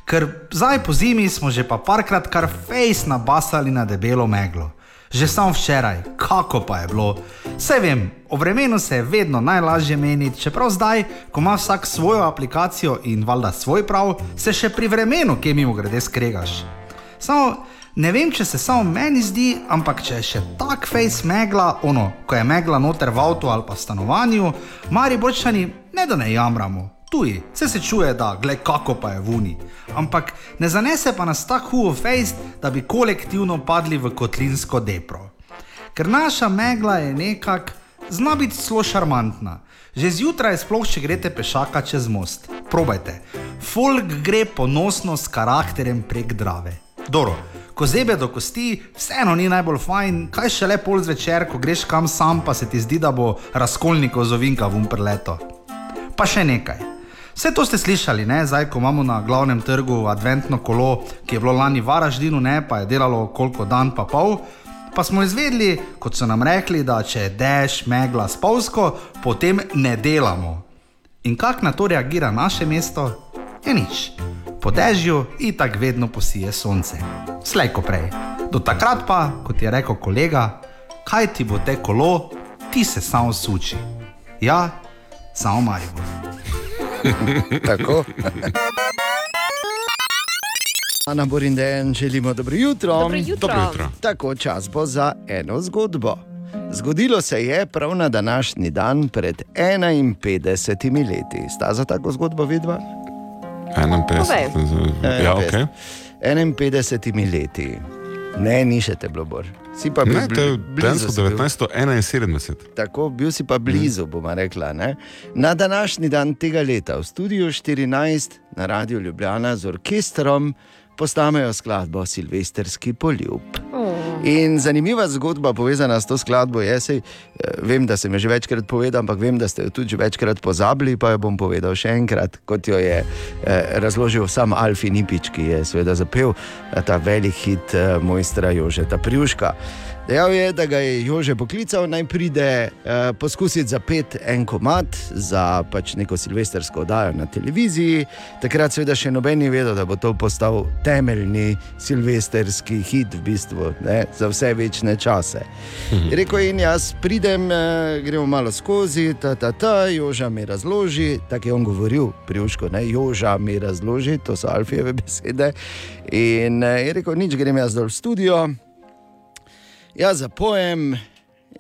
Ker zdaj po zimi smo že pa parkrat kar fejs nabasali na debelo meglo. Že samo včeraj, kako pa je bilo. Vse vem, o vremenu se je vedno najlažje meniti, čeprav zdaj, ko ima vsak svojo aplikacijo in valjda svoj prav, se še pri vremenu, ki mimo grede skregaš. Samo ne vem, če se samo meni zdi, ampak če je še tak fejs megla, ono, ko je megla noter v avtu ali pa stanovanju, mari borčani ne da ne jamramo. Tuji, vse se čuje, da gled kako pa je vuni. Ampak ne zanese pa nas tako huo fejst, da bi kolektivno padli v kotlinsko depro. Ker naša megla je nekak, zna biti zelo šarmantna. Že zjutraj, sploh če greste pešaka čez most. Probajte. Folk gre ponosno s karakterjem prek drave. Dobro, ko zebe do kosti, vseeno ni najbolj fajn, kaj še le pol zvečer, ko greš kam sam, pa se ti zdi, da bo razkolnikov zovinka v umprleto. Pa še nekaj. Vse to ste slišali, ne? zdaj ko imamo na glavnem trgu adventno kolo, ki je bilo lani v Varaždinu, ne? pa je delalo koliko dan pa pol. Pa smo izvedeli, kot so nam rekli, da če je dež, megla, spolsko, potem ne delamo. In kako na to reagira naše mesto? Je nič. Po dežju itak vedno posije sonce. Slej ko prej. Do takrat pa, kot je rekel kolega, kaj ti bo te kolo, ti se samo suči. Ja, samo Maribor. Tako. Ana Borindejan, želimo dobro jutro. Dobro jutro. Dobro jutro. Tako čas bo za eno zgodbo. Zgodilo se je prav na današnji dan pred 51 leti. Sta za tako zgodbo vidva? 51. Ja, ok. 51 leti. Ne, ni še te bilo bor. Si pa bil Ne, to je dejansko bil. 1971. Tako, bil si pa blizu, bomo rekla. Ne? Na današnji dan tega leta v studiu 14 na Radiu Ljubljana z orkestrom postanejo skladbo Silvestrski poljub. In zanimiva zgodba povezana s to skladbo je, sej, eh, vem, da sem jo že večkrat povedal, ampak vem, da ste jo tudi večkrat pozabili, pa jo bom povedal še enkrat, kot jo je eh, razložil sam Alfi Nipič, ki je seveda zapel eh, ta velik hit eh, mojstra Jožeta Priuška. Dejal je, da ga je Jože poklical, naj pride uh, poskusiti zapet en komat za pač neko silvestrsko oddajo na televiziji. Takrat, seveda, še noben ni vedel, da bo to postal temeljni silvestrski hit v bistvu ne, za vse večne čase. Je Rekel je, in jaz pridem, uh, gremo malo skozi, ta, ta, ta, Joža mi razloži, tako je on govoril, priuško, ne, Joža mi razloži, to so Alfijeve besede. In uh, je rekel, nič, grem jaz dol v studio. Jaz zapojem,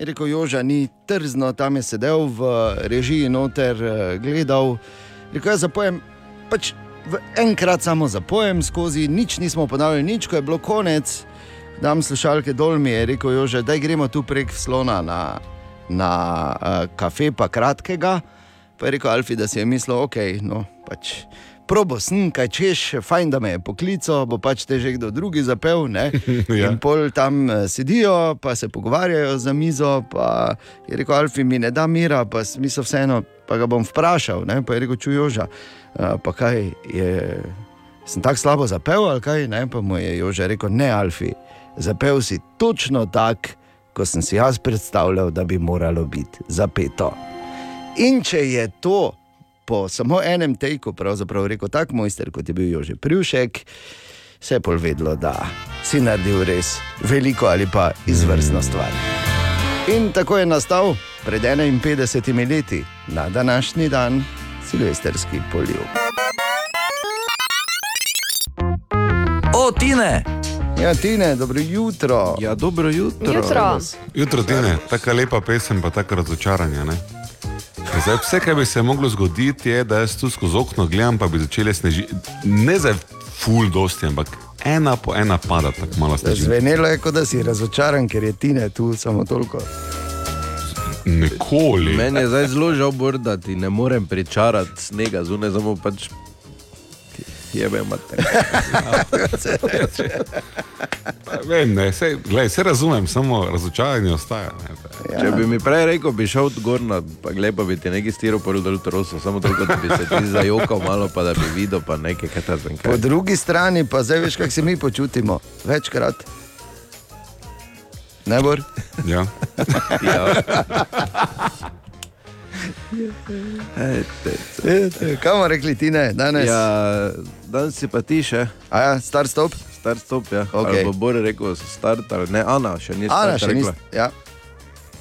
je rekel Joža, ni trzno, tam je sedel v režiji noter, eh, gledal. Rekel, jaz zapojem, pač v enkrat samo zapojem skozi, nič nismo ponavljali, nič, ko je bilo konec. Dam slušalke dol, mi je rekel, Jože, da gremo tu prek slona na, na uh, kafe, pa kratkega. Pa je rekel Alfi, da si je mislil, ok, no pač. Probo sem, kaj češ, fajn, da me je poklical, bo pač te že kdo drugi zapel. Ne? Ja. In pol tam eh, sedijo, pa se pogovarjajo za mizo. Pa je rekel, Alfi mi ne da mira, pa smisel vseeno, pa ga bom vprašal. Ne? Pa je rekel, čujoža, pa kaj je. Sem tako slabo zapel, ali kaj? Ne? Pa mu je Jože rekel, ne, Alfi, zapel si točno tako, kot sem si jaz predstavljal, da bi moralo biti zapeto. In če je to po samo enem teku, pravzaprav rekel tak mojster, kot je bil Jože Privšek, se je pol vedlo, da si naredil res veliko ali pa izvrstno stvar. In tako je nastal pred 51 leti, na današnji dan, silvestrski polju. O, Tine! Ja, Tine, dobro jutro. Ja, dobro jutro. Jutro. Jutro Tine, tako lepa pesem, pa tako razočaranje. Ne? Zdaj, vse, kar bi se moglo zgoditi, je, da jaz tu skozi okno gledam, pa bi začele snežiti. Ne za ful dosti, ampak ena po ena pada, tako malo sneži. Zvenelo je, kot da si razočaran, ker je Tine tu samo toliko. Nikoli. Meni je zdaj zelo žal, da ti ne morem pričarati snega zunaj, samo pač jebe mater. Vem, ne, se, glej, se razumem, samo razočaranje ostaja. Ne, Ja. Če bi mi prej rekel, bi šel gor na, pa glej, pa bi ti neki stiropor dol trosil, samo toliko, da bi se ti zajokal malo, pa da bi videl, pa nekaj, kaj ta zvem. Po drugi strani pa zdaj veš, kako se mi počutimo. Večkrat. Ne bor? Ja. ja. Kaj bomo rekli ti ne, danes? Ja, danes si pa ti še. A ja, star stop? Star stop, ja. Okay. Bo Bor rekel, start, ali ne, Ana še ni Ana start še ni. rekla. Ja.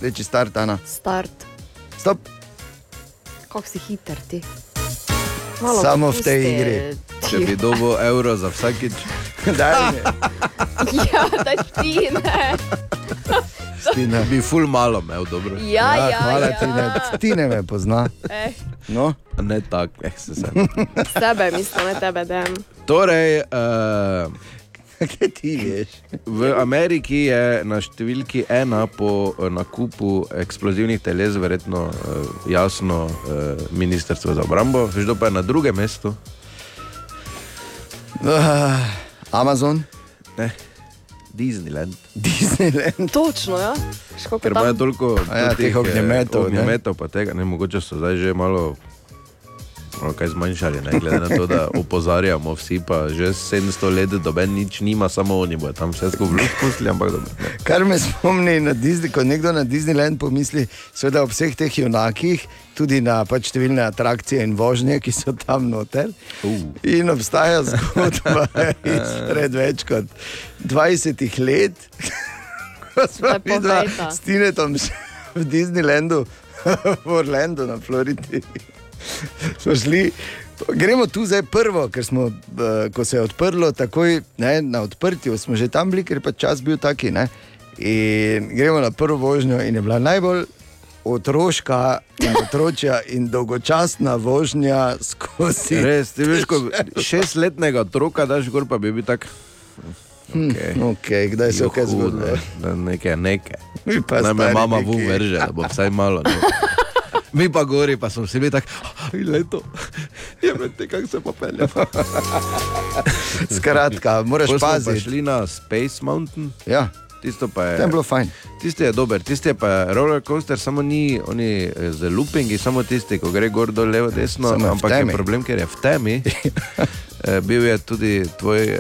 Reči start, Ana. Start. Stop. Kako si hiter ti? Samo v tej igri. ti. Če bi dobil evro za vsakič. Daj mi. Ja, da ti ne. Tine. Bi ful malo imel, dobro. Ja, ja, hvala, ja. Tine. Tine me pozna. Eh, No. Ne tako, eh, se sem. sebe mislim, ne tebe, dem. Torej, uh, kaj ti veš? V Ameriki je na številki ena po eh, nakupu eksplozivnih teles, verjetno uh, jasno uh, Ministrstvo za obrambo, veš, kdo pa je na drugem mestu. Uh, Amazon, Ne. Disneyland. Disneyland. Točno, ja. Školiko Ker imajo toliko A ja, teh, eh, ognjemetov, ne. ognjemetov pa tega, ne, mogoče so zdaj že malo kaj zmanjšali, ne, glede na to, da opozarjamo vsi, pa že 700 let doben nič nima, samo oni bodo tam vse skupaj pustili, ampak dobro. Kar me spomni na Disney, ko nekdo na Disneyland pomisli, seveda ob vseh teh junakih, tudi na pač številne atrakcije in vožnje, ki so tam noter. Uh. In obstaja zgodba izpred več kot 20 let, ko smo videli s Tinetom v Disneylandu, v Orlandu na Floridi. Smo šli. Gremo tu zdaj prvo, ker smo, eh, ko se je odprlo, takoj ne, na odprtju smo že tam bili, ker pa čas bil taki. Ne? In gremo na prvo vožnjo in je bila najbolj otroška in otročja in dolgočasna vožnja skozi. Res, ti veš, ko šestletnega otroka daš gor, pa bi bil tak. Okay. Okay, kdaj se je kaj zgodilo? Nekaj, nekaj. Pa Naj me mama nekaj. v verže, da bo vsaj malo. Ne. Mi pa gori, pa smo si bili tako, leto, je med te, kako se pa pelje. Skratka, moraš Pa paziti. šli na Space Mountain. Ja. Tisto pa je. Tam je bilo fajn. Tisti je dober, tisti je pa roller coaster, samo ni oni eh, z loopingi, samo tisti, ko gre gor dol, levo, desno. Samo ampak je problem, ker je v temi. Eh, Bil je tudi tvoj eh,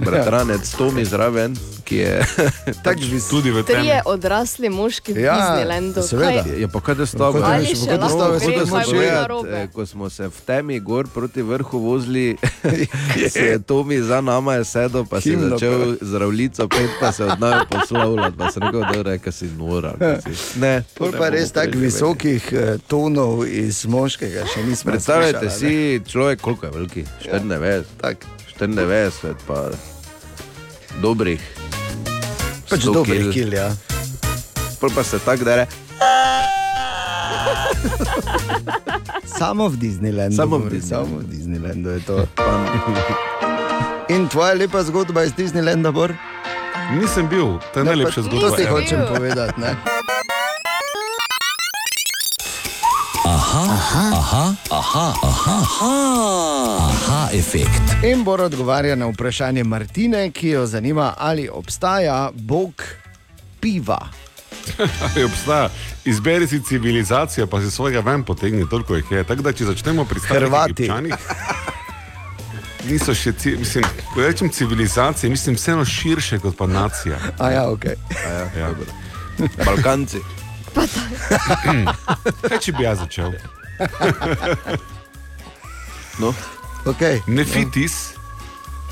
bratranec Tomi zraven, ki je tak tudi v Trije odrasli moški v Ja, Disneylandu. seveda. Kaj- Je pa kaj da stava. Ali še lahko gre, kaj bo narobe? eh, Ko smo se v temi gor proti vrhu vozili, se je Tomi za nama je sedel, pa si Himno začel zdravljico pet, pa se od nami poslovljati. Pa sem rekel, da je si nora. si- Ne, to ne pa bomo res preživeli. visokih eh, tonov iz moškega, še nismo Predstavljajte si človek, koliko je veliki? 94. Tak. 94, pa dobrih. Pač 100 dobrih kil. ja. Pol pa se tako da re. Samo v Disneylandu. Samo v govori, Disneylandu. Samo v Disneylandu je to. In tvoja lepa zgodba iz Disneylanda, Bor? Nisem bil, to je Ne, najlepša pa zgodba. To ever. hočem povedati. Ne? Aha, aha, aha, aha, aha, aha, aha efekt. In Bor odgovarja na vprašanje Martine, ki jo zanima, ali obstaja bog piva. Ali obstaja, izberi si civilizacijo, pa si svojega ven potegni, toliko jih je. Tako da, če začnemo pri starih Hrvati. Egipčanih, niso še, ci, mislim, ko rečem civilizacije, mislim vseeno širše kot pa nacija. A ja, ok. Ja. Balkanci. Kaj če bi jaz začel? No. Okay. Nefitis,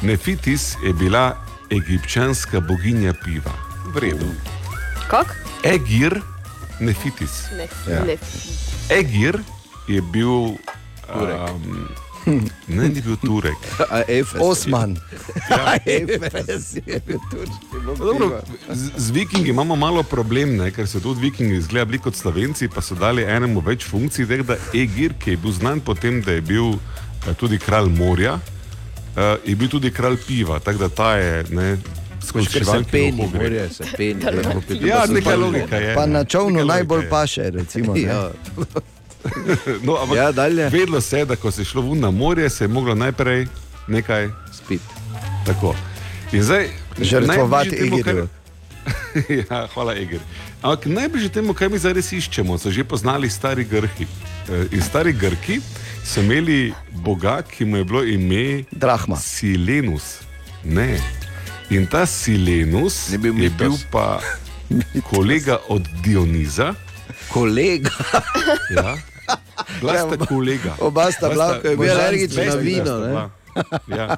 Nefitis je bila egipčanska boginja piva. V redu. Kak? Egir, Nefitis. Ne, Ja. ne. Egir je bil. Um, ne, ni bil Turek. Osman. Ja. Efes je bil turški bog Dobro, z, z vikingi imamo malo problem, ne, ker so tudi vikingi izgledali kot slovenci, pa so dali enemu več funkcij. Da Egir, ki je bil znan po tem, da je bil tudi kralj morja, eh, je bil tudi kralj piva. Tako da ta je ne, skozi Ker se šivalki peni, morje se peni. Ja, pa se neka logika je. Pa na čovnu najbolj paše, recimo. ne. Ja. No, ampak Ja, dalje. vedlo se je, da ko se je šlo ven na morje, se je moglo najprej nekaj spiti. Tako. In zdaj, Žrtvovati Egirju. ja, hvala, Eger. Ampak najbližje temu, kaj mi zdaj res iščemo, so že poznali stari Grki. Eh, In stari Grki so imeli boga, ki mu je bilo ime Drahma. Silenus. Ne. In ta Silenus je bil, je bil pa kolega od Dioniza. Kolega. Ja. Bila sta kolega. Oba sta bila, ko je bil alergičen na vino, bila. Ja.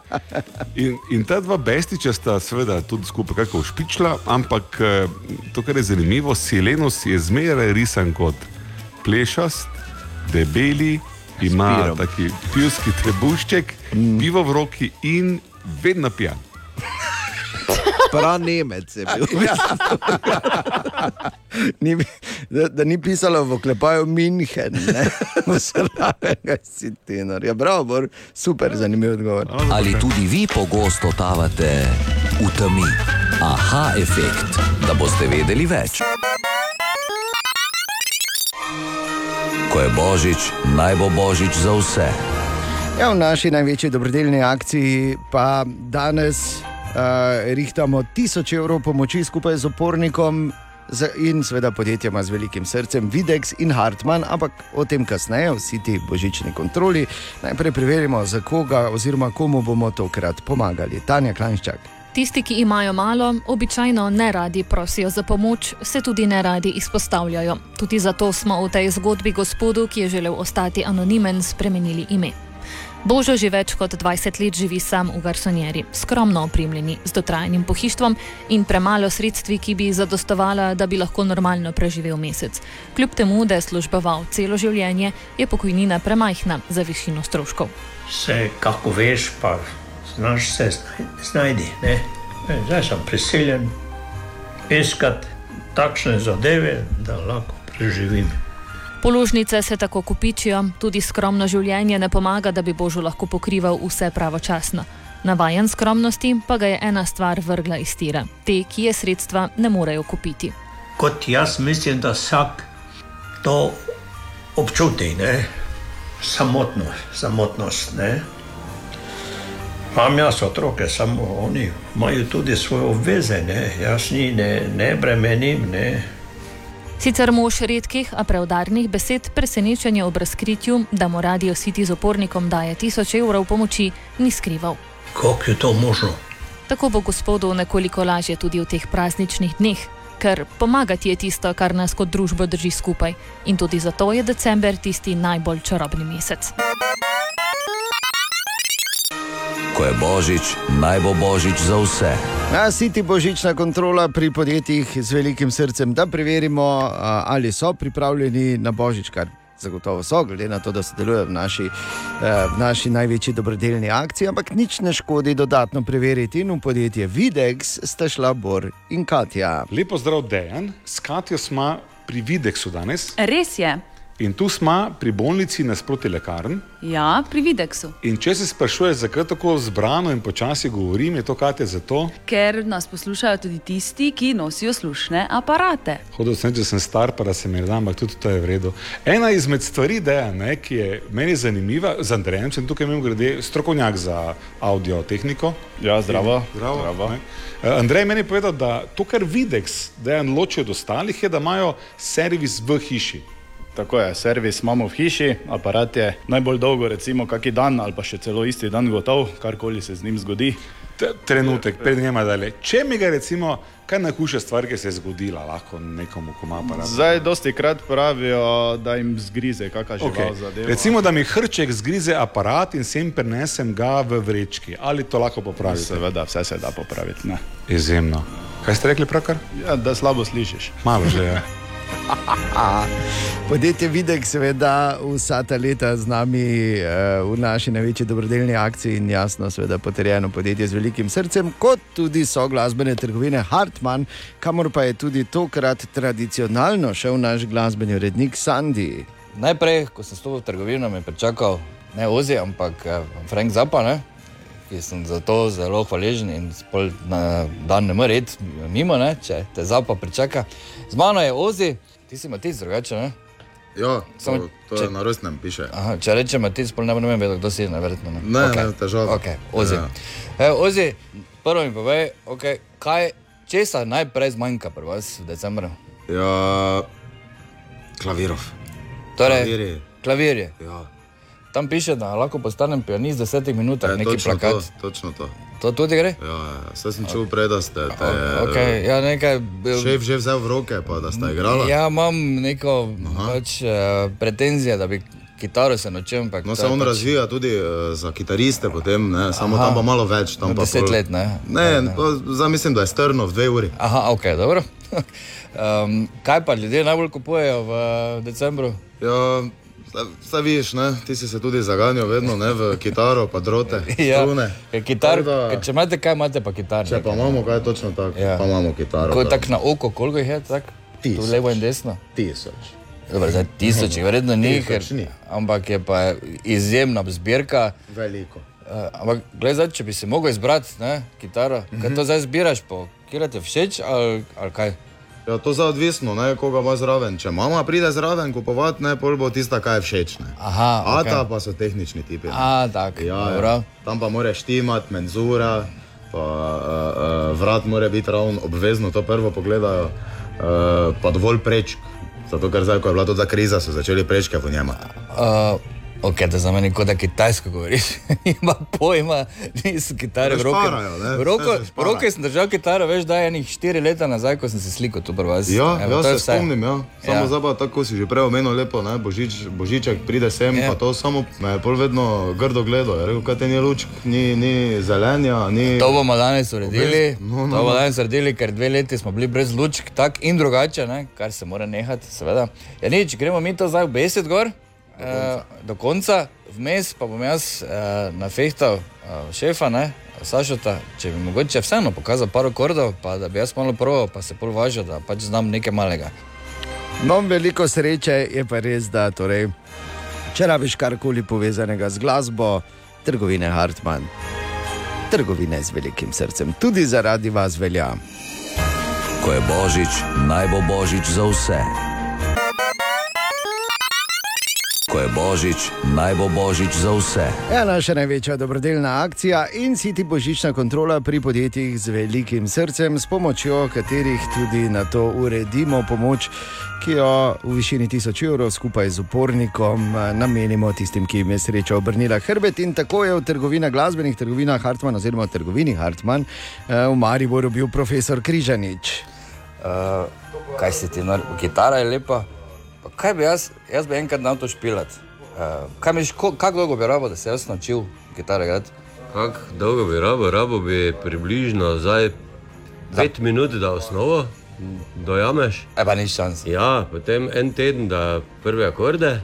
In, in ta dva bestiča sta seveda tudi skupaj kako špičla, ampak eh, to, kar je zanimivo, Silenus je zmeraj risan kot plešast, debeli, ima taki pivski trebušček, mm. pivo v roki in vedno pijan. Prav Nemec je bil. Ni, da, da ni pisalo v oklepaju München, vsega si tenor. Ja, bravo, Bor, super, zanimiv odgovor. Ali tudi vi pogosto totavate v temi? Aha, efekt, da boste vedeli več. Ko je božič, naj bo božič za vse. Ja, v naši največji dobrodelni akciji pa danes uh, rihtamo tisoč evrov pomoči skupaj z opornikom. In seveda podjetjema z velikim srcem, Videx in Hartmann, ampak o tem kasneje, vsi ti božični kontroli. Najprej preverimo, za koga oziroma komu bomo tokrat pomagali. Tanja Klanščak. Tisti, ki imajo malo, običajno ne radi prosijo za pomoč, se tudi ne radi izpostavljajo. Tudi zato smo v tej zgodbi gospodu, ki je želel ostati anonimen, spremenili ime. Božo že več kot 20 let živi sam v garsonjeri, skromno opremljeni, z dotrajanim pohištvom in premalo sredstvi, ki bi zadostovala, da bi lahko normalno preživel mesec. Kljub temu, da je služboval celo življenje, je pokojnina premajhna za višino stroškov. Se, kako veš, pa znaš se znaj- znajdi. Ne? E, Zdaj sem prisiljen iskati takšne zadeve, da lahko preživim. Položnice se tako kupičijo, tudi skromno življenje ne pomaga, da bi Božo lahko pokrival vse pravočasno. Navajen skromnosti pa ga je ena stvar vrgla iz tira, te, ki je sredstva ne morejo kupiti. Kot jaz mislim, da vsak to občuti, ne? samotno, samotnost. Ne? Imam jaz otroke, samo oni imajo tudi svoje obveze, ne? jaz njih ne, ne bremenim. Ne? Sicer mož redkih, a preudarnih besed presenečenja ob razkritju, da mu Radio City z opornikom daje tisoč evrov pomoči, ni skrival. Kako je to možno? Tako bo gospodu nekoliko lažje tudi v teh prazničnih dneh, ker pomagati je tisto, kar nas kot družbo drži skupaj. In tudi zato je december tisti najbolj čarobni mesec. Ko je božič, naj bo božič za vse. Na City božična kontrola pri podjetjih z velikim srcem, da preverimo, ali so pripravljeni na božič, kar zagotovo so, glede na to, da sodelujejo v naši, eh, v naši največji dobrodelni akciji, ampak nič ne škodi dodatno preveriti. In v podjetje Videx sta šla Bor in Katja. Lepo zdrav, Dejan. S Katijo smo pri Videksu danes. Res je. In tu smo pri bolnici nasproti lekarn. Ja, pri Videksu. In če se sprašuješ, zakaj tako zbrano in počasi govorim, je to kate zato. Ker nas poslušajo tudi tisti, ki nosijo slušne aparate. Hodil sem, če sem star, pa da se mi da, ampak tudi to je v redu. Ena izmed stvari, deja, ne, ki je meni zanimiva, z Andrejem, sem tukaj imel grede strokovnjak za audio tehniko. Ja, zdravo. Zdravo. Zdravo. ne. Eh, Andrej meni je povedal, da to, kar Videx dejan loči od ostalih, je, da imajo servis v hiši. Tako je, servis imamo v hiši, aparat je najbolj dolgo, recimo, kaki dan ali pa še celo isti dan gotov, karkoli se z njim zgodi. T- Trenutek, pred njema dalje. Če mi ga recimo, kaj najhujša stvar, ki se je zgodila, lahko nekomu, ko ima aparat. Zdaj, dosti krat pravijo, da jim zgrize, kakšna žival Okay. zadeva. Recimo, da mi hrček zgrize aparat in sem prenesem ga v vrečki. Ali to lahko popravite? Seveda, vse se da popraviti. Ne. Izjemno. Kaj ste rekli, pravkar? Ja, da slabo slišiš. Malo že je. Podjetje Videk, seveda, vsa ta leta z nami eh, v naši največji dobrodelni akciji in jasno, seveda, potrjeno podjetje z velikim srcem, kot tudi so glasbene trgovine Hartmann, kamor pa je tudi tokrat tradicionalno šel naš glasbeni urednik Sandy. Najprej, ko sem stopil v trgovino, me je pričakal ne Ozi, ampak eh, Frank Zappa, ne? Ki sem za to zelo hvaležen in spol na dan ne more iti mimo, ne? če te Zappa pričaka. Z mano je Ozi, ti si Matic drugače, ne? Ja, Samo to, to če- je na rojstnem piše. Aha, če rečem Matic, pol ne bomo vedeli, kdo si, neverjetno. Ne, Ne, ne, težava. Okay, Ozi. Ja. Ja. E, Ozi, prvo mi povej, okay, kaj, česa najprej zmanjka pri vas v decembru? Ja, klavirov. Torej, Klavirji. Klavirje. Ja. Tam piše, da lahko postanem pianist v desetih minutah, E, neki točno plakat. To, točno to. To tudi gre? Ja, ja. Vse sem čutil prej, da ste te, Okay, ja, nekaj, šef že vzel v roke, pa da sta igrala. Ja, imam neko pač, uh, pretenzije, da bi kitaro se naučil. No, se on pač- razvija tudi uh, za kitariste, potem, ne, samo Aha. tam pa malo več. Tam Na pa deset pol- let, ne? Ne, ne. Zdaj mislim, da je strno v dve uri. Aha, ok, dobro. um, kaj pa ljudje najbolj kupujejo v decembru? Ja, Saj vidiš, ne? ti si se tudi zaganjal vedno ne? v kitaro, pa drote, Ja, strune. ker kitar, da- če imate kaj, imate pa kitar. Če pa imamo kaj točno tako, Ja. pa imamo kitaro. Ko da. tako na oko, koliko jih je? Tak? Tu Tisoč. levo in desno. Tisoč. Dobro, zdaj tisoč, jih verjetno ni, ker, ni. ampak je pa izjemna zbirka. Veliko. Uh, ampak, gledaj, zdaj, če bi si mogel izbrati ne, kitaro, mm -hmm. kaj Mhm. to zdaj zbiraš, po kjer ti je všeč ali, ali kaj? Ja, to je odvisno, ne, koga ima zraven. Če mama pride zraven kupovati, ne, pol bo tista, kaj je všeč. Ne. Aha, Ata okej. pa so tehnični tipi. ne. A, tak, ja, dobro. ja. Tam pa mora štimati, menzura, pa uh, uh, vrat mora biti ravno obvezno, to prvo pogledajo, uh, pa dovolj prečk. Zato, ker zdaj, ko je bila ta kriza, so začeli prečke po njema. Uh, ok, da za mene kot da kitajsko govoriš. Ima pojma, niso kitare v V roko, roke sem držal kitaro, veš, da je enih štiri leta nazaj, ko sem se slikal tu pri vas. Ja, Evo, to je se vse. spomnim, ja. samo Ja. ja. pa tako si že prej omenil, lepo, ne? Božič, Božiček pride sem, Ja. ja. pa to samo me je pol vedno grdo gledal. Je rekel, kaj te ni lučk, ni, ni zelenja, ni... To bomo danes uredili. No, no, to bomo no. danes uredili, ker dve leti smo bili brez lučk, tako in drugače, ne? kar se mora nehati, seveda. Ja, nič, gremo mi to zdaj v beset gor, do konca, uh, do konca. vmes pa bom jaz uh, nafehtal uh, šefa, ne? Sašota, če bi mogoče vseeno pokazal par akordov, pa da bi jaz malo proval, pa se pol važal, da pač znam nekaj malega. No, veliko sreče je pa res, da torej, če rabiš karkoli povezanega z glasbo, trgovine Hartmann, trgovine z velikim srcem, tudi zaradi vas velja. Ko je božič, naj bo božič za vse. Ko je božič, naj bo božič za vse. Ja, naša največja dobrodelna akcija in siti božična kontrola pri podjetjih z velikim srcem, s pomočjo katerih tudi na to uredimo pomoč, ki jo v višini 1000 evrov skupaj z upornikom eh, namenimo tistim, ki jim je sreča obrnila hrbet. In tako je v trgovinah, glasbenih trgovinah Hartmann, oziroma v trgovini Hartmann, eh, v Mariboru bil profesor Križanič. Uh, kaj si ti, nar- kitara je lepa. Pa kaj bi jaz, jaz bi enkrat znal to špilati. Uh, kaj ko, kako dolgo bi rabo, da se jaz naučil kitare igrati? Kako dolgo bi rabo? Rabo bi približno zdaj pet minut, da osnovo dojameš. E pa nič šans. Ja, potem en teden, da prve akorde,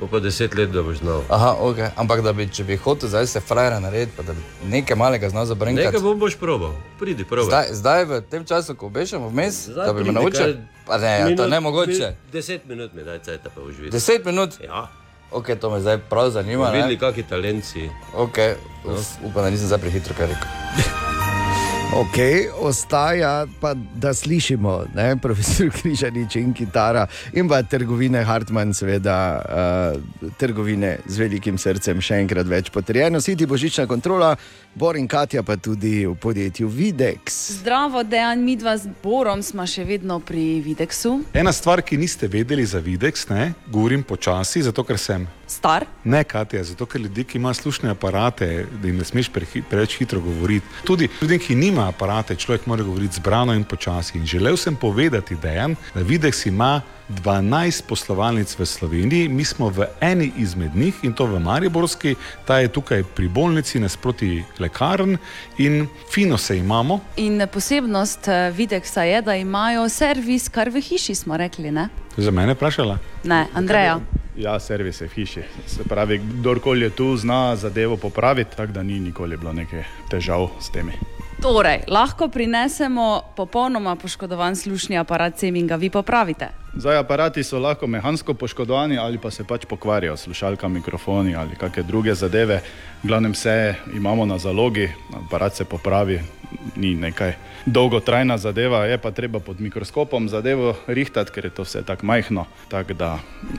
Po pa deset let, da boš znal. Aha, okay. ampak da bi, če bi hotel zdaj se frajera narediti, pa da bi nekaj malega znal zabrnkati. Nekaj bom boš probal, pridi probaj. Zdaj, zdaj v tem času, ko obešamo vmes, Zdaj da bi me naučil. Pa ne, ja, to Minut- ne mogoče. mi- Deset minut mi daj cajt, pa boš videl. Deset minut? Ja. Ok, to me zdaj prav zanima. Videli, kakšni talent si. Ok, uf, upam, da nisem zdaj prehitro kaj rekel. Ok, ostaja pa, da slišimo, ne, profesor Križanič in kitara, in pa trgovine Hartmann, seveda, uh, trgovine z velikim srcem, še enkrat več potrjeno, siti božična kontrola, Bor in Katja pa tudi v podjetju Videx. Zdravo, dejan, mi dva z Borom smo še vedno pri Videxu. Ena stvar, ki niste vedeli za Videx, ne, govorim počasi, zato ker sem. Star. Ne, Katja, zato ker ljudje, ki imajo slušne aparate, da jim ne smeš prehi, preveč hitro govoriti. Tudi ljudem, ki nima aparate, človek mora govoriti zbrano in počasi. In želel sem povedati, Dejan, da Videx ima 12 poslovalnic v Sloveniji, mi smo v eni izmed njih in to v Mariborski, ta je tukaj pri bolnici nasproti lekarn in fino se imamo. In posebnost eh, Videxa je, da imajo servis kar v hiši, smo rekli. Ne, Za mene vprašala? ne Andreja. Ja, servis je v hiši. Se pravi, kdorkoli je tu, zna zadevo popraviti, tako da ni nikoli bilo nekaj težav s temi. Torej, lahko prinesemo popolnoma poškodovan slušni aparat sem in ga vi popravite. Zdaj, aparati so lahko mehansko poškodovani ali pa se pač pokvarijo, slušalka, mikrofoni ali kakšne druge zadeve. V glavnem vse imamo na zalogi, aparat se popravi, ni nekaj dolgotrajna zadeva, je pa treba pod mikroskopom zadevo rihtati, ker je to vse tako majhno, tako da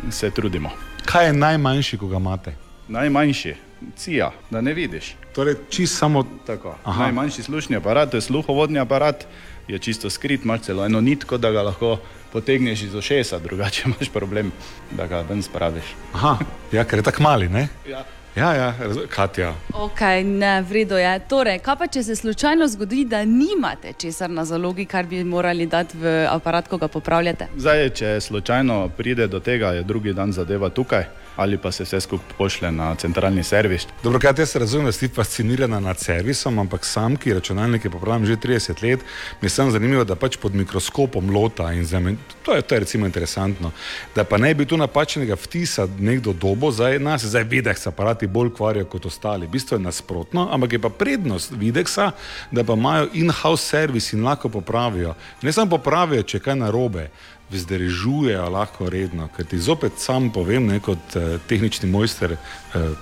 se trudimo. Kaj je najmanjši, ko ga imate? Najmanjši, cija, da ne vidiš. Torej, čist samo tako. Aha. Najmanjši slušni aparat, to je sluhovodni aparat, je čisto skrit, imaš celo eno nitko, da ga lahko potegneš iz ošesa, drugače imaš problem, da ga ven spraviš. Aha, ja, ker je tako mali, ne? Ja. Ja, ja, Katja. Ok, ne, vredo je. Torej, kaj pa če se slučajno zgodi, da nimate česar na zalogi, kar bi morali dati v aparat, ko ga popravljate? Zdaj, če slučajno pride do tega, je drugi dan zadeva tukaj, ali pa se vse skupaj pošle na centralni servis. Dobro, kaj jaz razumem, da si fascinirana nad servisom, ampak sam, ki računalnike popravljam že 30 let, mi je samo zanimivo, da pač pod mikroskopom lota in zamen... to je, to je recimo interesantno. Da pa ne bi tu napačnega vtisa nekdo dobo, zdaj nas zdaj Videx aparati bolj kvarijo kot ostali. Bistvo je nasprotno, ampak je pa prednost Videxa, da pa imajo in-house servis in lahko popravijo. Ne samo popravijo, če je kaj narobe, vzdržujejo lahko redno. Ker ti zopet sam povem, ne kot eh, tehnični mojster eh,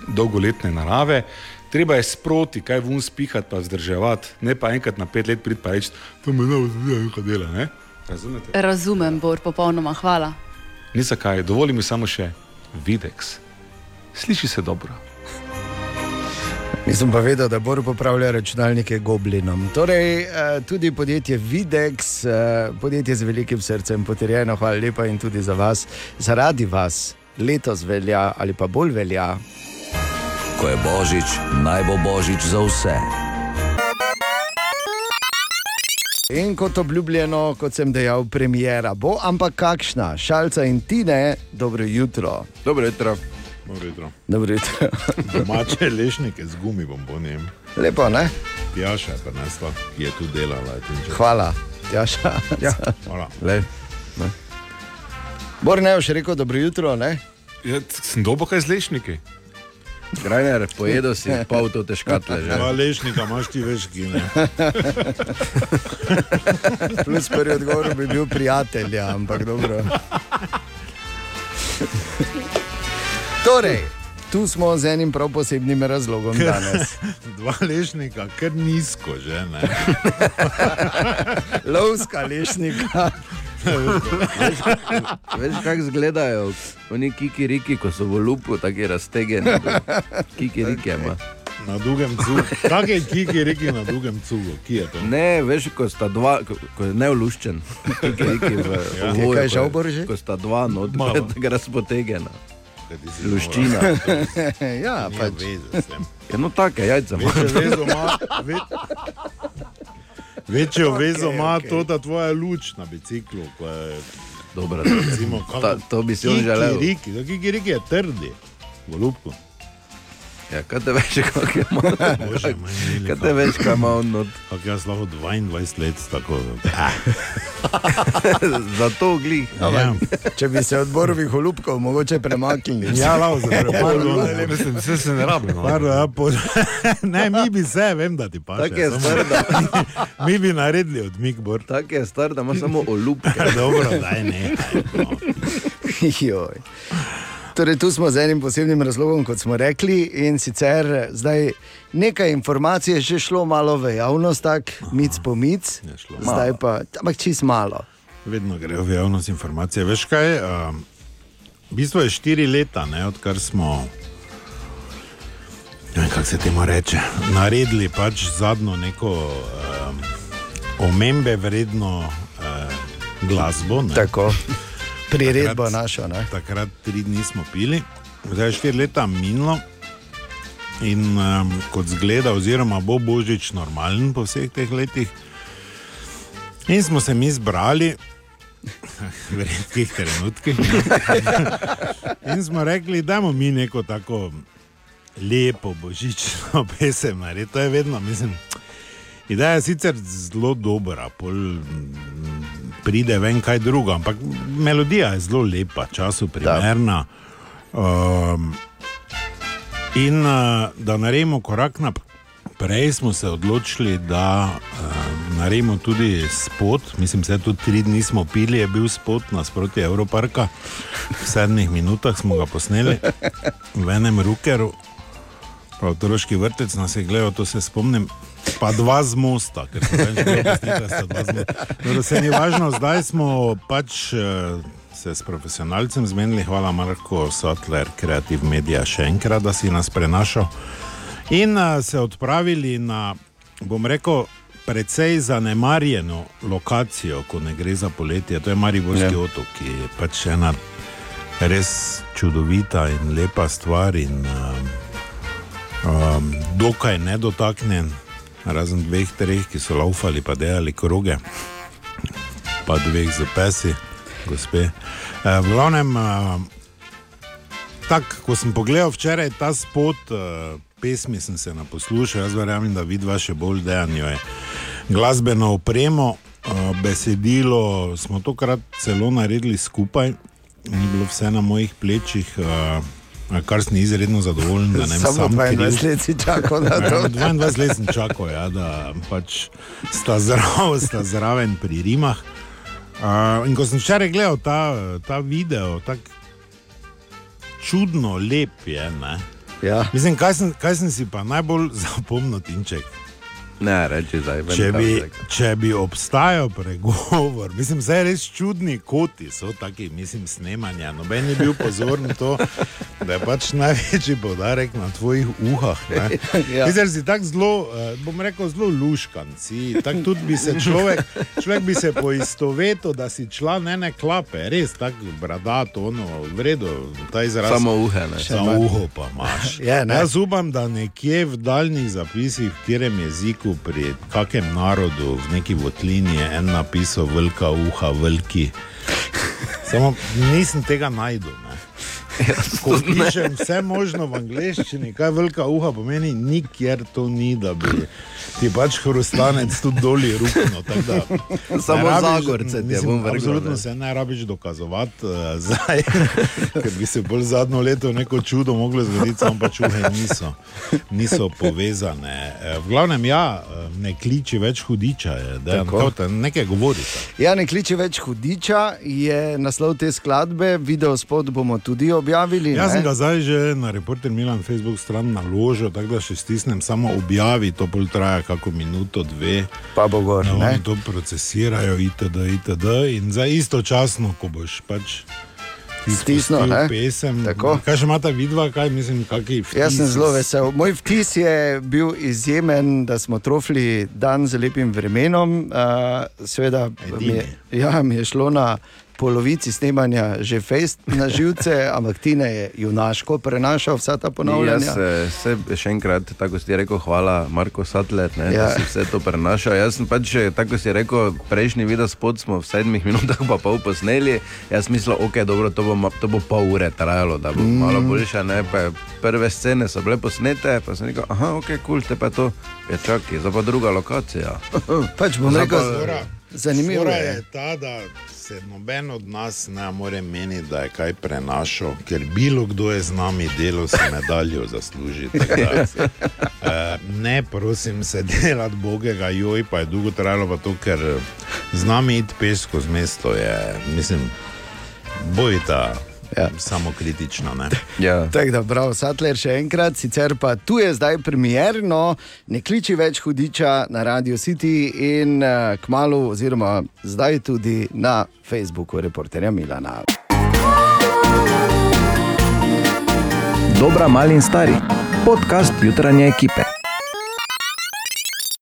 dolgoletne narave, treba je sproti kaj vun spihati, pa vzdrževati, ne pa enkrat na pet let priti pa reči, to me ne vzdijo, kaj dela. Ne? Razumete? Razumem, Bor, popolnoma hvala. Ni zakaj, dovoli mi samo še Videx. Sliši se dobro. Nisem pa vedel, da Bor popravlja računalnike goblinom. Torej, eh, tudi podjetje Videx, eh, podjetje z velikim srcem, potrjeno, hvala lepa in tudi za vas. Zaradi vas letos velja ali pa bolj velja. Ko je božič, naj bo božič za vse. In kot obljubljeno, kot sem dejal, premjera bo, ampak kakšna, šalca in tine, dobro jutro. Dobro jutro. Dobro jutro. Dobro jutro. Domače lešnike z gumi bombonjem. Lepo, ne? Jaša je prinesla, ki je tu delala. Hvala, Jaša. Ja, hvala. Lej, ne. Bor ne boš rekel dobro jutro, ne? Ja, sem dobo kaj z lešniki. Grajner, pojedel si pol to teškatle že. Dva lešnika imaš ti več gine. Plus prvi odgovor bi bil prijatelj, ja, ampak dobro. Torej, tu smo z enim prav posebnim razlogom danes. Dva lešnika, ker nizko že ne. Lovska lešnika. Veš, veš kako izgledajo oni kikiriki, ko so v lupu, tako raztegeni. Kikiriki ima. Na dolgem cugu. Kak je kiki reki na dolgem cugu? Je? Ne, veš, ko sta dva, ko, ko je neoluščen, kikiriki v Ja. ovoju, Kaj je žal, Bože? Ko sta dva Malo. tako razpotegena. Luščina. ja, pač. Ja, no, take jajca ima. Večjo vezo ima, ima okej. to, da tvoja luč na biciklu. ko je, Dobro, recimo, Ta- to bi si on želel. To kikiriki je trdi, v lupku. Ja, kaj te veš, kako je malo? Kaj te veš, kaj ima on not? Kako jaz lahko 22 let tako. Zato glih. Ja. Če bi se odborovih holubkov mogoče premaknili. Ja, lao, zapravo. Mislim, vse se ne rabi. no. Pardon, ja, po... ne, mi bi se, vem, da ti paše. Tako je star, da- mi bi naredili odmik, bor. Tako je star, da ima samo olupke. Dobro, daj ne. Joj. Torej, tu smo z enim posebnim razlogom, kot smo rekli, in sicer eh, zdaj nekaj informacij je že šlo malo v javnost, tako mic po mic, zdaj pa, ampak čist malo. Vedno grejo v javnost informacije. Veš kaj? Um, v bistvu je štiri leta, ne, odkar smo. Ne vem, kako se temu reče. Naredili pač zadnjo neko um, omembe vredno uh, glasbo. Ne. Tako. Priredbo Takrat- našo. Ne? Takrat tri dni smo pili, zdaj je štiri leta minilo. In um, kot zgleda, oziroma bo božič normalen po vseh teh letih. In smo se mi zbrali, v redkih trenutkih, in smo rekli, da imamo mi neko tako lepo božično pesem narediti. To je vedno, mislim. Ideja je sicer zelo dobra, pol pride ven kaj drugo, ampak melodija je zelo lepa, času primerna. Um, in uh, da naredimo korak naprej, smo se odločili, da uh, naredimo tudi spot. Mislim, da tudi tri dni smo pili, je bil spot nasproti Evroparka. V sedmih minutah smo ga posneli v enem rukeru. Pa otroški vrtec nas je gledal, to se spomnim. Pa dva z mosta, ker sta dva z mosta. Dobro, se ni važno, zdaj smo pač eh, se s profesionalcem zmenili, hvala Marko Sotler, Creative Media, še enkrat, da si nas prenašal. In eh, se odpravili na, bom rekel, precej zanemarjeno lokacijo, ko ne gre za poletje. To je Mariborski Ja. otok, ki je pač ena res čudovita in lepa stvar. In, um, um, dokaj nedotaknjen, razen dveh, treh, ki so laufali, pa delali kroge, pa dveh z pesi, gospe. Uh, v glavnem, uh, tako, ko sem pogledal včeraj ta spot, uh, pesmi sem se naposlušal, jaz verjamem, da vidva še bolj dejanjo je glasbeno opremo. Besedilo smo tokrat celo naredili skupaj, ni bilo vse na mojih plečih, kar sem izredno zadovoljen. ne Samo sam 22 kriv. let si čakal na to. Ja, 22 let sem čakal, ja, da pač sta, zrav, sta zraven pri Rimah. Uh, in ko sem včeraj gledal ta, ta video, tako čudno lep je. Ne? Ja. Mislim, kaj sem, kaj sem si pa najbolj zapomnil, Tinček. Ne, reči zdaj. Če bi, če bi obstajal pregovor, mislim, da je res čudni koti, so taki, mislim, snemanja. Noben je bil pozoren na to, da je pač največji podarek na tvojih uhah. Ja. Sicer si tako zelo, eh, bom rekel, zelo luškan. Si, tako tudi bi se človek, človek bi se poistovetil, da si član ene klape, res tako bradato, ono, v redu, ta izraz. Samo uhe, ne. Samo uho pa imaš. Je, ne? Jaz upam, da nekje v daljnih zapisih, v katerem jeziku, pri kakem narodu, v neki votlini je en napisal velika uha, veliki. Samo nisem tega najdel. Ne. Ko pišem vse možno v angleščini, kaj velika uha pomeni, nikjer to ni, da bi ti pač hrustanec tudi doli rukno. Samo rabiš- Zagorce ti je bom vrglo, Absolutno ne. se ne rabiš dokazovati uh, zdaj, ker bi se bolj zadnjo leto neko čudo moglo zgoditi, samo pač uhe niso, niso povezane. Eh, V glavnem, ja, eh, ne kliči več hudiča, da nekaj govorite. Ja, ne kliče več hudiča, je naslov te skladbe, video spot bomo tudi objavili. Jaz sem ga zdaj že na reporter Milan Facebook stran naložil, tako da še stisnem samo objavi, to pol traja kako minuto, dve. Pa bo gor, da ne? to procesirajo, itd., itd. In za istočasno, ko boš pač ti Stisnil, pesem. Tako. Kaj še imata vidva, kaj mislim, kakšni vtisi? Jaz sem zelo vesel. Moj vtis je bil izjemen, da smo trofili dan z lepim vremenom. Uh, seveda mi je, ja, mi je šlo na polovici snemanja že fejst na živce, ampak ti ne je junaško prenašal vsa ta ponavljanja. Jaz se še enkrat, tako si rekel, hvala Marko Sattler, ne, Ja. da si vse to prenašal. Jaz sem pač, tako si rekel, prejšnji video spod smo v sedmih minutah pa pol posneli. Jaz mislil, ok, dobro, to bo, to bo pol ure trajalo, da bo Mm. malo boljše. Ne, pa je prve scene so bile posnete, pa sem rekel, aha, ok, kul, cool, te pa to, ja čakaj, zdaj pa druga lokacija. pač bom rekel, zanimivo je. je ta, da se noben od nas ne more meniti, da je kaj prenašal, ker bilo kdo je z nami delal, se medaljo zasluži. da, eh, Ne, prosim se delati bogega, joj, pa je dolgo trajalo, pa to, ker eh, z nami iti peš skozi mesto je, mislim, bojita. Ja. Samo kritično. Ne? Ja. Tako da, prav, Sattler še enkrat, sicer pa tu je zdaj premjerno, ne kliči več hudiča na Radio City in uh, kmalo, oziroma zdaj tudi na Facebooku reporterja Milana. Dobra, mali in stari. Podcast jutranje ekipe.